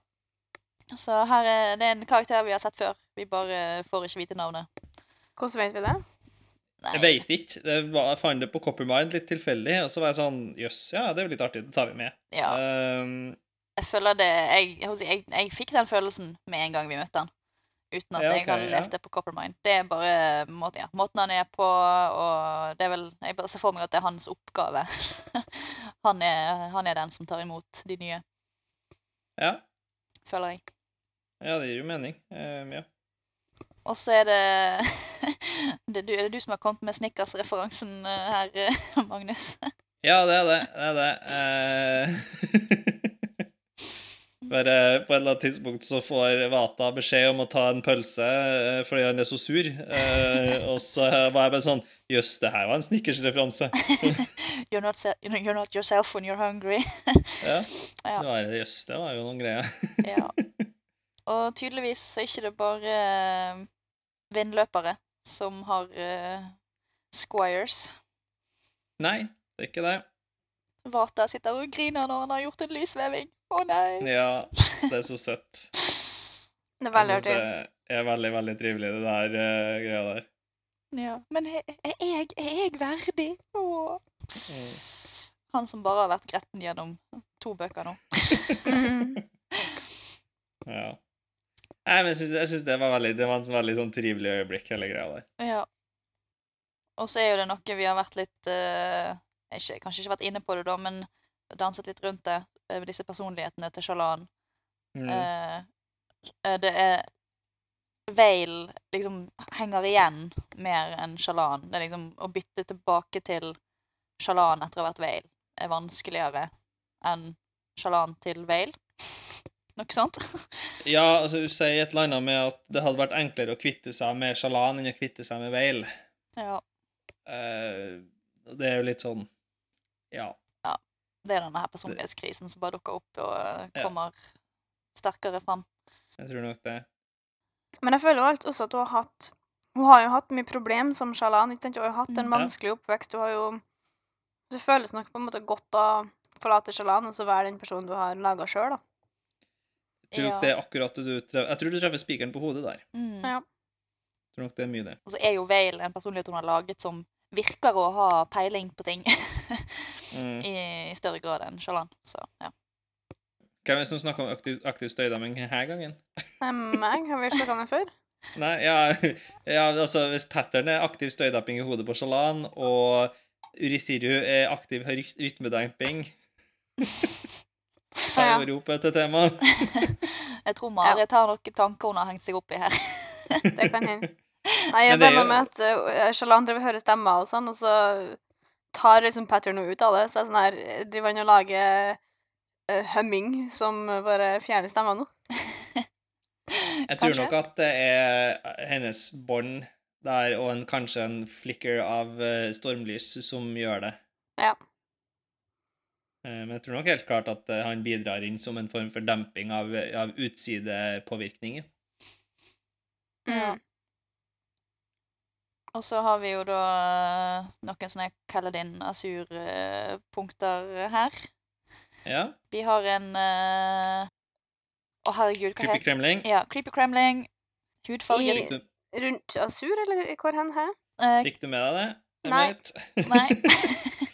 S1: Så her er det er en karakter vi har sett før. Vi bare får ikke vite navnet.
S3: Hvordan vet vi det?
S1: Nei.
S2: Jeg veit ikke. Det var, jeg fant det på Coppermind litt tilfeldig, og så var jeg sånn Jøss, ja, det er jo litt artig. Det tar vi med.
S1: Ja,
S2: Um,
S1: jeg føler det jeg, jeg, jeg, jeg fikk den følelsen med en gang vi møtte han. Uten at
S2: Ja,
S1: jeg
S2: har
S1: lest det på Coppermind. Det er bare måten, ja, måten han er på, og det er vel Jeg bare ser for meg at det er hans oppgave. han, er, han er den som tar imot de nye,
S2: ja.
S1: føler jeg.
S2: ja, det gir jo mening. Um, ja.
S1: Og så er det det, er du, er det du som har kommet med Snickers-referansen eh, her, Magnus?
S2: ja, det er det. Det er det. Eh, Bare på et eller annet tidspunkt så får Vata beskjed om å ta en pølse eh, fordi han er så sur. Eh, og så var jeg bare sånn Jøss, det her var en Snickers-referanse.
S1: You're not, you're not yourself when you're hungry.
S2: Ja.
S1: Ja.
S2: Det var, jøss, det var jo noen greier.
S1: Ja. Og tydeligvis er ikke det bare eh, vindløpere som har uh, squires.
S2: Nei, det er ikke det.
S1: Vata sitter og griner når han har gjort en lysveving. Å nei!
S2: Ja, det er så søtt.
S3: Det er veldig artig.
S2: Det er veldig, veldig trivelig, det der uh, greia der.
S1: Ja. Men er jeg, er jeg verdig? Åh.
S2: Mm.
S1: Han som bare har vært gretten gjennom to bøker nå.
S2: Ja. Nei, men jeg syns, jeg synes det var veldig Det var et veldig sånn trivelig øyeblikk, hele greia der.
S1: Ja. Og så er jo det noe vi har vært litt eh, ikke, Kanskje ikke vært inne på det, da, men danset litt rundt det. med Disse personlighetene til Shalan.
S2: Mm.
S1: Eh, eh, det er Vale liksom henger igjen mer enn Shalan. Det er liksom Å bytte tilbake til Shalan etter å ha vært Vale er vanskeligere enn Shalan til Vale. Noe sånt?
S2: Ja, altså du sier et eller annet med at det hadde vært enklere å kvitte seg med Shalan enn å kvitte seg med Vale.
S1: ja.
S2: Eh, det er jo litt sånn Ja.
S1: Det er denne her personlighetskrisen som bare dukker opp og kommer
S2: Ja.
S1: kommer sterkere fram.
S2: Jeg tror nok det.
S3: Men jeg føler jo alt også at hun har hatt Hun har jo hatt mye problem som sjalan. Hun har jo hatt en
S2: Ja.
S3: vanskelig oppvekst. Hun har jo Det føles nok på en måte godt å forlate sjalan og så være den personen du har laga sjøl, da.
S2: Jeg tror
S1: Ja.
S2: det er akkurat det du treffer Jeg tror du treffer spikeren på hodet der.
S1: Mm.
S3: Ja.
S2: Jeg tror nok det er mye det.
S1: Og så er jo Vale en personlighet hun har laget som virker å ha peiling på ting
S2: Mm.
S1: i, i større grad enn Shalan. Så ja.
S2: Hvem er det som snakker om aktiv, aktiv støydemming denne gangen?
S3: Eh, Meg, har vi snakka om det før?
S2: Nei, ja, ja altså Hvis pattern er aktiv støydamping i hodet på Sjalan, og Urithiru er aktiv rytmedamping rytmedemping
S3: Ja, ja.
S2: har vært oppe til tema.
S1: Jeg tror Marit har noen tanker hun har hengt seg opp i her.
S3: Det kan hende. Nei, jeg
S2: er
S3: bare
S2: jo-
S3: med at uh, Shalan driver og hører stemmer og sånn, og så tar liksom Pattern noe ut av det. Så er sånn her eh, Driver han og lager uh, humming som bare fjerner stemmen nå?
S2: Jeg tror
S1: Kanskje?
S2: nok at det er hennes bånd der, og en, kanskje en flicker av uh, stormlys som gjør det.
S3: Ja.
S2: Eh, Men jeg tror nok helt klart at han bidrar inn som en form for demping av, av utsidepåvirkninger.
S1: Ja.
S3: Mm.
S1: Og så har vi jo da eh, noen sånne Kaladin Asur-punkter her.
S2: Ja.
S1: Vi har en uh, Å, herregud, hva
S2: Creepy
S1: heter
S2: Kremling.
S1: Ja, Creepy Kremling. Hudfarge
S3: Rundt Asur, eller hvor hen? Hæ?
S1: Uh,
S2: fikk du med deg det?
S3: Nei.
S1: Nei.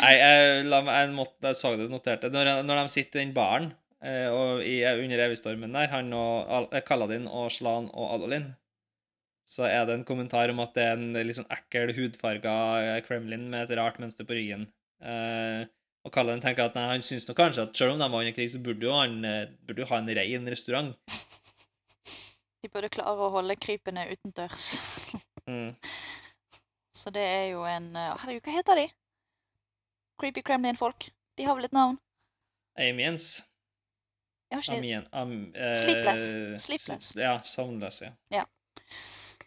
S2: Nei, jeg, la meg, jeg, måtte, jeg så det noterte. Når, når de sitter i den baren eh, og i, under Evigstormen der, han og eh, Kaladin og Slan og Adolin, så er det en kommentar om at det er en litt sånn ekkel hudfarga eh, Kremlin med et rart mønster på ryggen. Eh, og Kallen tenker at nei, han syns nok kanskje at selv om de var under krig, så burde jo han eh, burde jo ha en rein restaurant.
S1: De burde klare å holde krypene utendørs.
S2: Mm.
S1: Så det er jo en eh, Herregud, hva heter de? Creepy Kremlin-folk. De har vel et navn?
S2: Amiens.
S1: Jeg har ikke
S2: Amien, am, eh,
S1: Sleepless. Sleepless.
S2: Ja, savnløse. Ja.
S1: det,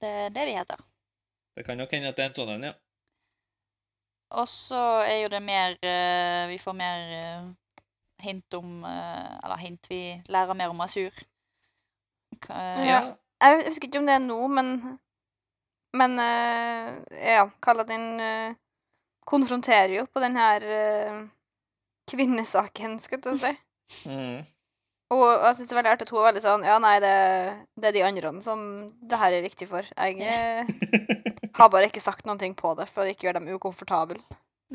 S1: det er det de heter.
S2: Det kan nok hende at det er en sånn en, ja.
S1: Og så er jo det mer eh, Vi får mer eh, hint om eh, Eller hint, vi lærer mer om Asur.
S3: Ja. Jeg husker ikke om det er nå, men Men ja, Kaladin konfronterer jo på den her kvinnesaken, skal jeg si.
S2: Mm.
S3: Og jeg syns det er veldig artig at hun er veldig sånn Ja, nei, det, det er de andre som det her er viktig for. Jeg eh, har bare ikke sagt noen ting på det for å ikke gjøre dem ukomfortable.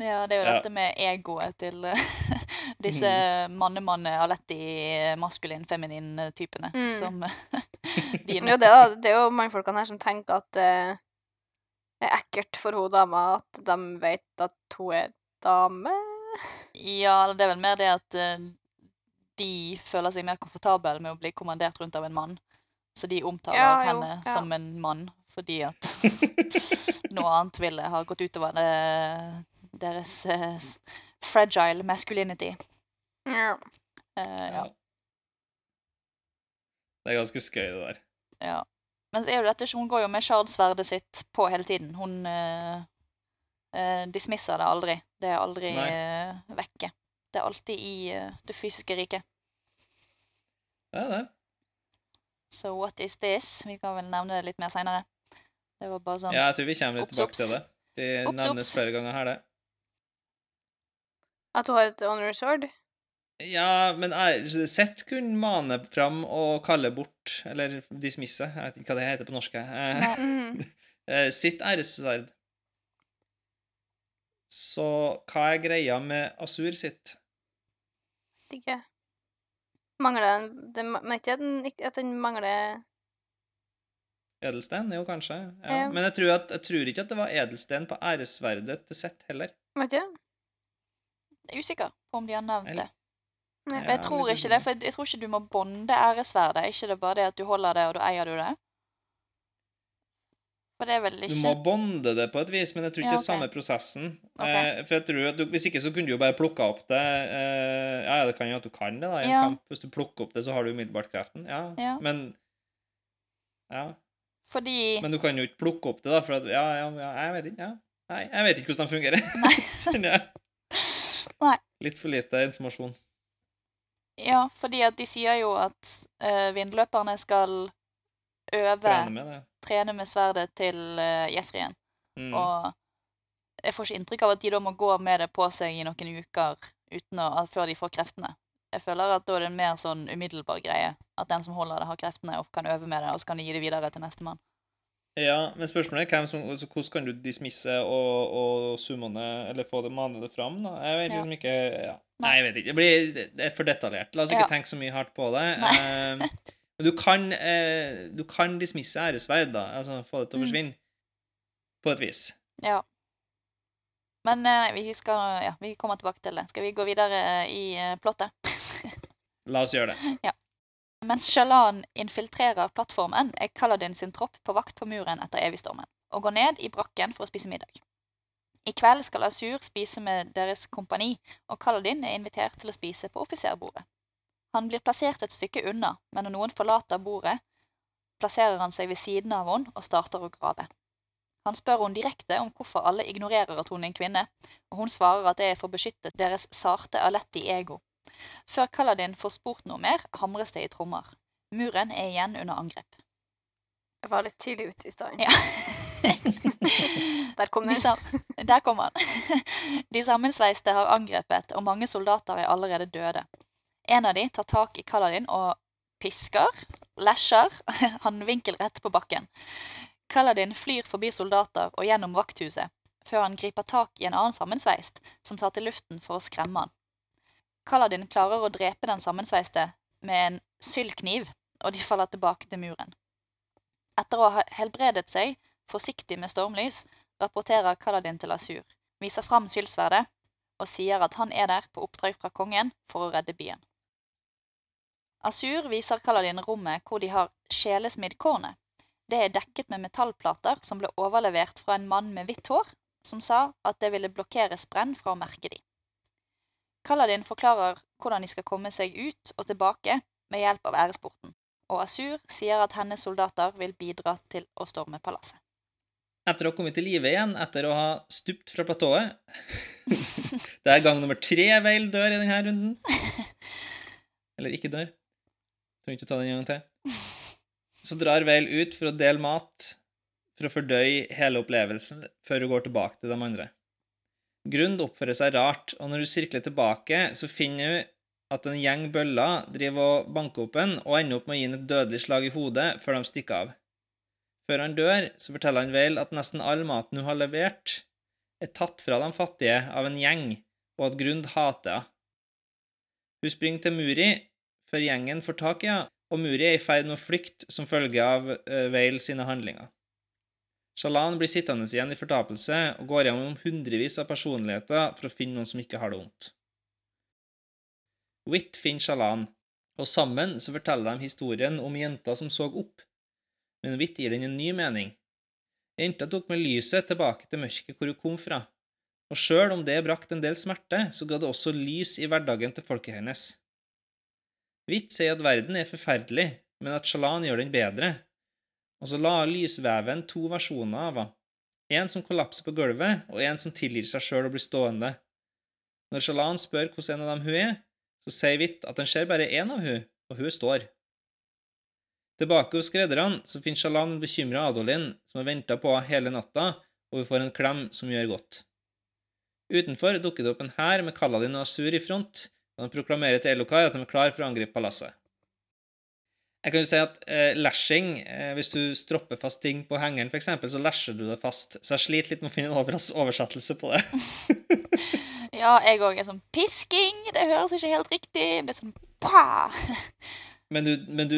S1: Ja, det er jo
S2: Ja.
S1: dette med egoet til eh, disse manne-manne, aletti, maskulin-feminin-typene
S3: Mm.
S1: som de
S3: jo, det, er, det er jo mannfolkene her som tenker at det er ekkelt for hun dama at de vet at hun er dame.
S1: Ja, det er vel mer det at eh, de føler seg mer komfortable med å bli kommandert rundt av en mann. Så de omtaler
S3: Ja, jo,
S1: henne
S3: ja.
S1: som en mann fordi at noe annet ville ha gått utover det, deres uh, fragile masculinity.
S3: Ja.
S1: Uh, ja.
S2: Det er ganske skøy, det der.
S1: Ja. Men så er jo dette Hun går jo med shardsverdet sitt på hele tiden. Hun uh, eh, dismisser det aldri. Det er aldri eh, vekke. Det er alltid i eh, det fysiske riket.
S2: Det er det.
S1: So what is this? Vi kan vel nevne det litt mer seinere. Det var bare sånn
S2: Ja, jeg tror vi kommer litt
S1: Ops,
S2: tilbake til det. Vi
S1: Ops,
S2: nevnes
S1: ops.
S2: flere ganger her, det.
S3: At hun har et honor sword.
S2: Ja, men Sett kunne mane fram og kalle bort, eller dismisse, jeg vet ikke hva det heter på norsk. eh, sitt æressverd. Så hva er greia med Asur sitt?
S3: Vet ikke. Mangler den det, Men ikke at den, ikke at den mangler
S2: Edelsten? Jo, kanskje. Ja.
S3: Ja.
S2: Men jeg tror, at, jeg tror ikke at det var edelsten på æresverdet til Sett heller.
S3: Vet ikke.
S1: Jeg er usikker på om de har nevnt det.
S3: Ja,
S1: Men jeg tror ikke det, for jeg, jeg tror ikke du må bonde æresverdet. Er ikke det bare det at du holder det, og da eier du det? For det er vel
S2: Du må bonde det på et vis, men jeg tror ikke
S1: Ja,
S2: det er samme prosessen.
S1: Okay.
S2: Eh, for jeg tror at du, Hvis ikke så kunne du jo bare plukka opp det eh, Ja, det kan jo at du kan det, da, i en
S1: Ja.
S2: kamp. Hvis du plukker opp det, så har du umiddelbart kreften. Ja,
S1: Ja.
S2: men Ja.
S1: Fordi
S2: Men du kan jo ikke plukke opp det, da, for at Ja, ja, ja jeg vet ikke. Ja. Nei, jeg vet ikke hvordan de fungerer. ja.
S1: Nei.
S2: Litt for lite informasjon.
S1: Ja, fordi at de sier jo at uh, vindløperne skal øve,
S2: Trene med
S1: trene med sverdet til uh, Jesrien.
S2: Mm.
S1: Og jeg får ikke inntrykk av at de da må gå med det på seg i noen uker uten å, før de får kreftene. Jeg føler at da er det en mer sånn umiddelbar greie. At den som holder det, har kreftene og kan øve med det, og så kan de gi det videre til nestemann.
S2: Ja, men spørsmålet er som, altså, hvordan kan du dismisse og, og summone, eller få det mane det fram, da? Jeg vet
S1: Ja.
S2: liksom ikke ja.
S1: Nei.
S2: Nei, jeg vet ikke. Det, blir, det er for detaljert. La oss ikke
S1: Ja.
S2: tenke så mye hardt på det. Eh, men du kan, eh, du kan dismisse æresverd, da. Altså få det til å
S1: Mm.
S2: forsvinne. På et vis.
S1: Ja. Men eh, vi skal Ja, vi kommer tilbake til det. Skal vi gå videre i eh, plottet?
S2: La oss gjøre det. Ja.
S1: Mens Shalan infiltrerer plattformen, er Kaladin sin tropp på vakt på muren etter Evigstormen, og går ned i brakken for å spise middag. I kveld skal Asur spise med deres kompani, og Kaladin er invitert til å spise på offiserbordet. Han blir plassert et stykke unna, men når noen forlater bordet, plasserer han seg ved siden av henne og starter å grave. Han spør henne direkte om hvorfor alle ignorerer at hun er en kvinne, og hun svarer at det er for å beskytte deres sarte Aletti ego. Før Kaladin får spurt noe mer, hamres det i trommer. Muren er igjen under angrep.
S3: Jeg var litt tidlig ute i stedet.
S1: Ja.
S3: Der kom
S1: De sam Der kom han. De sammensveiste har angrepet, og mange soldater er allerede døde. En av de tar tak i Kaladin og pisker, lasher, han vinkelrett på bakken. Kaladin flyr forbi soldater og gjennom vakthuset, før han griper tak i en annen sammensveist, som tar til luften for å skremme han. Kaladin klarer å drepe den sammensveiste med en sylkniv, og de faller tilbake til muren. Etter å ha helbredet seg, forsiktig med stormlys, rapporterer Kaladin til Asur, viser fram sylsverdet og sier at han er der på oppdrag fra kongen for å redde byen. Asur viser Kaladin rommet hvor de har sjelesmidd kornet. Det er dekket med metallplater som ble overlevert fra en mann med hvitt hår, som sa at det ville blokkere sprenn fra å merke de. Kaladin forklarer hvordan de skal komme seg ut og tilbake med hjelp av æresporten, og Asur sier at hennes soldater vil bidra til å storme palasset.
S2: Etter å ha kommet til live igjen etter å ha stupt fra platået Det er gang nummer tre Veil dør i denne runden. Eller ikke dør. Trenger ikke ta den en gang til. Så drar Veil ut for å dele mat, for å fordøye hele opplevelsen før hun går tilbake til de andre. Grund oppfører seg rart, og når hun sirkler tilbake, så finner hun at en gjeng bøller driver og banker opp en, og ender opp med å gi ham et dødelig slag i hodet før de stikker av. Før han dør, så forteller han Veil at nesten all maten hun har levert, er tatt fra de fattige av en gjeng, og at Grund hater henne. Hun springer til Muri før gjengen får tak i henne, og Muri er i ferd med å flykte som følge av uh, Veil sine handlinger. Shalan blir sittende igjen i fortapelse og går gjennom hundrevis av personligheter for å finne noen som ikke har det vondt. Whit finner Shalan, og sammen så forteller de historien om jenta som så opp, men Whit gir den en ny mening. Jenta tok med lyset tilbake til mørket hvor hun kom fra, og sjøl om det brakte en del smerte, så ga det også lys i hverdagen til folket hennes. Hvitt sier at verden er forferdelig, men at Shalan gjør den bedre, og så la lysveven to versjoner av henne, en som kollapser på gulvet, og en som tilgir seg sjøl og blir stående. Når Shalan spør hvordan en av dem hun er, så sier Hvitt at han ser bare én av hun, og hun står. Tilbake hos skredderne så finner Shalan en bekymra Adolin, som har venta på henne hele natta, og hun får en klem som gjør godt. Utenfor dukker det opp en hær med Kaladin og Asur i front, og de proklamerer til Elokar at de er klar for å angripe palasset. Jeg kan jo si at eh, lashing, eh, hvis du stropper fast ting på hengeren f.eks., så lasher du det fast. Så jeg sliter litt med å finne en overs oversettelse på det.
S1: Ja, jeg òg er sånn Pisking! Det høres ikke helt riktig. Det er sånn pa!
S2: Men du, men du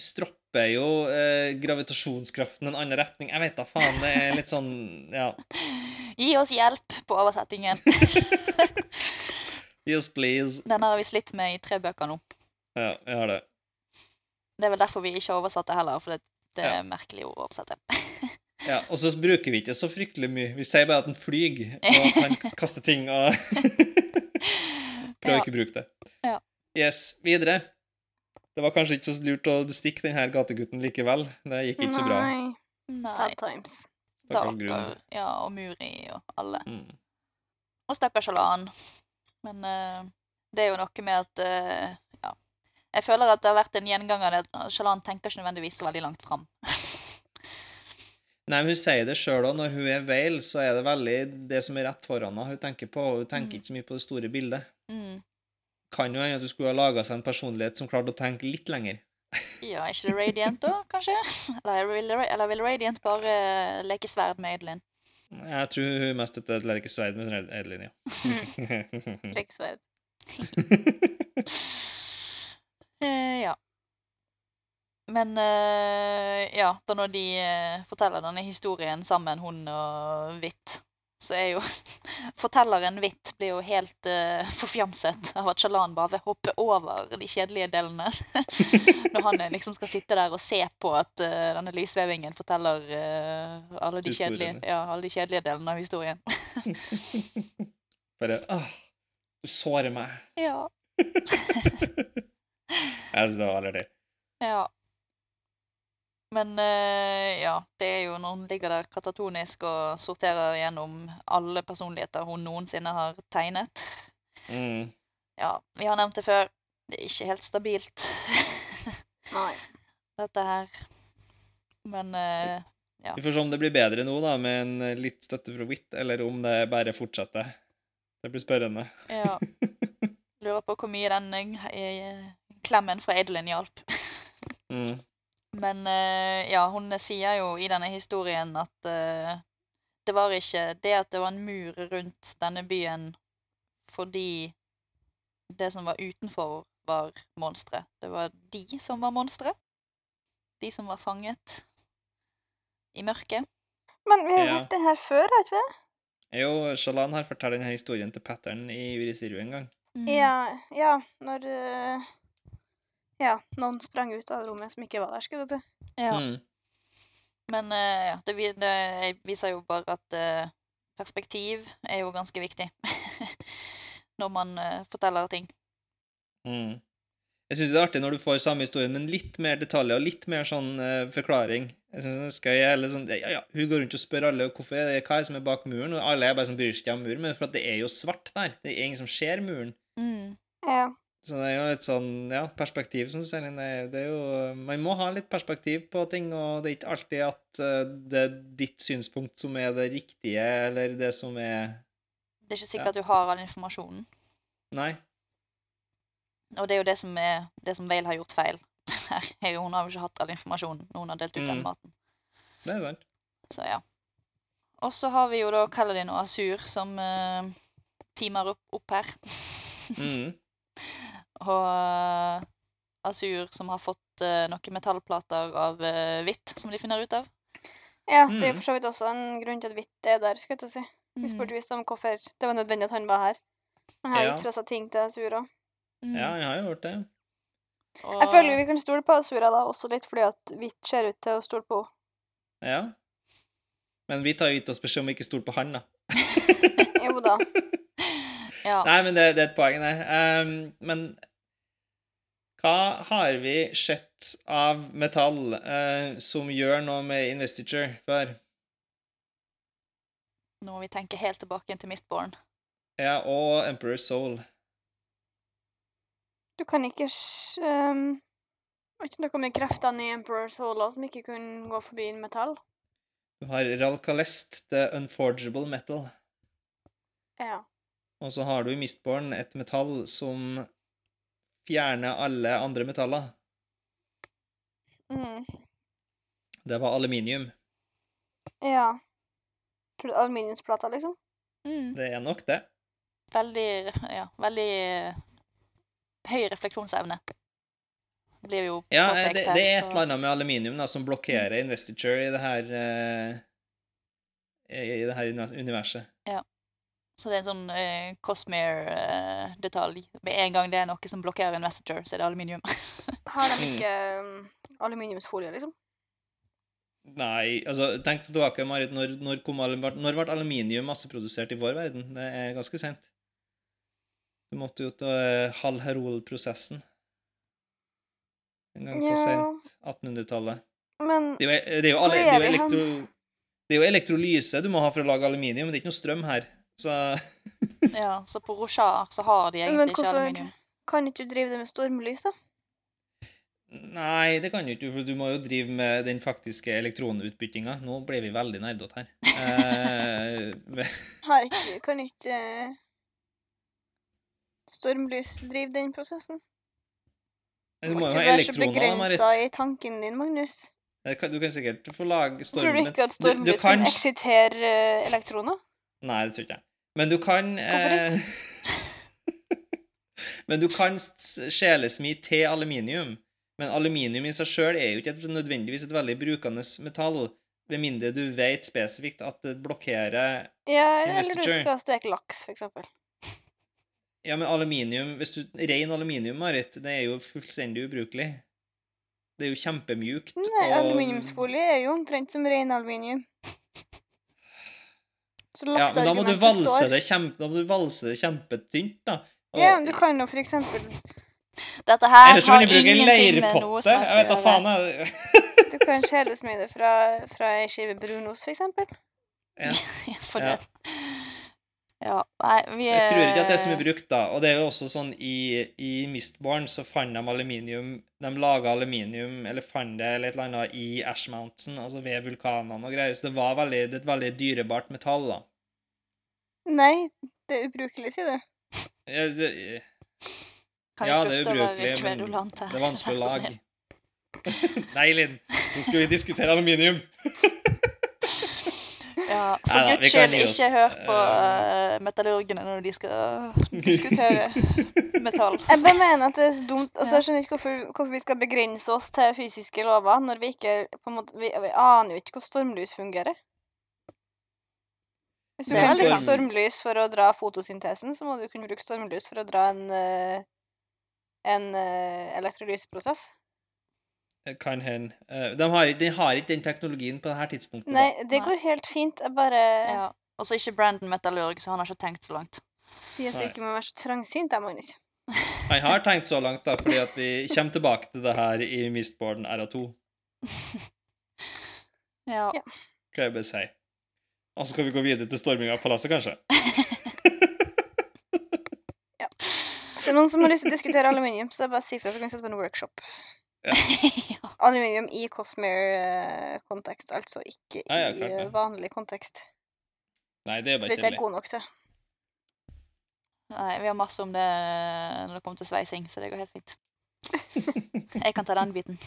S2: stropper jo eh, gravitasjonskraften en annen retning. Jeg vet da faen. Det er litt sånn Ja.
S1: Gi oss hjelp på oversettingen.
S2: Yes, please.
S1: Den har vi slitt med i tre bøker nå.
S2: Ja, jeg har det.
S1: Det er vel derfor vi ikke har oversatt det heller, for det, det er
S2: Ja.
S1: merkelig å oversette.
S2: Ja, Og så bruker vi ikke så fryktelig mye. Vi sier bare at den flyr, og han kaster ting og Prøver
S1: Ja.
S2: ikke å bruke det.
S1: Ja.
S2: Yes, videre. Det var kanskje ikke så lurt å bestikke denne gategutten likevel. Det gikk ikke så bra.
S3: Nei.
S1: Nei.
S3: Sad times.
S2: Stakkars Grun.
S1: Ja, og Muri og alle.
S2: Mm.
S1: Og stakkars Shalan. Men uh, det er jo noe med at uh, ja, Jeg føler at det har vært en gjenganger at Shalan tenker ikke nødvendigvis så veldig langt fram.
S2: Nei, men hun sier det sjøl òg. Når hun er Vale, så er det veldig det som er rett foran henne, hun tenker på. Hun tenker
S1: Mm.
S2: ikke så mye på det store bildet.
S1: Mm.
S2: Kan jo hende at du skulle ha laga seg en personlighet som klarte å tenke litt lenger.
S1: Ja, er ikke det Radiant da, kanskje? Eller vil, eller vil Radiant bare leke sverd med Adeline?
S2: Jeg tror hun mest et lerkesverd med edelinje. ja.
S3: Lekesverd.
S1: Eh, ja. Men eh, ja, da når de eh, forteller denne historien sammen, hun og Hvitt, så er jo Fortelleren Hvitt blir jo helt uh, forfjamset av at Shalan bare hopper over de kjedelige delene. når han eh, liksom skal sitte der og se på at uh, denne lysvevingen forteller uh, alle, de kjedelige, ja, alle de kjedelige delene av historien.
S2: Bare åh, du sårer meg.
S1: ja.
S2: Jeg synes det var veldig artig.
S1: Ja. Men eh, ja, det er jo når hun ligger der katatonisk og sorterer gjennom alle personligheter hun noensinne har tegnet.
S2: Mm.
S1: Ja, vi har nevnt det før. Det er ikke helt stabilt,
S3: Nei.
S1: dette her. Men ja.
S2: Vi får se om det blir bedre nå, da, med en eh, litt støtte fra Witt, eller om det bare fortsetter. Det blir spørrende.
S1: ja. Lurer på hvor mye den klemmen fra Adeline hjalp.
S2: Mm.
S1: Men eh, ja, hun sier jo i denne historien at eh, det var ikke det at det var en mur rundt denne byen fordi det som var utenfor, var monstre. Det var de som var monstre. De som var fanget i mørket.
S3: Men vi har
S2: Ja.
S3: hørt den her før, har ikke vi?
S2: Jo, Shalan har fortalt denne historien til Pattern i Urisiru en gang.
S1: Mm.
S3: Ja, ja, når eh, Ja, noen sprang ut av rommet som ikke var der, skulle du si.
S1: Ja.
S2: Mm.
S1: Men eh, ja, det, det viser jo bare at eh, perspektiv er jo ganske viktig når man eh, forteller ting.
S2: Mm. Jeg syns det er artig når du får samme historien, men litt mer detaljer og litt mer sånn uh, forklaring. Jeg synes det skal gjelde sånn, ja, ja, Hun går rundt og spør alle hvorfor er det, hva er det som er bak muren, og alle er bare sånn bryr seg ikke om muren, men for at det er jo svart der. Det er ingen som ser muren.
S1: Mm.
S3: Ja.
S2: Så det er jo litt sånn, ja, perspektiv, som du sier. Det er- jo Man må ha litt perspektiv på ting, og det er ikke alltid at eh, det er ditt synspunkt som er det riktige, eller det som er
S1: Det er ikke sikkert at du har all informasjonen.
S2: Nei.
S1: Og det er jo det som, er, det som Vale har gjort feil. Her er hun har jo ikke hatt all informasjonen når hun har delt ut den
S2: Mm.
S1: maten.
S2: Det er sant.
S1: Så ja. Og så har vi jo da Kaladin og Asur som uh, teamer opp, opp her.
S2: Mm.
S1: Og eh, Asur som har fått uh, noen metallplater av uh, hvitt, som de finner ut av.
S3: ja, det er
S2: jo
S3: for så vidt også en grunn til at Hvitt er der, skal jeg til å si. Vi
S1: Mm.
S3: spurte visst om hvorfor det var nødvendig at han var her. Han har
S2: Ja.
S3: gitt fra seg ting til Asura.
S1: Mm.
S2: Ja, jeg har jo gjort det.
S1: Og,
S3: Jeg føler vi kan stole på Asura da, også litt fordi at Hvitt ser ut til å stole på henne.
S2: Ja. Men vi tar jo gitt oss beskjed om ikke stole på han, da.
S3: Jo da.
S1: ja.
S2: Nei, men det, det er et poeng, det. Um, men hva har vi sett av metall eh, som gjør noe med investiture før?
S1: Nå må vi tenke helt tilbake til Mistborn.
S2: Ja, og Emperor's Soul.
S3: Du kan ikke um, ikke noe med kreftene i Emperor's Soul som ikke kunne gå forbi en metall?
S2: Du har Ralkalest, The Unforgeable Metal.
S3: Ja.
S2: Og så har du i Mistborn et metall som fjerner alle andre metaller.
S3: Mm.
S2: Det var aluminium.
S3: Ja. Aluminiumsplater, liksom?
S1: Mm.
S2: Det er nok det.
S1: Veldig, ja, veldig eh, høy refleksjonsevne. Blir jo
S2: Ja,
S1: påpekt
S2: eh, det,
S1: her.
S2: det er et eller annet med aluminium da, som blokkerer investiture i det her uh, I det her universet. universet.
S1: Så det er en sånn eh, Cosmere-detalj. Med en gang det er noe som blokkerer investiture, så er det aluminium.
S3: Har de
S2: Mm.
S3: ikke um, aluminiumsfolie, liksom?
S2: Nei, altså tenk tilbake, Marit. Når, når, kom når ble aluminium masseprodusert i vår verden? Det er ganske sent. Du måtte jo til uh, Hal-Herol-prosessen. En gang på
S3: Ja.
S2: sent 1800-tallet.
S3: Men
S2: Det er jo, det er alle, det elektro, det er jo elektrolyse du må ha for å lage aluminium, men det er ikke noe strøm her. Så
S1: ja, så på Roshar så har de egentlig ikke
S3: hvorfor- kan ikke du drive det med stormlys, da?
S2: Nei, det kan du ikke, for du må jo drive med den faktiske elektronutbyttinga. Nå ble vi veldig nerdete her. Eh,
S3: Har ikke, kan ikke eh, Stormlys drive den prosessen?
S2: du
S3: Må
S2: må jo
S3: ikke være så
S2: elektroner,
S3: begrensa i tanken din, Magnus.
S2: Du kan sikkert få lage storm...
S3: Tror du ikke at
S2: du- du
S3: stormlys kan
S2: kan-
S3: eksitere eh, elektroner?
S2: Nei, det tror ikke jeg. Men du kan eh, Men du kan sjelesmi til aluminium. Men aluminium i seg sjøl er jo ikke et, nødvendigvis et veldig brukende metall, med mindre du vet spesifikt at det blokkerer
S3: Ja, eller du skal steke laks, for eksempel.
S2: Ja, men aluminium Hvis du Ren aluminium, Marit, det er jo fullstendig ubrukelig. Det er jo kjempemjukt.
S3: Nei,
S2: og-
S3: aluminiumsfolie er jo omtrent som ren aluminium. Så
S2: Ja, men da må du valse det, kjempe, da må du valse det kjempetynt, da. Og-
S3: Ja, men du kan jo for eksempel
S1: Dette her
S2: Ellers
S1: har ingenting med noe som helst å
S2: faen.
S1: gjøre.
S2: jeg.
S3: Du kan kjelesmide fra, fra ei skive brunost, for eksempel.
S2: Ja.
S1: For
S2: Ja.
S1: det. Ja, nei, vi er...
S2: Jeg tror ikke at det er så
S1: eh,
S2: mye brukt, da. Og det er jo også sånn i, i Mistborn så fant de aluminium De laga aluminium, eller fant det eller et eller annet i Ash Mountain, altså ved vulkanene og greier. Så det var veldig, det er et veldig dyrebart metall, da.
S3: Nei, det er ubrukelig, sier du.
S2: Ja, det, ja, det er
S1: å være
S2: ubrukelig, men det er vanskelig å lage. Nei, Linn. Nå skal vi diskutere aluminium.
S1: Ja, for
S2: Neida, vi
S1: guds skyld, ikke hør på
S2: Eh.
S1: eh, metallurgene når de skal diskutere metall.
S3: Jeg bare mener at det er så dumt. Altså, jeg skjønner ikke hvorfor, hvorfor vi skal begrense oss til fysiske lover når vi ikke på en måte, vi, vi aner jo ikke hvordan stormlys fungerer. Hvis du kan bruke stormlys for å dra fotosyntesen, så må du kunne bruke stormlys for å dra en, eh, en eh, elektrolyseprosess.
S2: Kan hende. Eh, De har, de har ikke den teknologien på dette tidspunktet.
S3: Nei, det går helt fint. Jeg bare
S1: Ja. Og så ikke Brandon metallurg, så han har ikke tenkt så langt.
S3: sier at vi ikke må være så trangsynt, jeg, Magnus.
S2: Han har tenkt så langt, da, fordi at vi kommer tilbake til det her i Mistborn RA2.
S1: Ja.
S3: Ja.
S2: Kan jeg bare si. Og så kan vi gå videre til storming av palasset, kanskje?
S3: Det er noen som har lyst til å diskutere aluminium, så bare si ifra, så kan vi sette på en workshop.
S1: ja.
S3: Aluminium i Cosmere-kontekst, altså ikke
S2: Ja, ja,
S3: i
S2: klart
S3: i vanlig kontekst.
S2: Nei, det er
S3: Det
S2: bare
S3: er jeg
S2: kjedelig.
S3: god nok til.
S1: Nei, vi har masse om det når det kommer til sveising, så det går helt fint. Jeg kan ta den biten.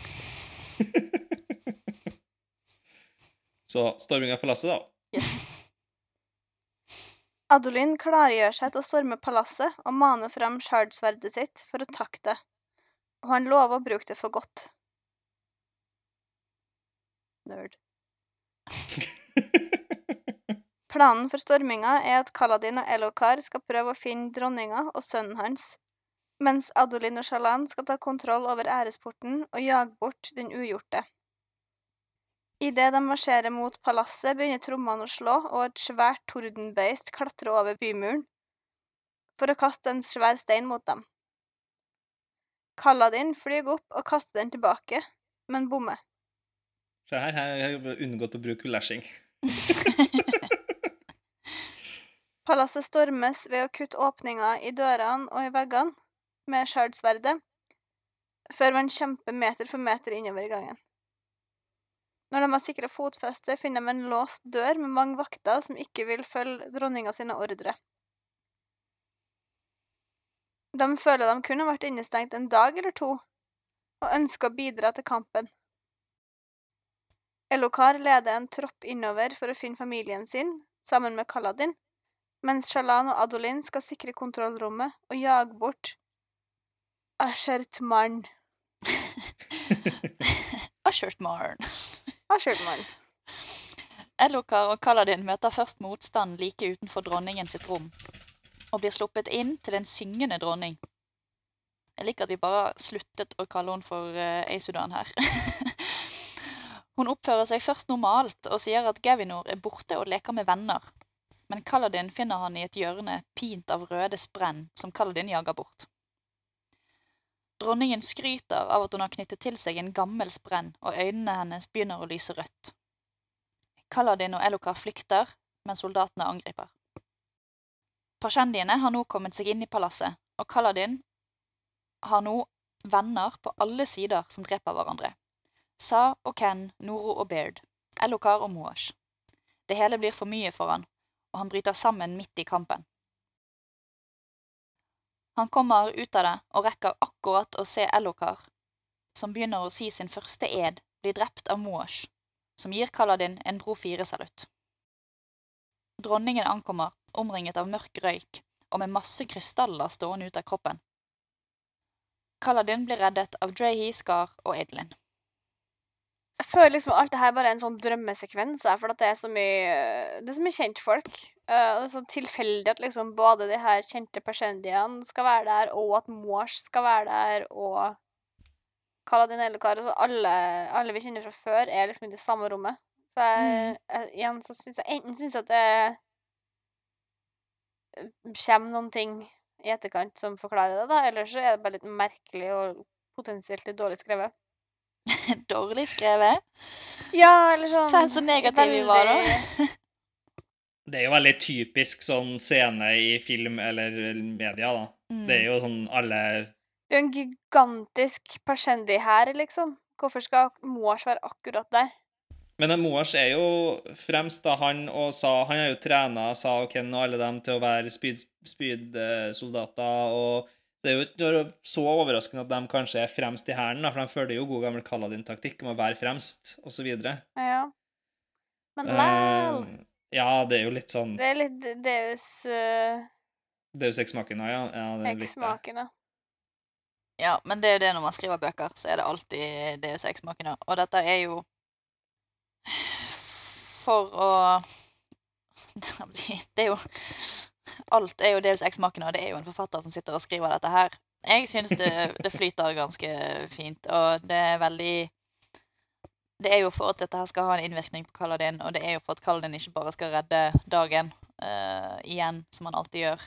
S2: Så storming av palasset, da.
S3: Adolin klargjør seg til å storme palasset og maner fram shardsverdet sitt for å takke det, og han lover å bruke det for godt. Nerd. Planen for storminga er at Kaladin og Elokar skal prøve å finne dronninga og sønnen hans, mens Adolin og Shalan skal ta kontroll over æresporten og jage bort den ugjorte. Idet de marsjerer mot palasset, begynner trommene å slå, og et svært tordenbeist klatrer over bymuren for å kaste en svær stein mot dem. Kaladin flyr opp og kaster den tilbake, men bommer.
S2: Se her, her har jeg unngått å bruke lashing.
S3: Palasset stormes ved å kutte åpninger i dørene og i veggene med shardsverdet, før man kjemper meter for meter innover i gangen. Når de har sikra fotfeste, finner de en låst dør med mange vakter som ikke vil følge dronninga sine ordre. De føler de kun har vært innestengt en dag eller to, og ønsker å bidra til kampen. Elokar leder en tropp innover for å finne familien sin, sammen med Kaladin, mens Shalan og Adolin skal sikre kontrollrommet og jage bort Ashertmarn.
S1: Ashertmarn.
S3: Ashertmarn.
S1: Elokar og Kaladin møter først motstand like utenfor dronningen sitt rom, og blir sluppet inn til en syngende dronning. Jeg liker at vi bare sluttet å kalle henne for uh, Eisudan her. Hun oppfører seg først normalt og sier at Gavinor er borte og leker med venner, men Kaladin finner han i et hjørne pint av røde sprenn som Kaladin jager bort. Dronningen skryter av at hun har knyttet til seg en gammel sprenn, og øynene hennes begynner å lyse rødt. Kaladin og Elokar flykter, men soldatene angriper. Pashendiene har nå kommet seg inn i palasset, og Kaladin har nå venner på alle sider som dreper hverandre. Sa og Ken, Noro og Baird, Elokar og Moash. Det hele blir for mye for han, og han bryter sammen midt i kampen. Han kommer ut av det og rekker akkurat å se Elokar, som begynner å si sin første ed, bli drept av Moash, som gir Kaladin en bro fire-salutt. Dronningen ankommer, omringet av mørk røyk og med masse krystaller stående ut av kroppen. Kaladin blir reddet av Drehi, Skar og Adelin.
S3: Jeg føler liksom alt det her bare er en sånn drømmesekvens, for det er så mye Det er så mye kjentfolk. Uh, det er så tilfeldig at liksom både de her kjente persendiene skal være der, og at Mors skal være der, og Kaladin Elokar altså alle, alle vi kjenner fra før, er liksom i det samme rommet. Så jeg, jeg, igjen så syns jeg enten syns at det kommer noen ting i etterkant som forklarer det, da, eller så er det bare litt merkelig og potensielt litt dårlig skrevet.
S1: Dårlig skrevet.
S3: Ja, eller sånn
S1: Faen, så negativ vi var da.
S2: Det er jo veldig typisk sånn scene i film eller media, da.
S1: Mm.
S2: Det er jo sånn alle
S3: Det er jo en gigantisk persendi her, liksom. Hvorfor skal Moars være akkurat der?
S2: Men Moars er jo fremst da han og sa Han har jo trena Sa og Ken og alle dem til å være spyd- spydsoldater, og det er jo ikke så overraskende at de kanskje er fremst i hæren, for de følger jo god gammel Kaladin-taktikk om å være fremst, osv.
S3: Ja. Men læl!
S2: Uh, ja, det er jo litt sånn
S3: Det er litt Deus uh,
S2: Deus ex-makina, ja. ja det er litt
S1: Ja, men det er jo det når man skriver bøker, så er det alltid Deus Machina. Og dette er jo for å Det er jo Alt er jo Deus Ex-makene, og det er jo en forfatter som sitter og skriver dette her. Jeg synes det, det flyter ganske fint, og det er veldig Det er jo for at dette her skal ha en innvirkning på Kaladin, og det er jo for at Kaladin ikke bare skal redde dagen uh, igjen, som han alltid gjør.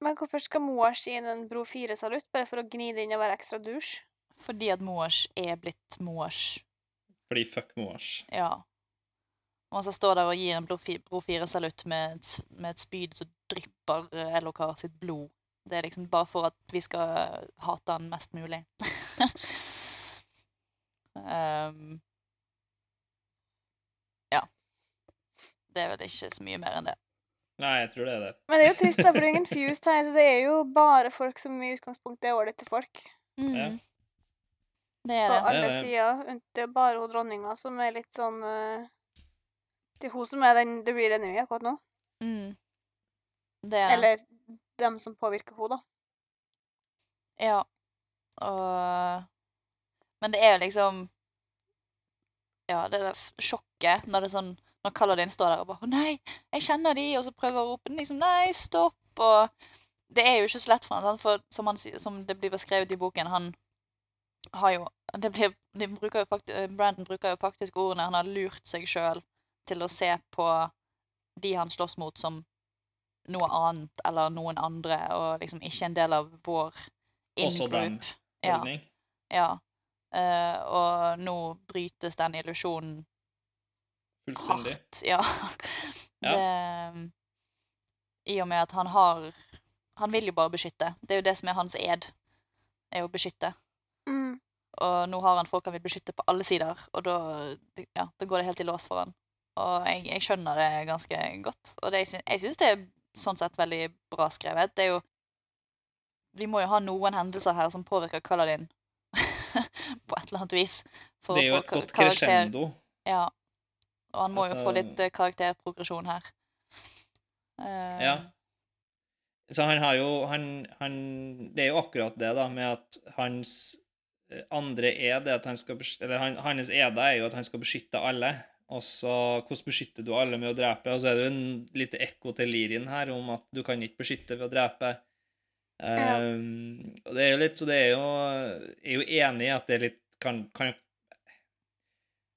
S3: Men hvorfor skal Moas gi inn en Bro 4-salutt, bare for å gni det inn og være ekstra dusj?
S1: Fordi at Moash er blitt Moash.
S2: Fordi fuck Moars.
S1: Ja. Og han står der og gir en Bro 4-salutt med, med et spyd som drypper eh, Elokar sitt blod. Det er liksom bare for at vi skal hate han mest mulig. um, ja. Det er vel ikke så mye mer enn det.
S2: Nei, jeg tror det er det.
S3: Men det er jo trist, da, for det er ingen fused her, så det er jo bare folk som i utgangspunktet er ålreite folk.
S2: Ja.
S1: Mm. Det er
S3: På alle
S2: Det er det.
S3: sider. Det er bare hun dronninga som er litt sånn eh, Det er hun som er den the real enemy akkurat nå.
S1: Mm. Det er.
S3: Eller dem som påvirker henne, da.
S1: Ja. Og Men det er jo liksom Ja, det der sjokket når det er sånn Når Kaladin står der og bare 'Å nei, jeg kjenner de', og så prøver å rope liksom 'Nei, stopp', og Det er jo ikke så lett for han, for som, han, som det blir beskrevet i boken, han har jo det blir, bruker jo faktisk, Brandon bruker jo faktisk ordene 'han har lurt seg sjøl til å se på de han slåss mot, som noe annet eller noen andre, og liksom ikke en del av vår in-group. Ja. Ja. Uh, og nå brytes den illusjonen
S2: Fullstendig.
S1: hardt. Ja.
S2: Ja.
S1: Det, I og med at han har Han vil jo bare beskytte. Det er jo det som er hans ed, er å beskytte.
S3: Mm.
S1: Og nå har han folk han vil beskytte på alle sider, og da, ja, da går det helt i lås for han. Og jeg, jeg skjønner det ganske godt. Og det, jeg, syns, det er sånn sett veldig bra skrevet. Det er jo Vi må jo ha noen hendelser her som påvirker Kaladin på et eller annet vis.
S2: Det er jo et godt
S1: ka- karakter
S2: crescendo.
S1: Ja. Og han må jo
S2: Altså-
S1: få litt eh, karakterprogresjon her. Uh...
S2: Ja. Så han har jo han, han Det er jo akkurat det, da, med at hans eh, andre ed er at han skal Eller han, hans ede er jo at han skal beskytte alle. Og så hvordan beskytter du alle med å drepe? Og så er det jo en lite ekko til Lirien her om at du kan ikke beskytte ved å drepe.
S3: Ja.
S2: Um, og det er jo litt Så det er jo Jeg er jo enig i at det er litt kan, kan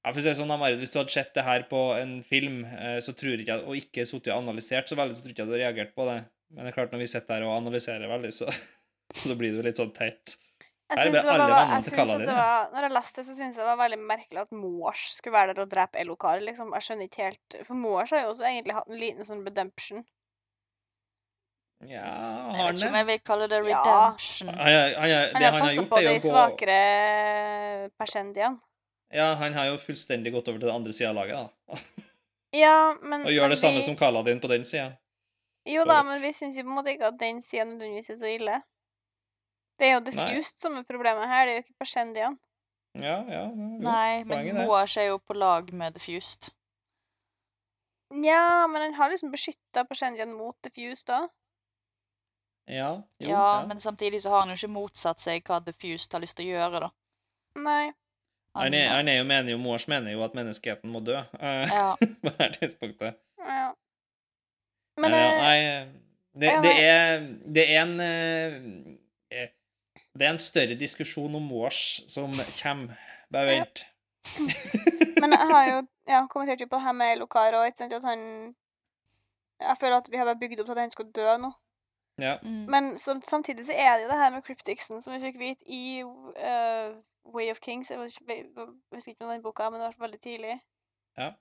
S2: ja, for å si sånn, Marit, Hvis du hadde sett det her på en film, eh, så tror ikke og ikke sittet og analysert så veldig, så tror ikke jeg du hadde reagert på det. Men det er klart, når vi sitter her og analyserer veldig, så, så blir det jo litt sånn teit.
S3: Jeg syns det var, jeg det var, når jeg leste det, så syns jeg det var veldig merkelig at Mors skulle være der og drepe Elokar. Liksom. Jeg skjønner ikke helt For Mors har jo også egentlig hatt en liten sånn redemption.
S2: Ja,
S1: Jeg vet ikke om jeg vil kalle det
S3: Ja.
S1: redemption.
S2: Han, han, har-
S3: Han
S2: det han har gjort,
S3: på
S2: er jo å gå
S3: svakere persendiene.
S2: Ja, han har jo fullstendig gått over til den andre sida av laget, da.
S3: Ja, men
S2: Og gjør
S3: men
S2: det samme
S3: vi,
S2: som Kaladin på den sida.
S3: Jo da, men vi syns jo på en måte ikke at den sida nødvendigvis er så ille. Det er jo diffused som er problemet her, det er jo ikke persendiene.
S2: Ja, ja. jo,
S1: Nei, men
S2: er-
S1: Moash er jo på lag med The Fused.
S3: Nja, men han har liksom beskytta persendiene mot diffused da.
S2: Ja, jo,
S1: Ja,
S2: ja.
S1: men samtidig så har han jo ikke motsatt seg hva The har lyst til å gjøre, da.
S3: Nei.
S2: Han er, han er jo mener jo, Moars mener jo at menneskeheten må dø eh,
S1: Ja.
S2: på dette tidspunktet.
S3: Ja. Men
S2: ja,
S3: eh,
S2: nei, det, det, er, det er en eh, eh, Det er en større diskusjon om Mors som kommer. Bare vent.
S3: Men jeg har jo ja, kommentert på det her med Lokar og ikke sant, at han Jeg føler at vi har bare bygd opp til at han skulle dø nå.
S2: Ja.
S1: Mm.
S3: Men så, samtidig så er det jo det her med cryptixen som vi fikk vite i uh, Way of Kings. Jeg husker ikke om den boka, men det var veldig tidlig.
S2: Ja.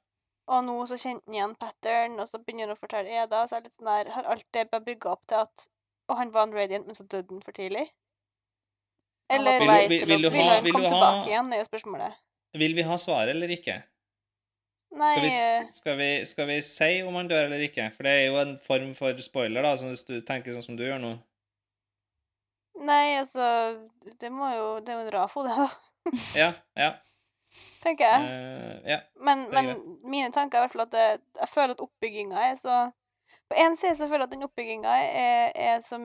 S3: Og nå så kjente han igjen pattern, og så begynner han å fortelle Eda. Så er det litt sånn der, har alt det bare bygga opp til at Og han var en radiant, men så døde han for tidlig? Eller
S1: vei til å
S2: vil,
S3: vil han komme tilbake igjen, er jo spørsmålet.
S2: vil vi ha svaret eller ikke?
S3: Nei
S2: Skal vi,
S3: eh,
S2: skal, vi, skal vi si om han dør eller ikke? For det er jo en form for spoiler, da, så hvis du tenker sånn som du gjør nå.
S3: Nei, altså Det må jo Det er jo en Rafo, det, da.
S2: Ja, ja.
S3: Tenker jeg.
S2: Uh, ja.
S3: Men, men mine tanker er i hvert fall at det, jeg føler at oppbygginga er så På en side så føler jeg at den oppbygginga er, er som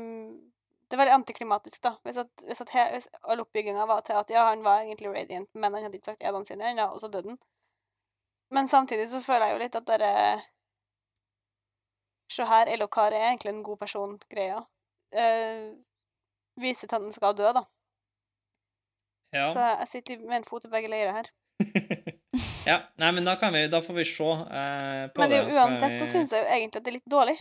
S3: Det er veldig antiklimatisk, da. Hvis, at, hvis, at hvis all oppbygginga var til at ja, han var egentlig radiant, men han hadde ikke sagt edene sine ennå, og så døde han. Men samtidig så føler jeg jo litt at dere Se her, Elokar er egentlig en god person-greia. Eh, viser til at han skal dø, da.
S2: ja.
S3: Så jeg sitter med en fot i begge leirer her.
S2: ja. Nei, men da, kan vi, da får vi se eh, på
S3: Men det er
S2: det.
S3: uansett så syns jeg jo egentlig at det er litt dårlig.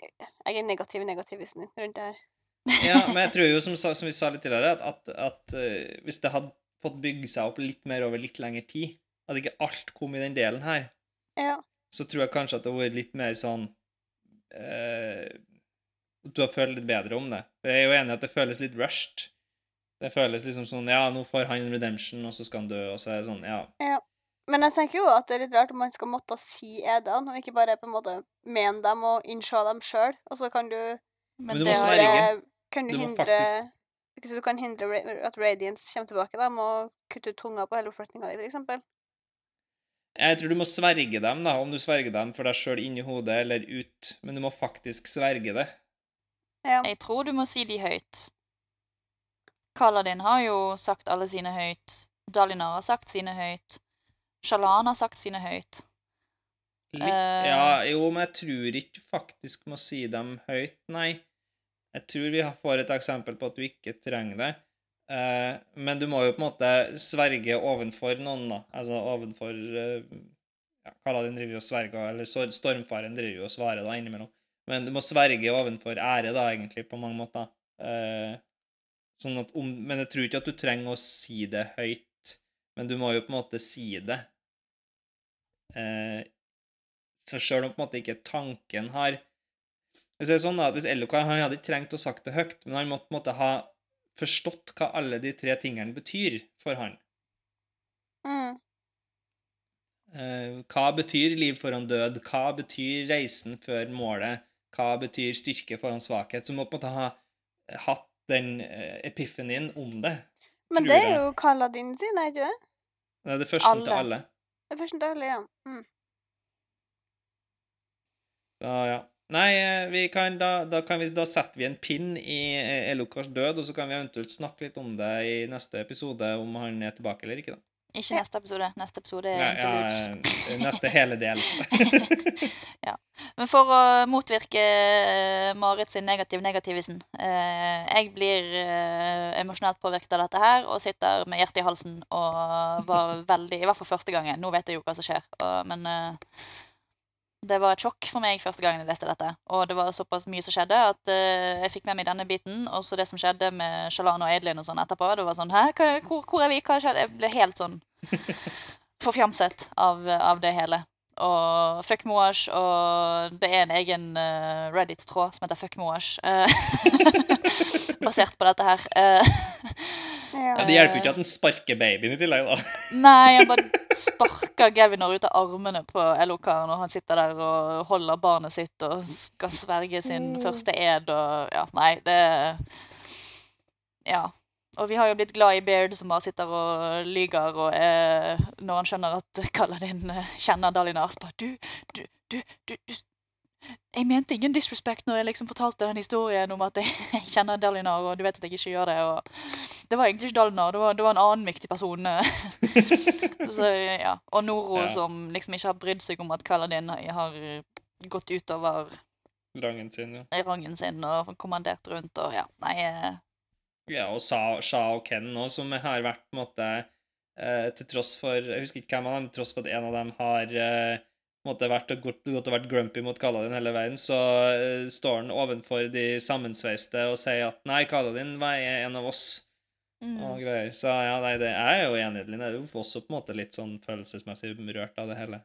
S3: Jeg er negativ negativ i snitt rundt det her.
S2: Ja, men jeg tror jo, som, som vi sa litt tidligere, at, at, at eh, hvis det hadde fått bygge seg opp litt mer over litt lengre tid, at ikke alt kom i den delen her,
S3: Ja.
S2: så tror jeg kanskje at det hadde vært litt mer sånn eh, du har følt litt bedre om det. For jeg er jo enig i at det føles litt rushed. Det føles liksom sånn Ja, nå får han en redemption, og så skal han dø, og så er det sånn Ja. Ja.
S3: Men jeg tenker jo at det er litt rart om man skal måtte si edene, og ikke bare på en måte mene dem og innse dem sjøl. Og så kan du
S2: Men du må
S1: det har-
S2: sverge.
S3: Kan du,
S2: Du
S3: hindre
S2: faktisk-
S3: så du kan hindre at Radiance kommer tilbake, da, med å kutte ut tunga på hele oppflyttinga di, f.eks.
S2: Jeg tror du må sverge dem, da, om du sverger dem for deg sjøl inni hodet eller ut, men du må faktisk sverge det.
S3: Ja.
S1: Jeg tror du må si de høyt. Kaladin har jo sagt alle sine høyt. Dalinar har sagt sine høyt. Shalan har sagt sine høyt.
S2: Litt,
S1: Eh.
S2: ja, jo, men jeg tror ikke faktisk må si dem høyt, nei. Jeg tror vi får et eksempel på at du ikke trenger det. Eh, men du må jo på en måte sverge ovenfor noen, da. Altså ovenfor uh, ja, Kaladin driver jo og sverger, eller Stormfaren driver jo og svarer da innimellom. Men du må sverge ovenfor ære, da, egentlig, på mange måter. Eh, sånn at om, men jeg tror ikke at du trenger å si det høyt. Men du må jo på en måte si det. Eh, så selv om på en måte ikke tanken har Hvis det er sånn da, hvis LOK han hadde ikke trengt å sagt det høyt, men han måtte på en måte ha forstått hva alle de tre tingene betyr for han.
S3: Mm.
S2: Eh, hva betyr liv foran død? Hva betyr reisen før målet? Hva betyr styrke foran svakhet? Så må på en måte ha hatt den epifenien epifanien om det.
S3: Men det er jo Kaladin sin, er ikke det?
S2: Det er det første til
S1: Alle.
S3: Det er først deilig, ja. Mm.
S2: Da, ja. Nei, eh, kan, da, da, kan vi, da setter vi en pinn i eh, Elokars død, og så kan vi eventuelt snakke litt om det i neste episode, om han er tilbake eller ikke. da.
S1: Ikke neste episode. Neste episode er
S2: Ja,
S1: interludes.
S2: ja, neste hele del.
S1: Men for å motvirke eh, Marit sin negativ negativisen eh, Jeg blir eh, emosjonelt påvirket av dette her og sitter med hjertet i halsen og var veldig I hvert fall første gangen. Nå vet jeg jo hva som skjer, og, men eh, det var et sjokk for meg første gangen jeg leste dette. Og det var såpass mye som skjedde at uh, jeg fikk med meg denne biten. Og så det som skjedde med Shalan og Edlin og sånn etterpå. Det var sånn Hæ, hvor, hvor er vi? Hva skjedde? Jeg ble helt sånn forfjamset av, av det hele. og fuck Moash, og det er en egen uh, Reddit-tråd som heter fuck Moash, Uh, basert på dette her.
S3: Ja.
S2: Det hjelper jo ikke at den sparker babyen i tillegg, da.
S1: Nei, han bare sparker Gavinor ut av armene på LO-karen, og han sitter der og holder barnet sitt og skal sverge sin
S3: Mm.
S1: første ed og Ja, nei, det Ja. Og vi har jo blitt glad i Baird, som bare sitter og lyger, og er, når han skjønner at Kaladin kjenner Dalin Arspa du, du, du, du jeg mente ingen disrespect når jeg liksom fortalte den historien om at jeg kjenner Dalinar, og du vet at jeg ikke gjør det. og Det var egentlig ikke Dalinar, det var, det var en annen viktig person. så, ja. Og Noro,
S2: Ja.
S1: som liksom ikke har brydd seg om at Kaladin har gått utover
S2: Rangen sin, ja.
S1: rangen sin og kommandert rundt og ja, nei eh,
S2: Ja, og Sha, Sha og Ken nå, som har vært på en måte eh, Til tross for Jeg husker ikke hvem av dem, til tross for at en av dem har eh, måte vært godt, vært grumpy mot Kaladin hele veien, så uh, står han ovenfor de sammensveiste og sier at nei, Kaladin var en av oss
S1: mm,
S2: og greier. Så ja, nei, det er jo enig det. Jeg er jo også på en måte litt sånn følelsesmessig rørt av det hele.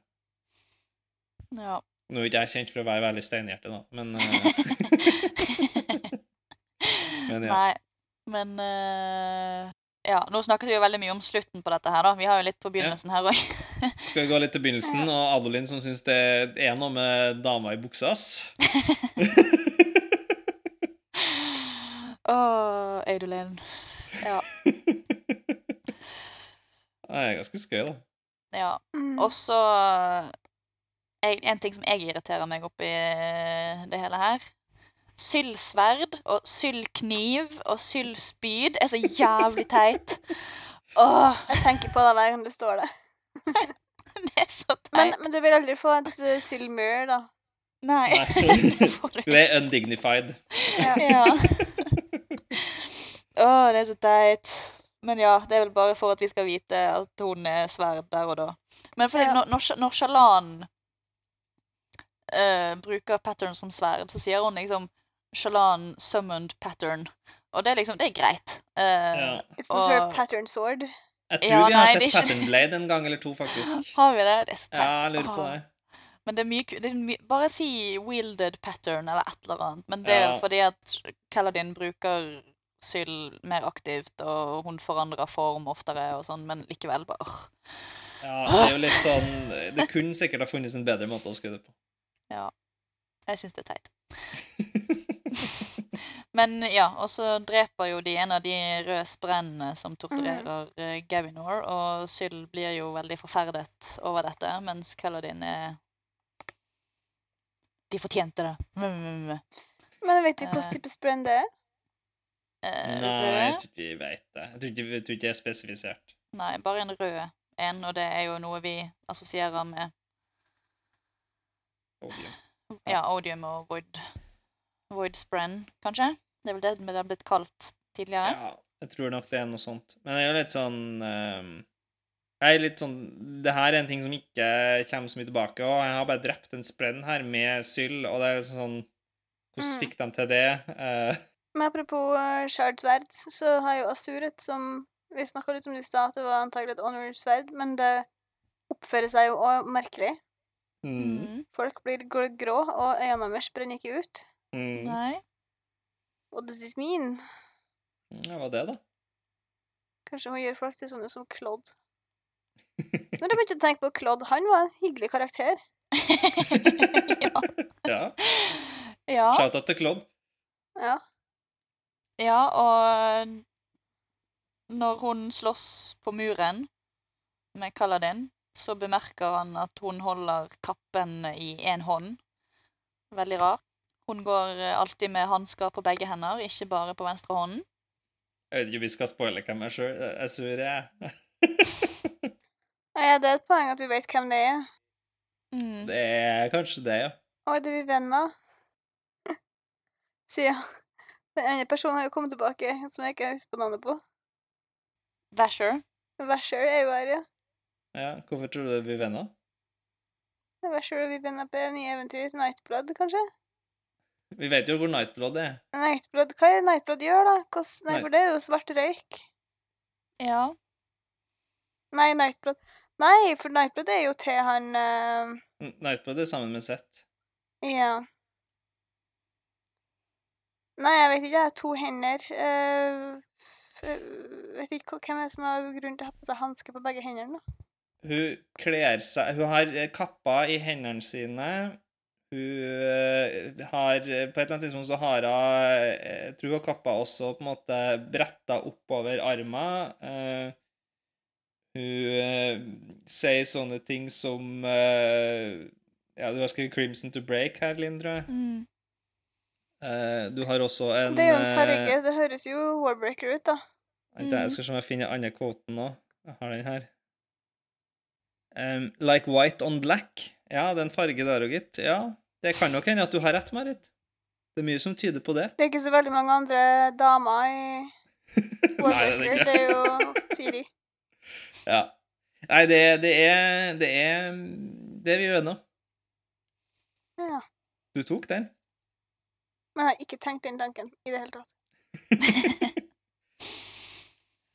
S1: ja.
S2: Nå er ikke jeg kjent for å være veldig steinhjerte, da, men uh... Men ja.
S1: Nei, men eh, Ja, nå snakket vi jo veldig mye om slutten på dette her, da. Vi har jo litt på begynnelsen her òg.
S2: Skal vi gå litt til begynnelsen, og Adolin som syns det er noe med dama i buksa, ass.
S1: Å, Adolin. Ja.
S2: Det er ganske skøy, da.
S1: ja.
S3: Mm.
S1: Og så En ting som jeg irriterer meg oppi det hele her Sylsverd og sylkniv og sylspyd er så jævlig teit. Åh,
S3: Jeg tenker på det hver gang du står der.
S1: det er så teit.
S3: men du vil aldri få et uh, silmur, da.
S1: Nei.
S2: Nei.
S1: du
S2: er undignified.
S3: Ja.
S1: Ja. Åh, det er så teit. Men ja, det er vel bare for at vi skal vite at hun er sverd der og da. Men fordi
S3: Ja.
S1: når, når, Sha- når Shalan eh, bruker pattern som sverd, så sier hun liksom Shalan summoned pattern. Og det er liksom, det er greit. Uh,
S2: Ja.
S3: It's not her pattern sword.
S2: Jeg tror
S1: Ja,
S2: vi har
S1: nei,
S2: sett
S1: er ikke-
S2: Pattern Blade en gang eller to, faktisk.
S1: Har vi det? Det er så teit.
S2: Ja, jeg lurer på
S1: Ah.
S2: det.
S1: Men det er mye, det er my Bare si wielded pattern eller et eller annet. Men det er
S2: Ja.
S1: fordi at Kaladin bruker Syl mer aktivt, og hun forandrer form oftere og sånn, men likevel bare.
S2: Ja, det er jo litt sånn Det kunne sikkert ha funnes en bedre måte å skrive det på.
S1: Jeg syns det er teit. Men ja, og så dreper jo de en av de røde sprennene som torturerer mm. Gavinor, og Syl blir jo veldig forferdet over dette, mens Kaladin er De fortjente det. Mm, mm, mm.
S3: Men vet du
S1: Eh.
S3: hvilken type sprenn det er?
S1: Eh,
S2: Nei, jeg tror ikke vi vet det. Jeg tror ikke, jeg tror ikke det er spesifisert.
S1: Nei, bare en rød en, og det er jo noe vi assosierer med
S2: Odium.
S1: ja, odium og void, void spren, kanskje? Det er vel det det har blitt kalt tidligere?
S2: Ja, jeg tror nok det er noe sånt. Men det er jo litt sånn um, Jeg er litt sånn Det her er en ting som ikke kommer så mye tilbake, og jeg har bare drept en sprenn her med syld, og det er liksom sånn Hvordan
S3: Mm.
S2: fikk de til det? Uh.
S3: Men apropos uh, shardsverd, så har jo Asuret, som vi snakka litt om det i stad, at det var antagelig et honor-sverd, men det oppfører seg jo òg merkelig.
S2: mm,
S1: Mm.
S3: Folk blir grå, og øynene deres brenner ikke ut.
S2: Mm.
S1: Nei?
S3: What does this mean?
S2: Ja, hva er det, da?
S3: Kanskje hun gjør folk til sånne som Claude. Når jeg begynte å tenke på Claude, han var en hyggelig karakter.
S1: ja.
S2: Ja.
S1: ja.
S2: Shout-out til Claude.
S3: Ja.
S1: Ja, og når hun slåss på muren med Kaladin, så bemerker han at hun holder kappen i én hånd. Veldig rar. Hun går eh, alltid med hansker på begge hender, ikke bare på venstre hånden.
S2: Jeg vet ikke om vi skal spoile hvem jeg sjøl Jeg sur jeg er.
S3: ja, det er et poeng at vi vet hvem det er.
S1: Mm.
S2: Det er kanskje det, ja.
S3: Oi, det er vi venner. Sier jeg. Den ene personen har jo kommet tilbake, som jeg ikke husker på navnet på.
S1: Vasher.
S3: Vasher er jo her, ja.
S2: ja. Hvorfor tror du vi er venner?
S3: Vasher og vi venner på nye eventyr. Nightblood, kanskje?
S2: Vi vet jo hvor Nightblood er.
S3: Nightblood, Hva er det Nightblood gjør, da? Nei, for det er jo svart røyk.
S1: Ja.
S3: Nei, Nightblood Nei, for Nightblood er jo til han uh...
S2: Nightblood er sammen med Seth.
S3: Ja. Nei, jeg vet ikke. Jeg har to hender. Uh, vet ikke hvem er som har grunn til å ha på seg hansker på begge hendene.
S2: Hun kler seg Hun har eh, kappa i hendene sine. Hun eh, har eh, På et eller annet tidspunkt så har hun eh, Jeg tror hun kappa også på en måte bretta oppover armen. Eh, hun eh, sier sånne ting som eh, Ja, du har skrevet 'Crimson to Break' her, Linn, tror jeg.
S1: Mm.
S2: Eh, du har også en
S3: Det er jo en
S2: eh,
S3: farge. Det høres jo Warbreaker ut, da.
S2: Jeg
S1: Mm.
S2: skal se om jeg finner andre kvoten nå. Jeg har den her. Um, like white on black. Ja, det er en farge der òg, gitt. Ja, det kan nok hende at du har rett, Marit. Det er mye som tyder på det.
S3: Det er ikke så veldig mange andre damer i
S2: Nei, det er det
S3: er jo Siri.
S2: Ja. Nei, det, det er Det er det vi gjør nå.
S3: Ja.
S2: Du tok den.
S3: Men jeg har ikke tenkt den tanken i det hele tatt.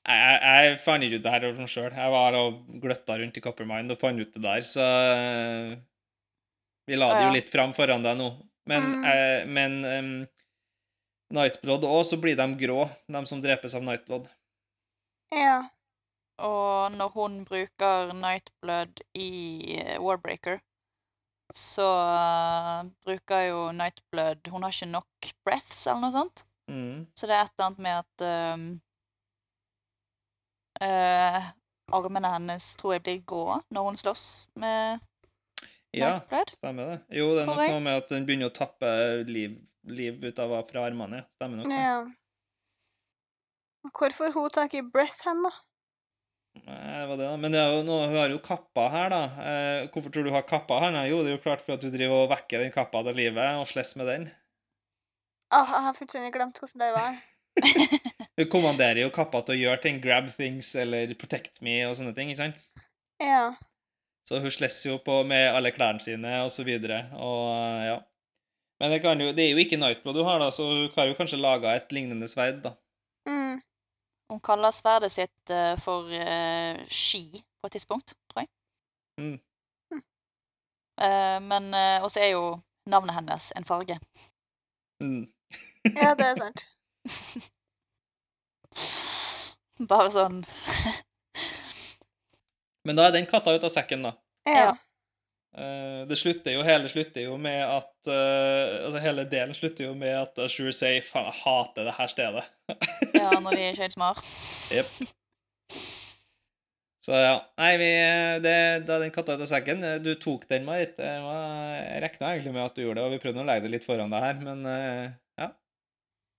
S2: Jeg, jeg, fant ikke ut det her av meg sjøl. Jeg var og gløtta rundt i Coppermind og fant ut det der, så eh, Vi la det jo litt fram foran deg nå. Men,
S3: Mm.
S2: eh, men um, Nightblood òg, så blir de grå, de som drepes av Nightblood.
S3: Ja.
S1: Og når hun bruker Nightblood i eh, Warbreaker, så uh, bruker jo Nightblood Hun har ikke nok breaths eller noe sånt.
S2: Mm.
S1: Så det er et eller annet med at um, eh, Armene hennes tror jeg blir grå når hun slåss med
S2: Ja,
S1: Nightblood.
S2: stemmer det. Jo, det er
S1: Tror
S2: nok
S1: jeg.
S2: noe med at den begynner å tappe liv, liv ut av fra armene. ja. Stemmer nok. det.
S3: ja. Hvor får hun tak i breath hen, da?
S2: Nei, det var det da. Men det er jo noe, hun har jo kappa her, da. Eh, hvorfor tror du hun har kappa her? Nei, jo, det er jo klart for at du driver og vekker den kappa til livet og slåss med den.
S3: Åh, jeg har fullstendig glemt hvordan det var.
S2: Hun kommanderer jo kappa til å gjøre ting, grab things eller protect me og sånne ting, ikke sant?
S3: Ja.
S2: Så hun slåss jo på med alle klærne sine og så videre, og eh, ja. Men det, kan jo, det er jo ikke Nightblood du har, da, så hun har jo kanskje laga et lignende sverd, da.
S3: Mm.
S1: Hun kaller sverdet sitt uh, for uh, ski på et tidspunkt, tror jeg.
S2: Mm.
S1: Uh, men uh, også er jo navnet hennes en farge.
S2: Mm.
S3: Ja, det er sant.
S1: Bare sånn
S2: Men da er den katta ut av sekken, da.
S3: Ja.
S2: Eh, det slutter jo, hele slutter jo med at eh, Altså, hele delen slutter jo med at Ashur sier 'faen, jeg hater det her stedet'.
S1: Ja, når de er skøytsmar.
S2: Jepp. Så ja. Nei, vi det, Da den katta ut av sekken. Du tok den, Marit. Jeg var- regna egentlig med at du gjorde det, og vi prøvde å legge det litt foran deg her, men eh, ja.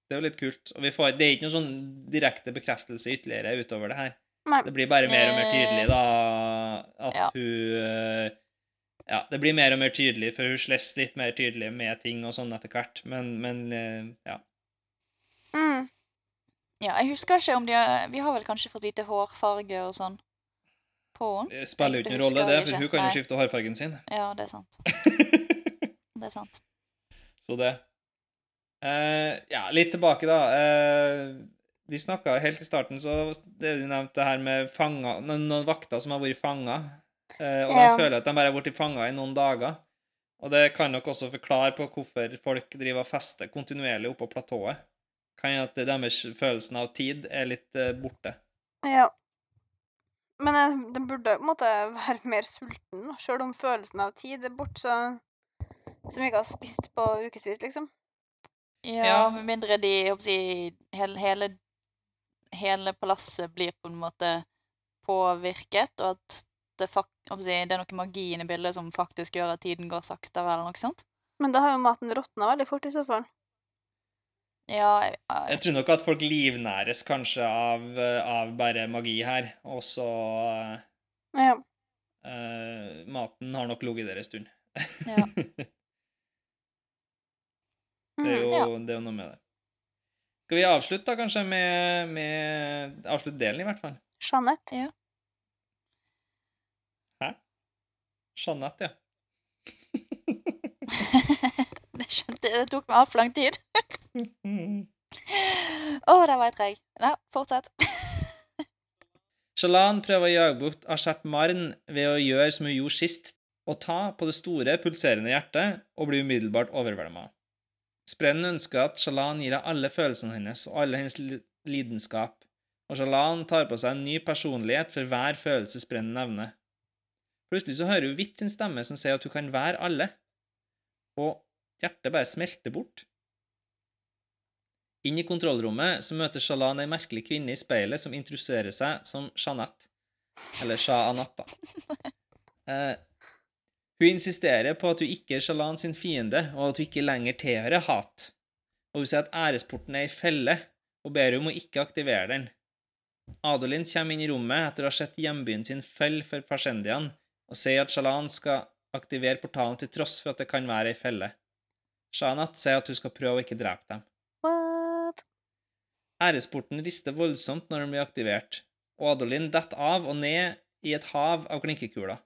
S2: Det er jo litt kult. Og vi får, det er ikke noen sånn direkte bekreftelse ytterligere utover det her.
S3: Nei.
S2: Det blir bare mer og mer tydelig, da, at
S1: Ja.
S2: hun eh, Ja, det blir mer og mer tydelig, for hun slåss litt mer tydelig med ting og sånn etter hvert, men, men eh, ja.
S3: Mm.
S1: Ja, jeg husker ikke om de har Vi har vel kanskje fått vite hårfarge og sånn på henne?
S2: Det spiller jo noen rolle, det, for hun kan jo skifte hårfargen sin.
S1: Ja, det er sant. Det er sant.
S2: Så det. Eh, ja, litt tilbake, da. Uh, vi snakka helt i starten, så det du nevnte her med fanga, noen, vakter som har vært fanga. Uh, og
S3: Ja.
S2: de føler at de bare har blitt fanga i noen dager. Og det kan nok også forklare på hvorfor folk driver og fester kontinuerlig oppå platået. Kan hende at deres følelsen av tid er litt eh, borte.
S3: Ja. Men eh, den burde på en måte være mer sulten, sjøl om følelsen av tid er borte, så Som ikke har spist på ukevis, liksom.
S1: Ja,
S2: Ja.
S1: med mindre de jeg håper hele, hele, hele palasset blir på en måte påvirket, og at det, fak, jeg det er noe magi i bildet som faktisk gjør at tiden går saktere, eller noe sånt.
S3: Men da har jo maten råtna veldig fort, i så fall.
S1: Ja, jeg, jeg,
S2: Jeg tror nok at folk livnæres kanskje av, av bare magi her, og så
S3: Ja.
S2: uh, Maten har nok ligget der en stund.
S1: Ja.
S2: Det er
S3: Mm.
S2: jo,
S1: Ja.
S2: det er jo noe med det. Skal vi avslutte da, kanskje, med, med Avslutte delen, i hvert fall.
S3: Jeanette.
S2: Jeanette, ja.
S1: det skjønte jeg. Det tok meg altfor lang tid. Å, der var jeg treg. Nei, fortsett.
S2: Shalan prøver å jage bort Ashert Marn ved å gjøre som hun gjorde sist, å ta på det store, pulserende hjertet og bli umiddelbart overvelda. Sprennen ønsker at Shalan gir henne alle følelsene hennes og alle hennes lidenskap, og Shalan tar på seg en ny personlighet for hver følelse Sprennen nevner. Plutselig så hører hun Hvitt sin stemme som sier at hun kan være alle, og hjertet bare smelter bort. Inn i kontrollrommet så møter Shalan ei merkelig kvinne i speilet som introduserer seg som Jeanette. Eller Sha Anatta. Eh, hun insisterer på at hun ikke er Shalan sin fiende, og at hun ikke lenger tilhører hat. Og hun sier at æresporten er ei felle, og ber om å ikke aktivere den. Adolin kommer inn i rommet etter å ha sett hjembyen sin felle for persendian, og sier at Shalan skal aktivere portalen til tross for at det kan være ei felle. Shanat sier at hun skal prøve å ikke drepe dem.
S3: What?
S2: Æresporten rister voldsomt når den blir aktivert, og Adolin detter av og ned i et hav av klinkekuler.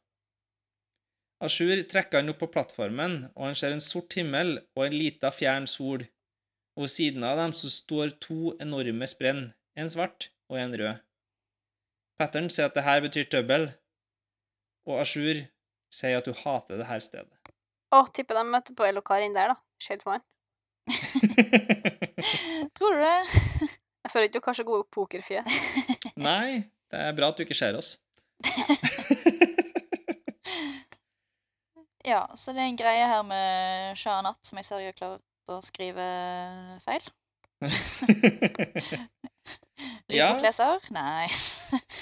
S2: Ashur trekker han opp på plattformen, og han ser en sort himmel og en lita, fjern sol. Og ved siden av dem så står to enorme sprenn, en svart og en rød. Pattern sier at det her betyr trøbbel, og Ashur sier at hun hater det her stedet.
S3: Å, tipper de møter på Elokar inn der, da. Shadesman.
S1: Tror du det?
S3: Jeg føler ikke du har så gode pokerfjes.
S2: Nei, det er bra at du ikke ser oss.
S1: Ja, så det er en greie her med Shahnat som jeg ser jeg har klart å skrive feil.
S2: Ja.
S1: Lydbokleser? Nei.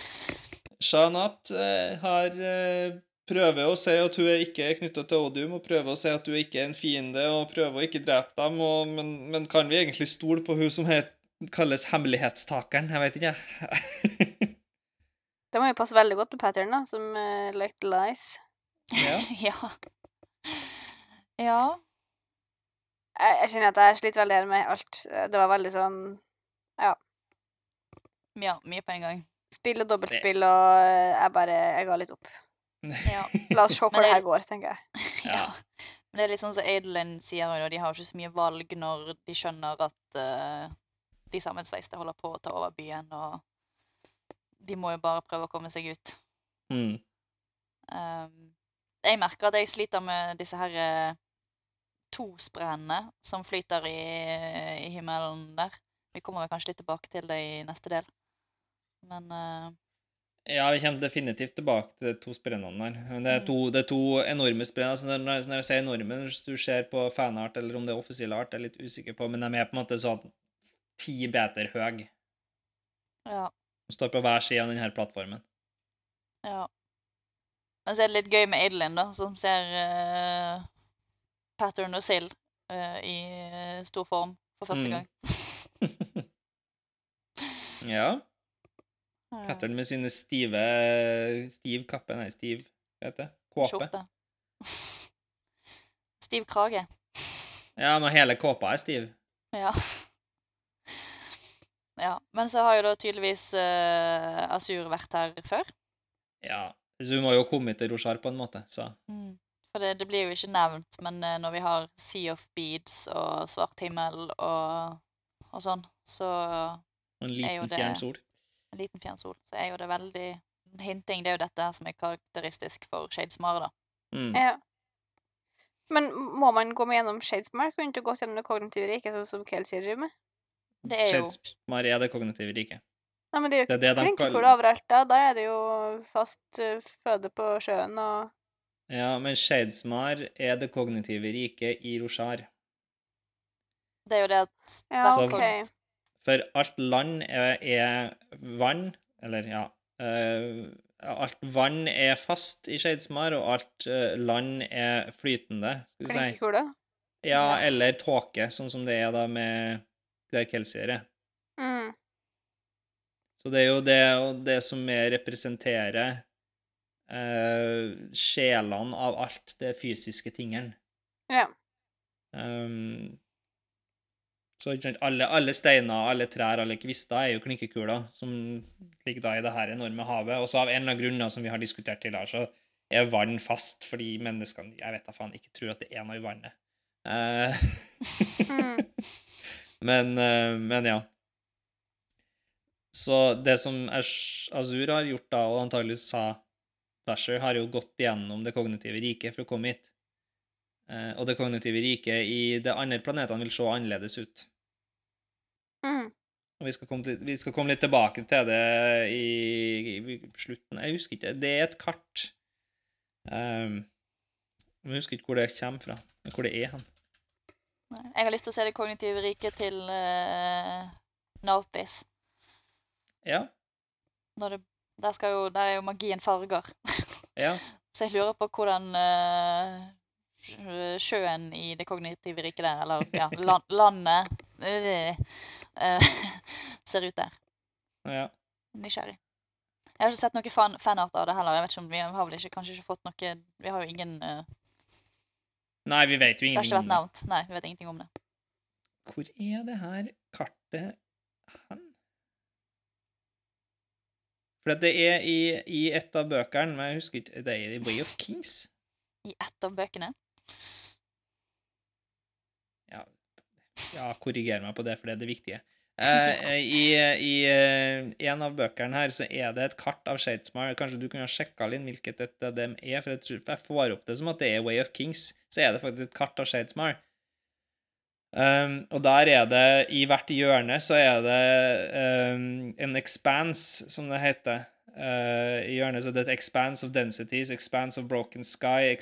S2: Shahnat eh, har eh, prøver å si at hun er ikke er knytta til Odium, og prøver å si at hun ikke er en fiende, og prøver å ikke drepe dem, og, men, men kan vi egentlig stole på hun som het, kalles hemmelighetstakeren? Jeg vet ikke.
S3: Det må jo passe veldig godt med pattern, da, som uh, like lies.
S2: ja.
S1: ja. Ja.
S3: Jeg, jeg kjenner at jeg sliter veldig med alt. Det var veldig sånn
S1: Ja, mye på en gang.
S3: spill og dobbeltspill, og eh, jeg bare Jeg ga litt opp.
S1: Ja.
S3: La oss se hvor det her går, tenker jeg.
S1: ja. Men det er litt sånn som Adelin sier, og de har ikke så mye valg når de skjønner at uh, de sammensveiste holder på å ta over byen, og de må jo bare prøve å komme seg ut.
S2: Mm.
S1: Um, jeg merker at jeg sliter med disse her eh, tosprennene som flyter i, i himmelen der. Vi kommer kanskje litt tilbake til det i neste del. Men uh...
S2: Ja, vi kommer definitivt tilbake til de to sprennene der. Men det er to, det er to enorme sprenn. Altså når, når jeg sier enorme, hvis du ser på fanart, eller om det er offisiell art, jeg er litt usikker på, men de er på en måte sånn ti meter høye.
S1: ja.
S2: De står på hver side av denne plattformen.
S1: Ja. Men så er det litt gøy med Adelin, da, som ser eh, Pattern og Sild uh, i eh, stor form for første
S2: Mm.
S1: gang.
S2: ja.
S1: Ja.
S2: Pattern med sine stive Stiv kappe, nei, stiv Hva heter det? Kåpe.
S1: Skjorte. Stiv krage.
S2: Ja, men hele kåpa er stiv.
S1: Ja. ja. Men så har jo da tydeligvis uh, Asur vært her før.
S2: Ja. Så hun må jo komme til Roshar på en måte, så
S1: Mm. For det, det blir jo ikke nevnt, men eh, når vi har Sea of Beads og Svart himmel og, og sånn, så
S2: En
S1: Er jo
S2: liten
S1: det-
S2: fjern sol.
S1: en liten fjern sol, så er jo det veldig Hinting, det er jo dette her som er karakteristisk for Shadesmare, da.
S2: Mm.
S3: Ja. Men må man gå med gjennom Shadesmare? Kunne du gått gjennom det kognitive riket, sånn som Kelsey driver med?
S1: Det er jo
S2: Shadesmar er det kognitive riket.
S3: Nei, men det er jo
S2: Det er det de kaller
S3: overalt, da. Da er det jo fast eh, føde på sjøen og
S2: Ja, men Shadesmar er det kognitive riket i Roshar.
S1: Det er jo det at
S3: Ja,
S2: Så-
S3: OK.
S2: For alt land er, er vann, eller ja uh, Alt vann er fast i Shadesmar, og alt uh, land er flytende, skal vi si.
S3: Klinkekuler.
S2: Ja,
S1: Ja.
S2: eller tåke, sånn som det er da med der Kelsier er.
S3: Mm.
S2: Så det er jo det, og det som er representerer eh, sjelene av alt det fysiske tingene.
S3: Ja.
S2: Um, så alle, alle steiner, alle trær, alle kvister er jo klinkekuler som ligger da i det her enorme havet. Og så av en eller annen grunn som vi har diskutert til her, så er vann fast fordi menneskene jeg vet da faen, ikke tror at det er noe i vannet. Uh,
S3: Mm.
S2: men, uh, men ja. Så det som Azur har gjort da, og antagelig sa Vasher har jo gått gjennom det kognitive riket for å komme hit. Eh, og det kognitive riket i de andre planetene vil se annerledes ut.
S3: Mm.
S2: Og vi skal, komme til, vi skal komme litt tilbake til det i, i slutten Jeg husker ikke. Det er et kart. Um, jeg husker ikke hvor det kommer fra. Hvor det er hen.
S1: Jeg har lyst til å se det kognitive riket til uh, Nalthis.
S2: Ja.
S1: Når det, der, jo, der er jo magien farger.
S2: Ja.
S1: Så jeg lurer på hvordan uh, sjøen i det kognitive riket der, eller ja, land, landet uh, ser ut der.
S2: ja.
S1: Nysgjerrig. Jeg har ikke sett noe fan, fanart av det heller. Jeg vet ikke om Vi har vel ikke, kanskje ikke fått noe Vi har jo ingen uh,
S2: Nei, vi vet jo
S1: Det har ikke vært nevnt. Nei, vi vet ingenting om det.
S2: Hvor er det her kartet hen? For det er i, i et av bøkene, men jeg husker ikke Det er i Way of Kings?
S1: I ett av bøkene.
S2: Ja, ja korriger meg på det, for det er det viktige. Eh, I i eh, en av bøkene her så er det et kart av Shadesmar. Kanskje du kunne ha sjekka Linn, hvilket et av dem er, for jeg, tror, jeg får opp det som at det er Way of Kings. Så er det faktisk et kart av Shadesmar. Um, og der er det, i hvert hjørne, så er det um, en expanse, som det heter. Uh, I hjørnet så er det et expanse of densities, expanse of broken sky,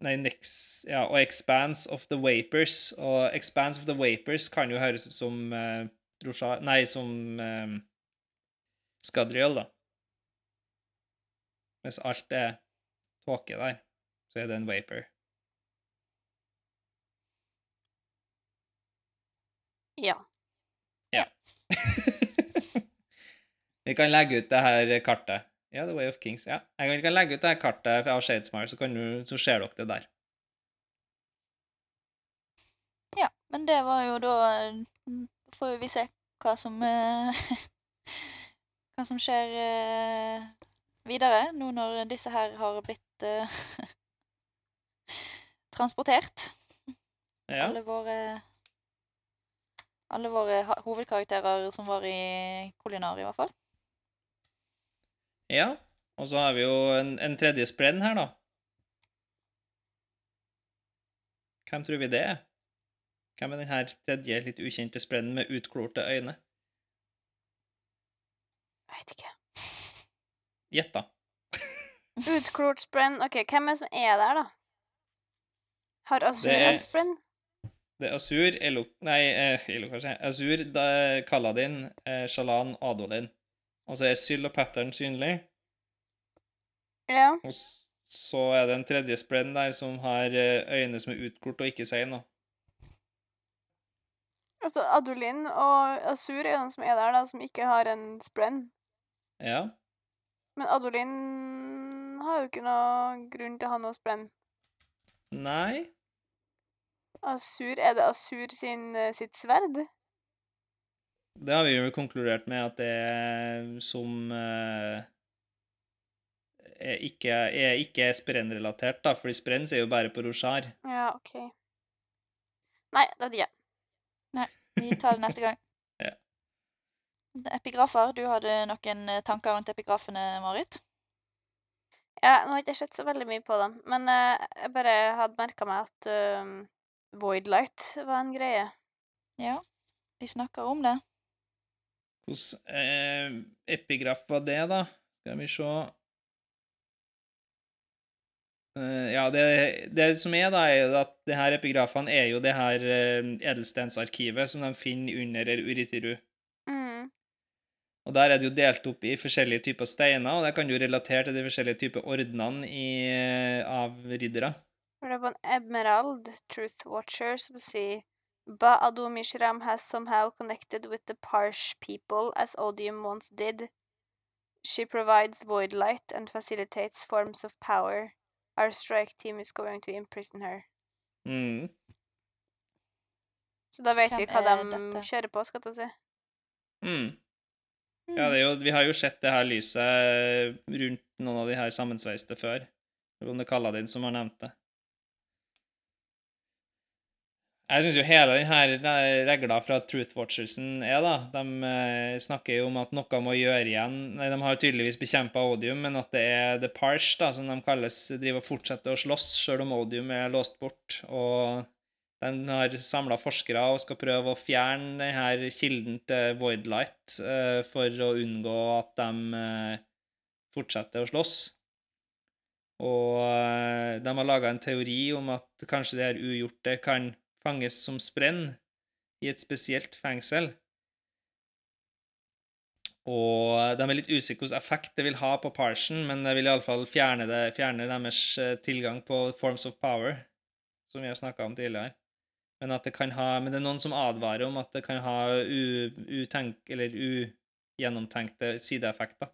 S2: nei, nex, ja, og expanse of the vapors. Og expanse of the vapors kan jo høres ut som uh, Drosja, Nei, som um, Skadriel, da. Hvis alt er tåke der, så er det en vapor.
S3: Ja.
S2: Vi kan legge ut det her kartet. Ja, The Way of Kings. Ja. Jeg kan- vi kan legge ut det her kartet av Shadesmar, så, kan du, så ser dere det der.
S1: Ja, men det var jo da mm, Får vi se hva som eh, Hva som skjer eh, videre, nå når disse her har blitt eh, transportert.
S2: Ja.
S1: Alle våre Alle våre hovedkarakterer som var i Kolinar, i hvert fall.
S2: ja. Og så har vi jo en, en tredje sprenn her, da. Hvem tror vi det er? Hvem er denne tredje, litt ukjente sprennen med utklorte øyne?
S3: Veit ikke.
S2: Gjett, da.
S3: Utklort sprenn. OK, hvem er det som er der, da? Har
S2: er-
S3: en sprenn?
S2: Det Asur, Elo... Nei, eh, Elo, kanskje. Asur, Kaladin, eh, Shalan, Adolin. Og så er Syl og Pattern synlig.
S3: Ja.
S2: Og så er det en tredje splenn der som har eh, øyne som er utkort og ikke sier noe.
S3: Altså, Adolin og Azur er jo de som er der, da, som ikke har en splenn.
S2: Ja.
S3: Men Adolin har jo ikke noe grunn til å ha noe splenn.
S2: Nei.
S3: Asur, er det Asur sin, eh, sitt sverd?
S2: Det har vi jo konkludert med at det er som eh, er ikke er ikke sprennrelatert, da, fordi sprenn er jo bare på Roshar.
S3: Ja, OK. Nei, det vet jeg ikke.
S1: Vi tar det neste gang.
S2: Ja.
S1: Epigrafer. Du hadde noen eh, tanker rundt epigrafene, Marit?
S3: Ja, nå har ikke jeg sett så veldig mye på dem, men jeg bare hadde merka meg at um, Voidlight var en greie.
S1: Ja. De snakka om det.
S2: Hvordan eh, epigraf var det, da? Skal vi se Eh, Ja, det, det som er, da, er jo at det her epigrafene er jo det her eh, edelstensarkivet som de finner under Uritiru.
S3: Mm.
S2: Og der er det jo delt opp i forskjellige typer steiner, og det kan jo relatere til de forskjellige typer ordnene i, eh, av riddere.
S3: For det var en Emerald Truth Watcher som sier Ba Adu Mishram has somehow connected with the Parsh people as Odium once did. She provides void light and facilitates forms of power. Our strike team is going to imprison her.
S2: Mm.
S3: Så da vet vi hva de
S1: er dette?
S3: kjører på, skal jeg si.
S2: Mm. Ja, det er jo, vi har jo sett det her lyset rundt noen av de her sammensveiste før. Om det er Kaladin som har nevnt det. Jeg syns jo hele denne regla fra Truth Watchersen er, da De eh, snakker jo om at noe må gjøre igjen Nei, De har jo tydeligvis bekjempa odium, men at det er The Parsh, da, som de kalles, driver og fortsetter å slåss, sjøl om odium er låst bort. Og de har samla forskere og skal prøve å fjerne denne kilden til Voidlight eh, for å unngå at de eh, fortsetter å slåss. Og de har laga en teori om at kanskje det her ugjorte kan fanges som sprenn i et spesielt fengsel. Og de er litt usikre hvilken effekt det vil ha på Parson, men det vil iallfall fjerne, det, fjerne deres tilgang på forms of power, som vi har snakka om tidligere. Men, at det kan ha, men det er noen som advarer om at det kan ha utenk, eller ugjennomtenkte sideeffekter.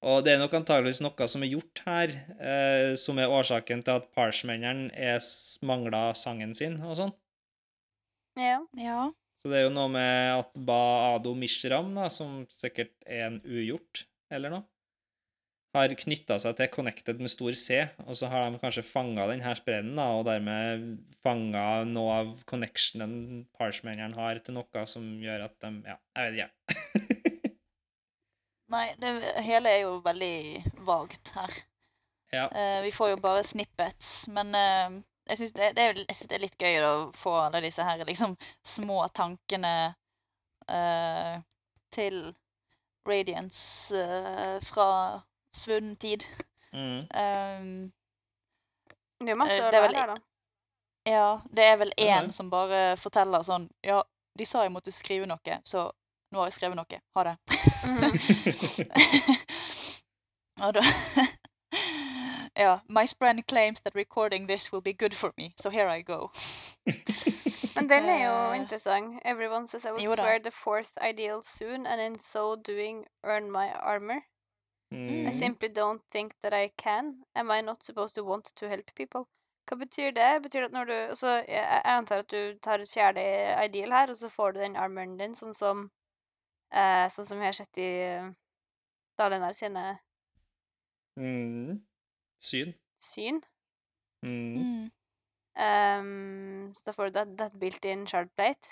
S2: Og det er nok antageligvis noe som er gjort her, eh, som er årsaken til at Parshmennene mangla sangen sin og sånn.
S3: Ja.
S1: Ja.
S2: Så det er jo noe med at Ba Ado Mishram, da, som sikkert er en ugjort, eller noe, har knytta seg til Connected med stor C, og så har de kanskje fanga denne sprennen, da, og dermed fanga noe av connectionen Parshmennene har til noe som gjør at de Ja, jeg vet ikke.
S1: Nei, det hele er jo veldig vagt her.
S2: ja.
S1: Uh, vi får jo bare snippets, men uh, jeg syns det, det, det er litt gøy å få alle disse her liksom små tankene uh, til Radiance fra svunnen tid.
S2: Mm.
S1: Um,
S3: Det er masse å
S1: det er
S3: lære da.
S1: ja, det er vel én
S2: Mhm.
S1: som bare forteller sånn Ja, de sa jeg måtte skrive noe, så nå har jeg skrevet noe. Ha det. Og da Ja. My friend claims that recording this will be good for me, so here I go.
S3: Men den er jo
S1: Eh,
S3: interessant. Everyone says I will
S1: jo
S3: swear the fourth ideal soon, and in so doing earn my armor. I
S2: Mm.
S3: simply don't think that I can. Am I not supposed to want to help people? Hva betyr det? Betyr det at når du altså, jeg, jeg antar at du tar et fjerde ideal her, og så får du den armoren din, sånn som eh, Sånn som vi har sett i Dalinar sine
S2: Mm. Syn.
S3: syn.
S2: Mm.
S1: Mm.
S3: Um, så da får du that, that built-in shardplate.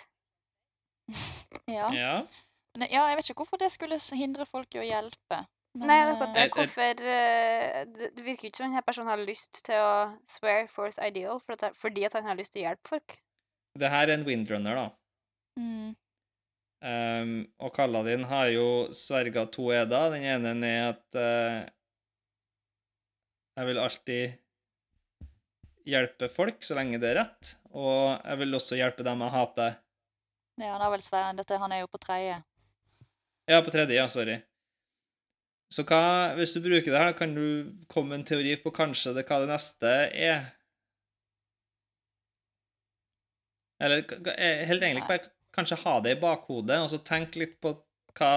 S1: Ja.
S2: Ja.
S1: Men, ja, jeg vet ikke hvorfor det skulle hindre folk i å hjelpe. Men,
S3: Nei, det er det.
S1: eh,
S2: Jeg- jeg-
S3: Hvorfor eh, det, det virker ikke som denne personen har lyst til å swear forth ideal for at, fordi at han har lyst til å hjelpe folk.
S2: Det her er en windrunner, da.
S1: mm,
S2: Um, og Kaladin har jo sverga to eder. Den ene er at uh, jeg vil alltid hjelpe folk så lenge det er rett. Og jeg vil også hjelpe dem jeg hater.
S1: ja, han har vel sværen. Dette, han er jo på tredje.
S2: Ja, på tredje, ja, sorry. Så hva, hvis du bruker det her, kan du komme med en teori på kanskje det, hva det neste er? Eller eh, helt egentlig kanskje ha det i bakhodet, og så tenk litt på hva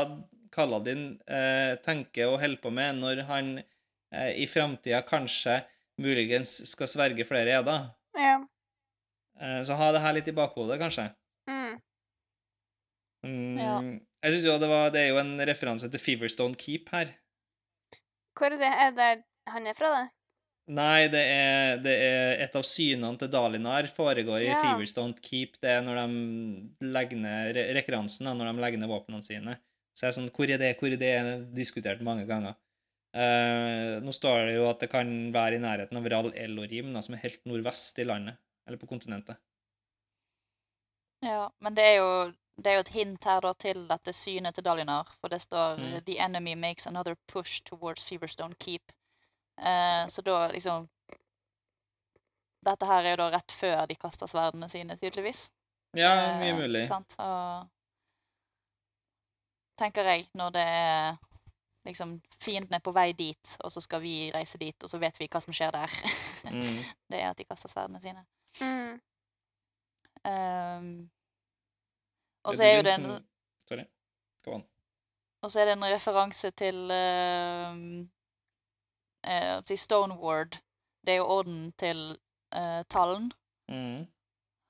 S2: Kaladin eh, tenker og holder på med når han eh, i framtida kanskje muligens skal sverge flere eder.
S3: Ja.
S2: Eh, så ha det her litt i bakhodet, kanskje.
S3: Mm.
S2: Mm,
S1: Ja.
S2: Jeg synes jo det, var, det er jo en referanse til Feverstone Keep her.
S3: Hvor er det? Er det der han er fra, det?
S2: Nei, det er, det er et av synene til Dalinar foregår i
S3: Fevers
S2: Feverstone Keep. Det er når de legger ned re- rekurransen, når de legger ned våpnene sine. Så jeg er sånn, hvor er det, hvor er det? Jeg diskutert mange ganger. Uh, nå står det jo at det kan være i nærheten av Ral Elorim, som er helt nordvest i landet, eller på kontinentet.
S1: Ja, men det er jo det er jo et hint her da til dette synet til Dalinar, for det står
S2: Mm.
S1: The enemy makes another push towards Feverstone Keep. Eh, så da liksom Dette her er jo da rett før de kaster sverdene sine, tydeligvis.
S2: Ja,
S1: Eh,
S2: mye mulig.
S1: Sant? Og tenker jeg, når det er liksom Fienden er på vei dit, og så skal vi reise dit, og så vet vi hva som skjer der.
S2: Mm.
S1: det er at de kaster sverdene sine.
S3: Mm.
S1: Um, og så er jo det
S2: en Sorry. Gå an.
S1: Og så er det en referanse til uh, til Stoneward. Det er jo orden til uh, Tallen.
S2: Mm.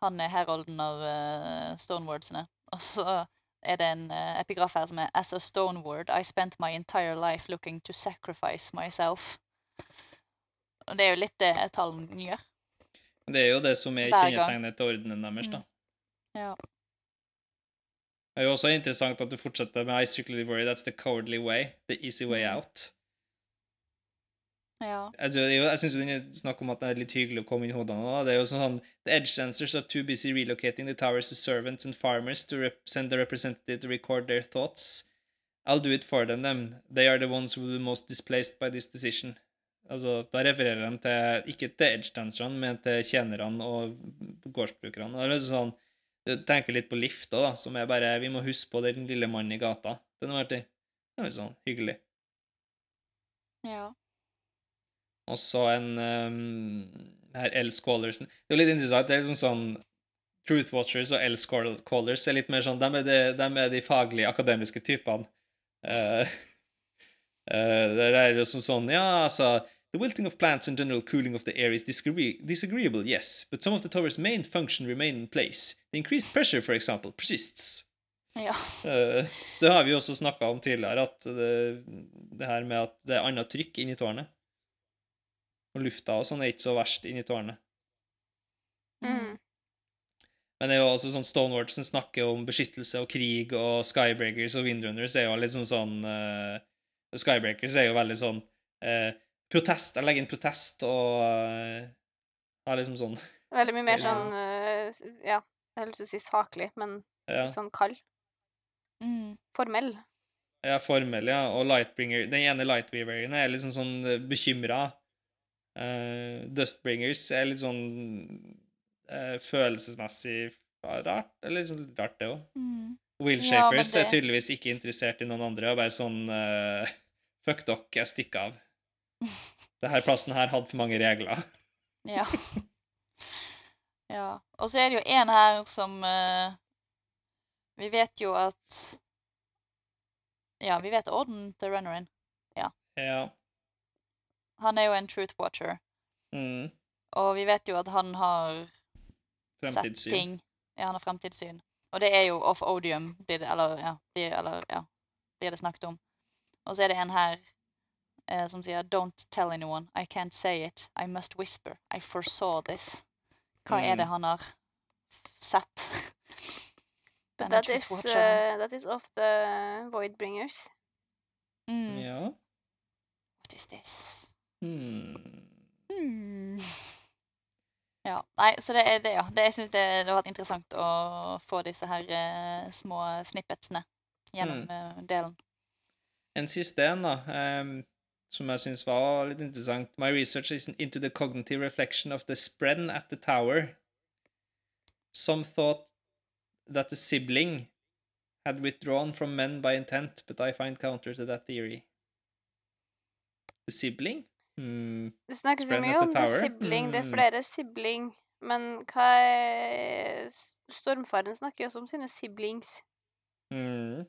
S1: Han er herolden av uh, Stonewardsene. Og så er det en uh, epigraf her som er As a Stoneward, I spent my entire life looking to sacrifice myself. Og det er jo litt det Tallen gjør.
S2: Det er jo det som er kjennetegnet til ordenen deres, da.
S1: Mm. Ja.
S2: Det er jo også interessant at du fortsetter med I strictly worry that's the cowardly way, the easy way
S1: Mhm.
S2: out.
S1: Ja.
S2: Altså, jo- jeg syns det er snakk om at det er litt hyggelig å komme inn i hodene. nå. Det er jo sånn The edge dancers are too busy relocating the towers to servants and farmers to send a representative to record their thoughts. I'll do it for them, them. They are the ones who will be most displaced by this decision. Altså, Da refererer de til ikke til edge-danserne, men til tjenerne og gårdsbrukerne. Det er liksom sånn, Du tenker litt på Lift da, som er bare Vi må huske på den lille mannen i gata. Den har vært det er litt sånn hyggelig.
S1: Ja.
S2: Og så en um, her L. Squallersen. Det er jo litt interessant. Det er liksom sånn Truth Watchers og L. Squallers er litt mer sånn De er de, de, de faglige, akademiske typene. Uh, uh, det er jo sånn, sånn Ja, altså The wilting of plants and general cooling of the air is disagree disagreeable, yes, but some of the tower's main function remain in place. The increased pressure, for example, persists.
S1: Ja.
S2: Uh, det har vi også snakka om tidligere, at det, det her med at det er annet trykk inni tårnet. Og lufta og sånn er ikke så verst inni tårnet.
S3: Mm.
S2: Men det er jo også sånn Stonewards som snakker om beskyttelse og krig, og Skybreakers og Windrunners er jo litt sånn sånn uh, Skybreakers er jo veldig sånn uh, protest. Jeg legger inn protest og uh, er liksom sånn
S3: Veldig mye mer sånn uh, Ja, jeg har lyst til å si saklig, men
S2: ja,
S3: litt sånn kald.
S1: Mm.
S3: Formell.
S2: ja, formell, ja. Og Lightbringer Den ene Lightweaveren er liksom sånn bekymra. Uh, Dustbringers er litt sånn uh, følelsesmessig rart. Eller sånn rart, det òg.
S1: Mm.
S2: Wheelshapers
S1: Ja, det...
S2: er tydeligvis ikke interessert i noen andre. Og bare sånn uh, Fuck dere, jeg stikker av. Denne plassen her hadde for mange regler.
S1: Ja. ja. Og så er det jo en her som uh, Vi vet jo at Ja, vi vet orden til Runnerin.
S2: Ja.
S1: Han er jo en truth watcher.
S2: Mm.
S1: Og vi vet jo at han har sett ting. Ja, han har fremtidssyn. Og det er jo off odium, blir det, eller, ja, blir, eller, ja, blir det snakket om. Og så er det en her eh, som sier Don't tell anyone. I can't say it. I must whisper. I foresaw this. Hva er det
S2: Mm.
S1: han har sett?
S3: But that is, uh, that is of the Voidbringers.
S1: Mm.
S2: Ja.
S1: What is this?
S2: Hmm.
S1: Hmm. Ja, nei, så det er det, ja. Det, jeg syns det, det har vært interessant å få disse her eh, små snippetsene gjennom eh, delen.
S2: En siste en, da, um, som jeg syns var litt interessant. My research is into the cognitive reflection of the spren at the tower. Some thought that the sibling had withdrawn from men by intent, but I find counter to that theory. The sibling? Hmm.
S3: Det snakkes jo mye om the
S2: er
S3: sibling. Det er
S2: Mm.
S3: flere sibling. Men hva er Stormfaren snakker jo også om sine siblings.
S2: Mm.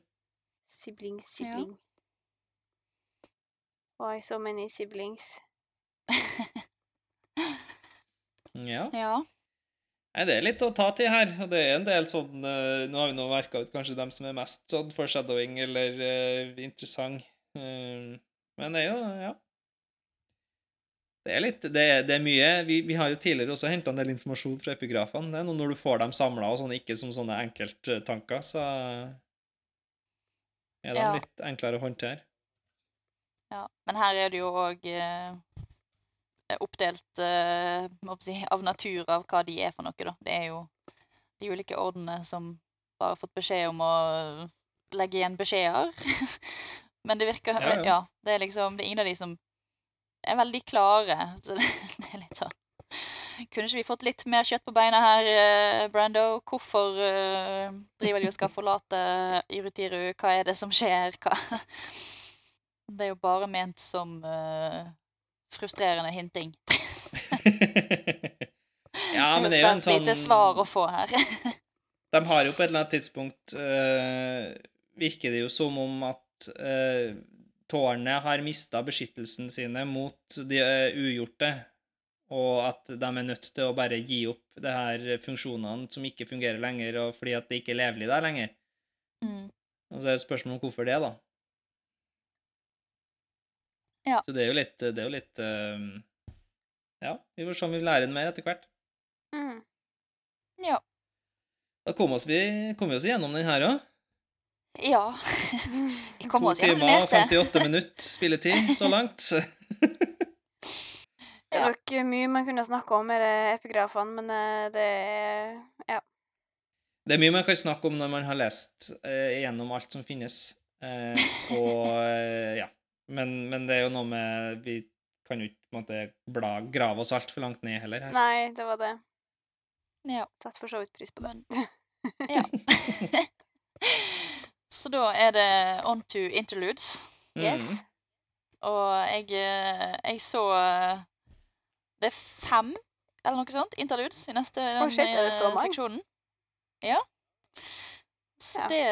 S3: Sibling, sibling. Why so many siblings?
S2: Ja.
S1: Ja.
S2: Nei, det er litt å ta til her. Og det er en del sånn uh, Nå har vi nå verka ut kanskje dem som er mest sånn foreshadowing eller uh, interessant. Uh, men det er jo Ja. Det er litt Det det er mye vi, vi har jo tidligere også henta en del informasjon fra epigrafene. Det er noe når du får dem samla og sånn, ikke som sånne enkelttanker, så er de
S1: Ja.
S2: litt enklere å håndtere.
S1: ja. Men her er det jo òg eh, oppdelt eh, si, av natur av hva de er for noe, da. Det er jo de ulike ordene som bare har fått beskjed om å legge igjen beskjeder. Men det virker
S2: Ja,
S1: ja,
S2: ja.
S1: det er liksom Det er ingen av de som er veldig klare. Så det, det er litt sånn Kunne ikke vi fått litt mer kjøtt på beina her, eh, Brando? Hvorfor eh, driver de og skal forlate Irutiru? Hva er det som skjer? Hva Det er jo bare ment som eh, frustrerende hinting.
S2: ja, men
S1: det er
S2: jo en
S1: svært
S2: sånn
S1: lite svar å få her.
S2: De har jo på et eller annet tidspunkt eh, Virker det jo som om at eh, tårnet har mista beskyttelsen sine mot de eh, ugjorte, og at de er nødt til å bare gi opp det her funksjonene som ikke fungerer lenger, og fordi at det ikke er levelig der lenger.
S1: Mm.
S2: Og så er det spørsmål om hvorfor det, da.
S1: Ja.
S2: Så det er jo litt Det er jo litt eh, Ja, vi får se om vi lærer mer etter hvert.
S3: Mm.
S1: Ja.
S2: Da kom, oss vi, kom vi oss igjennom den her òg.
S1: Ja. Vi kommer oss gjennom det
S2: timer og 58 minutter spilletid så langt.
S3: Det er nok mye man kunne snakke om med epigrafene, men eh, det er Ja.
S2: Det er mye man kan snakke om når man har lest eh, gjennom alt som finnes. Eh, og eh, ja. Men, men det er jo noe med Vi kan jo ikke på en måte bla, grave oss altfor langt ned heller. her.
S3: Nei, det var det.
S1: Ja.
S3: Setter for så vidt pris på det.
S1: Men, ja. Så da er det on to interludes.
S3: Yes.
S2: Mm.
S1: Og jeg, eh, jeg så eh, Det er fem, eller noe sånt, interludes i neste den,
S3: shit, er det så
S1: eh,
S3: mange?
S1: seksjonen. Ja. Så
S3: Ja.
S1: det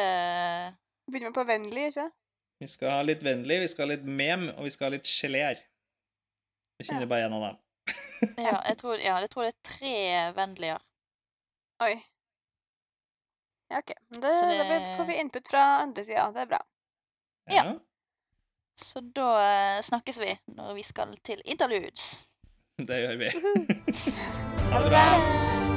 S3: Begynner vi på vennlig, ikke sant?
S2: Vi skal ha litt vennlig, vi skal ha litt mem, og vi skal ha litt geléer. Jeg kjenner
S3: Ja.
S2: bare én av dem.
S1: Ja, jeg tror, ja, jeg tror det er tre vennlige.
S3: Oi. Ja, OK. Det,
S1: Så
S3: Da
S1: det-
S3: får vi input fra andre sida. Det er bra.
S1: Ja. Så da eh, snakkes vi når vi skal til interludes.
S2: Det gjør vi. Ha det
S3: bra.
S1: det!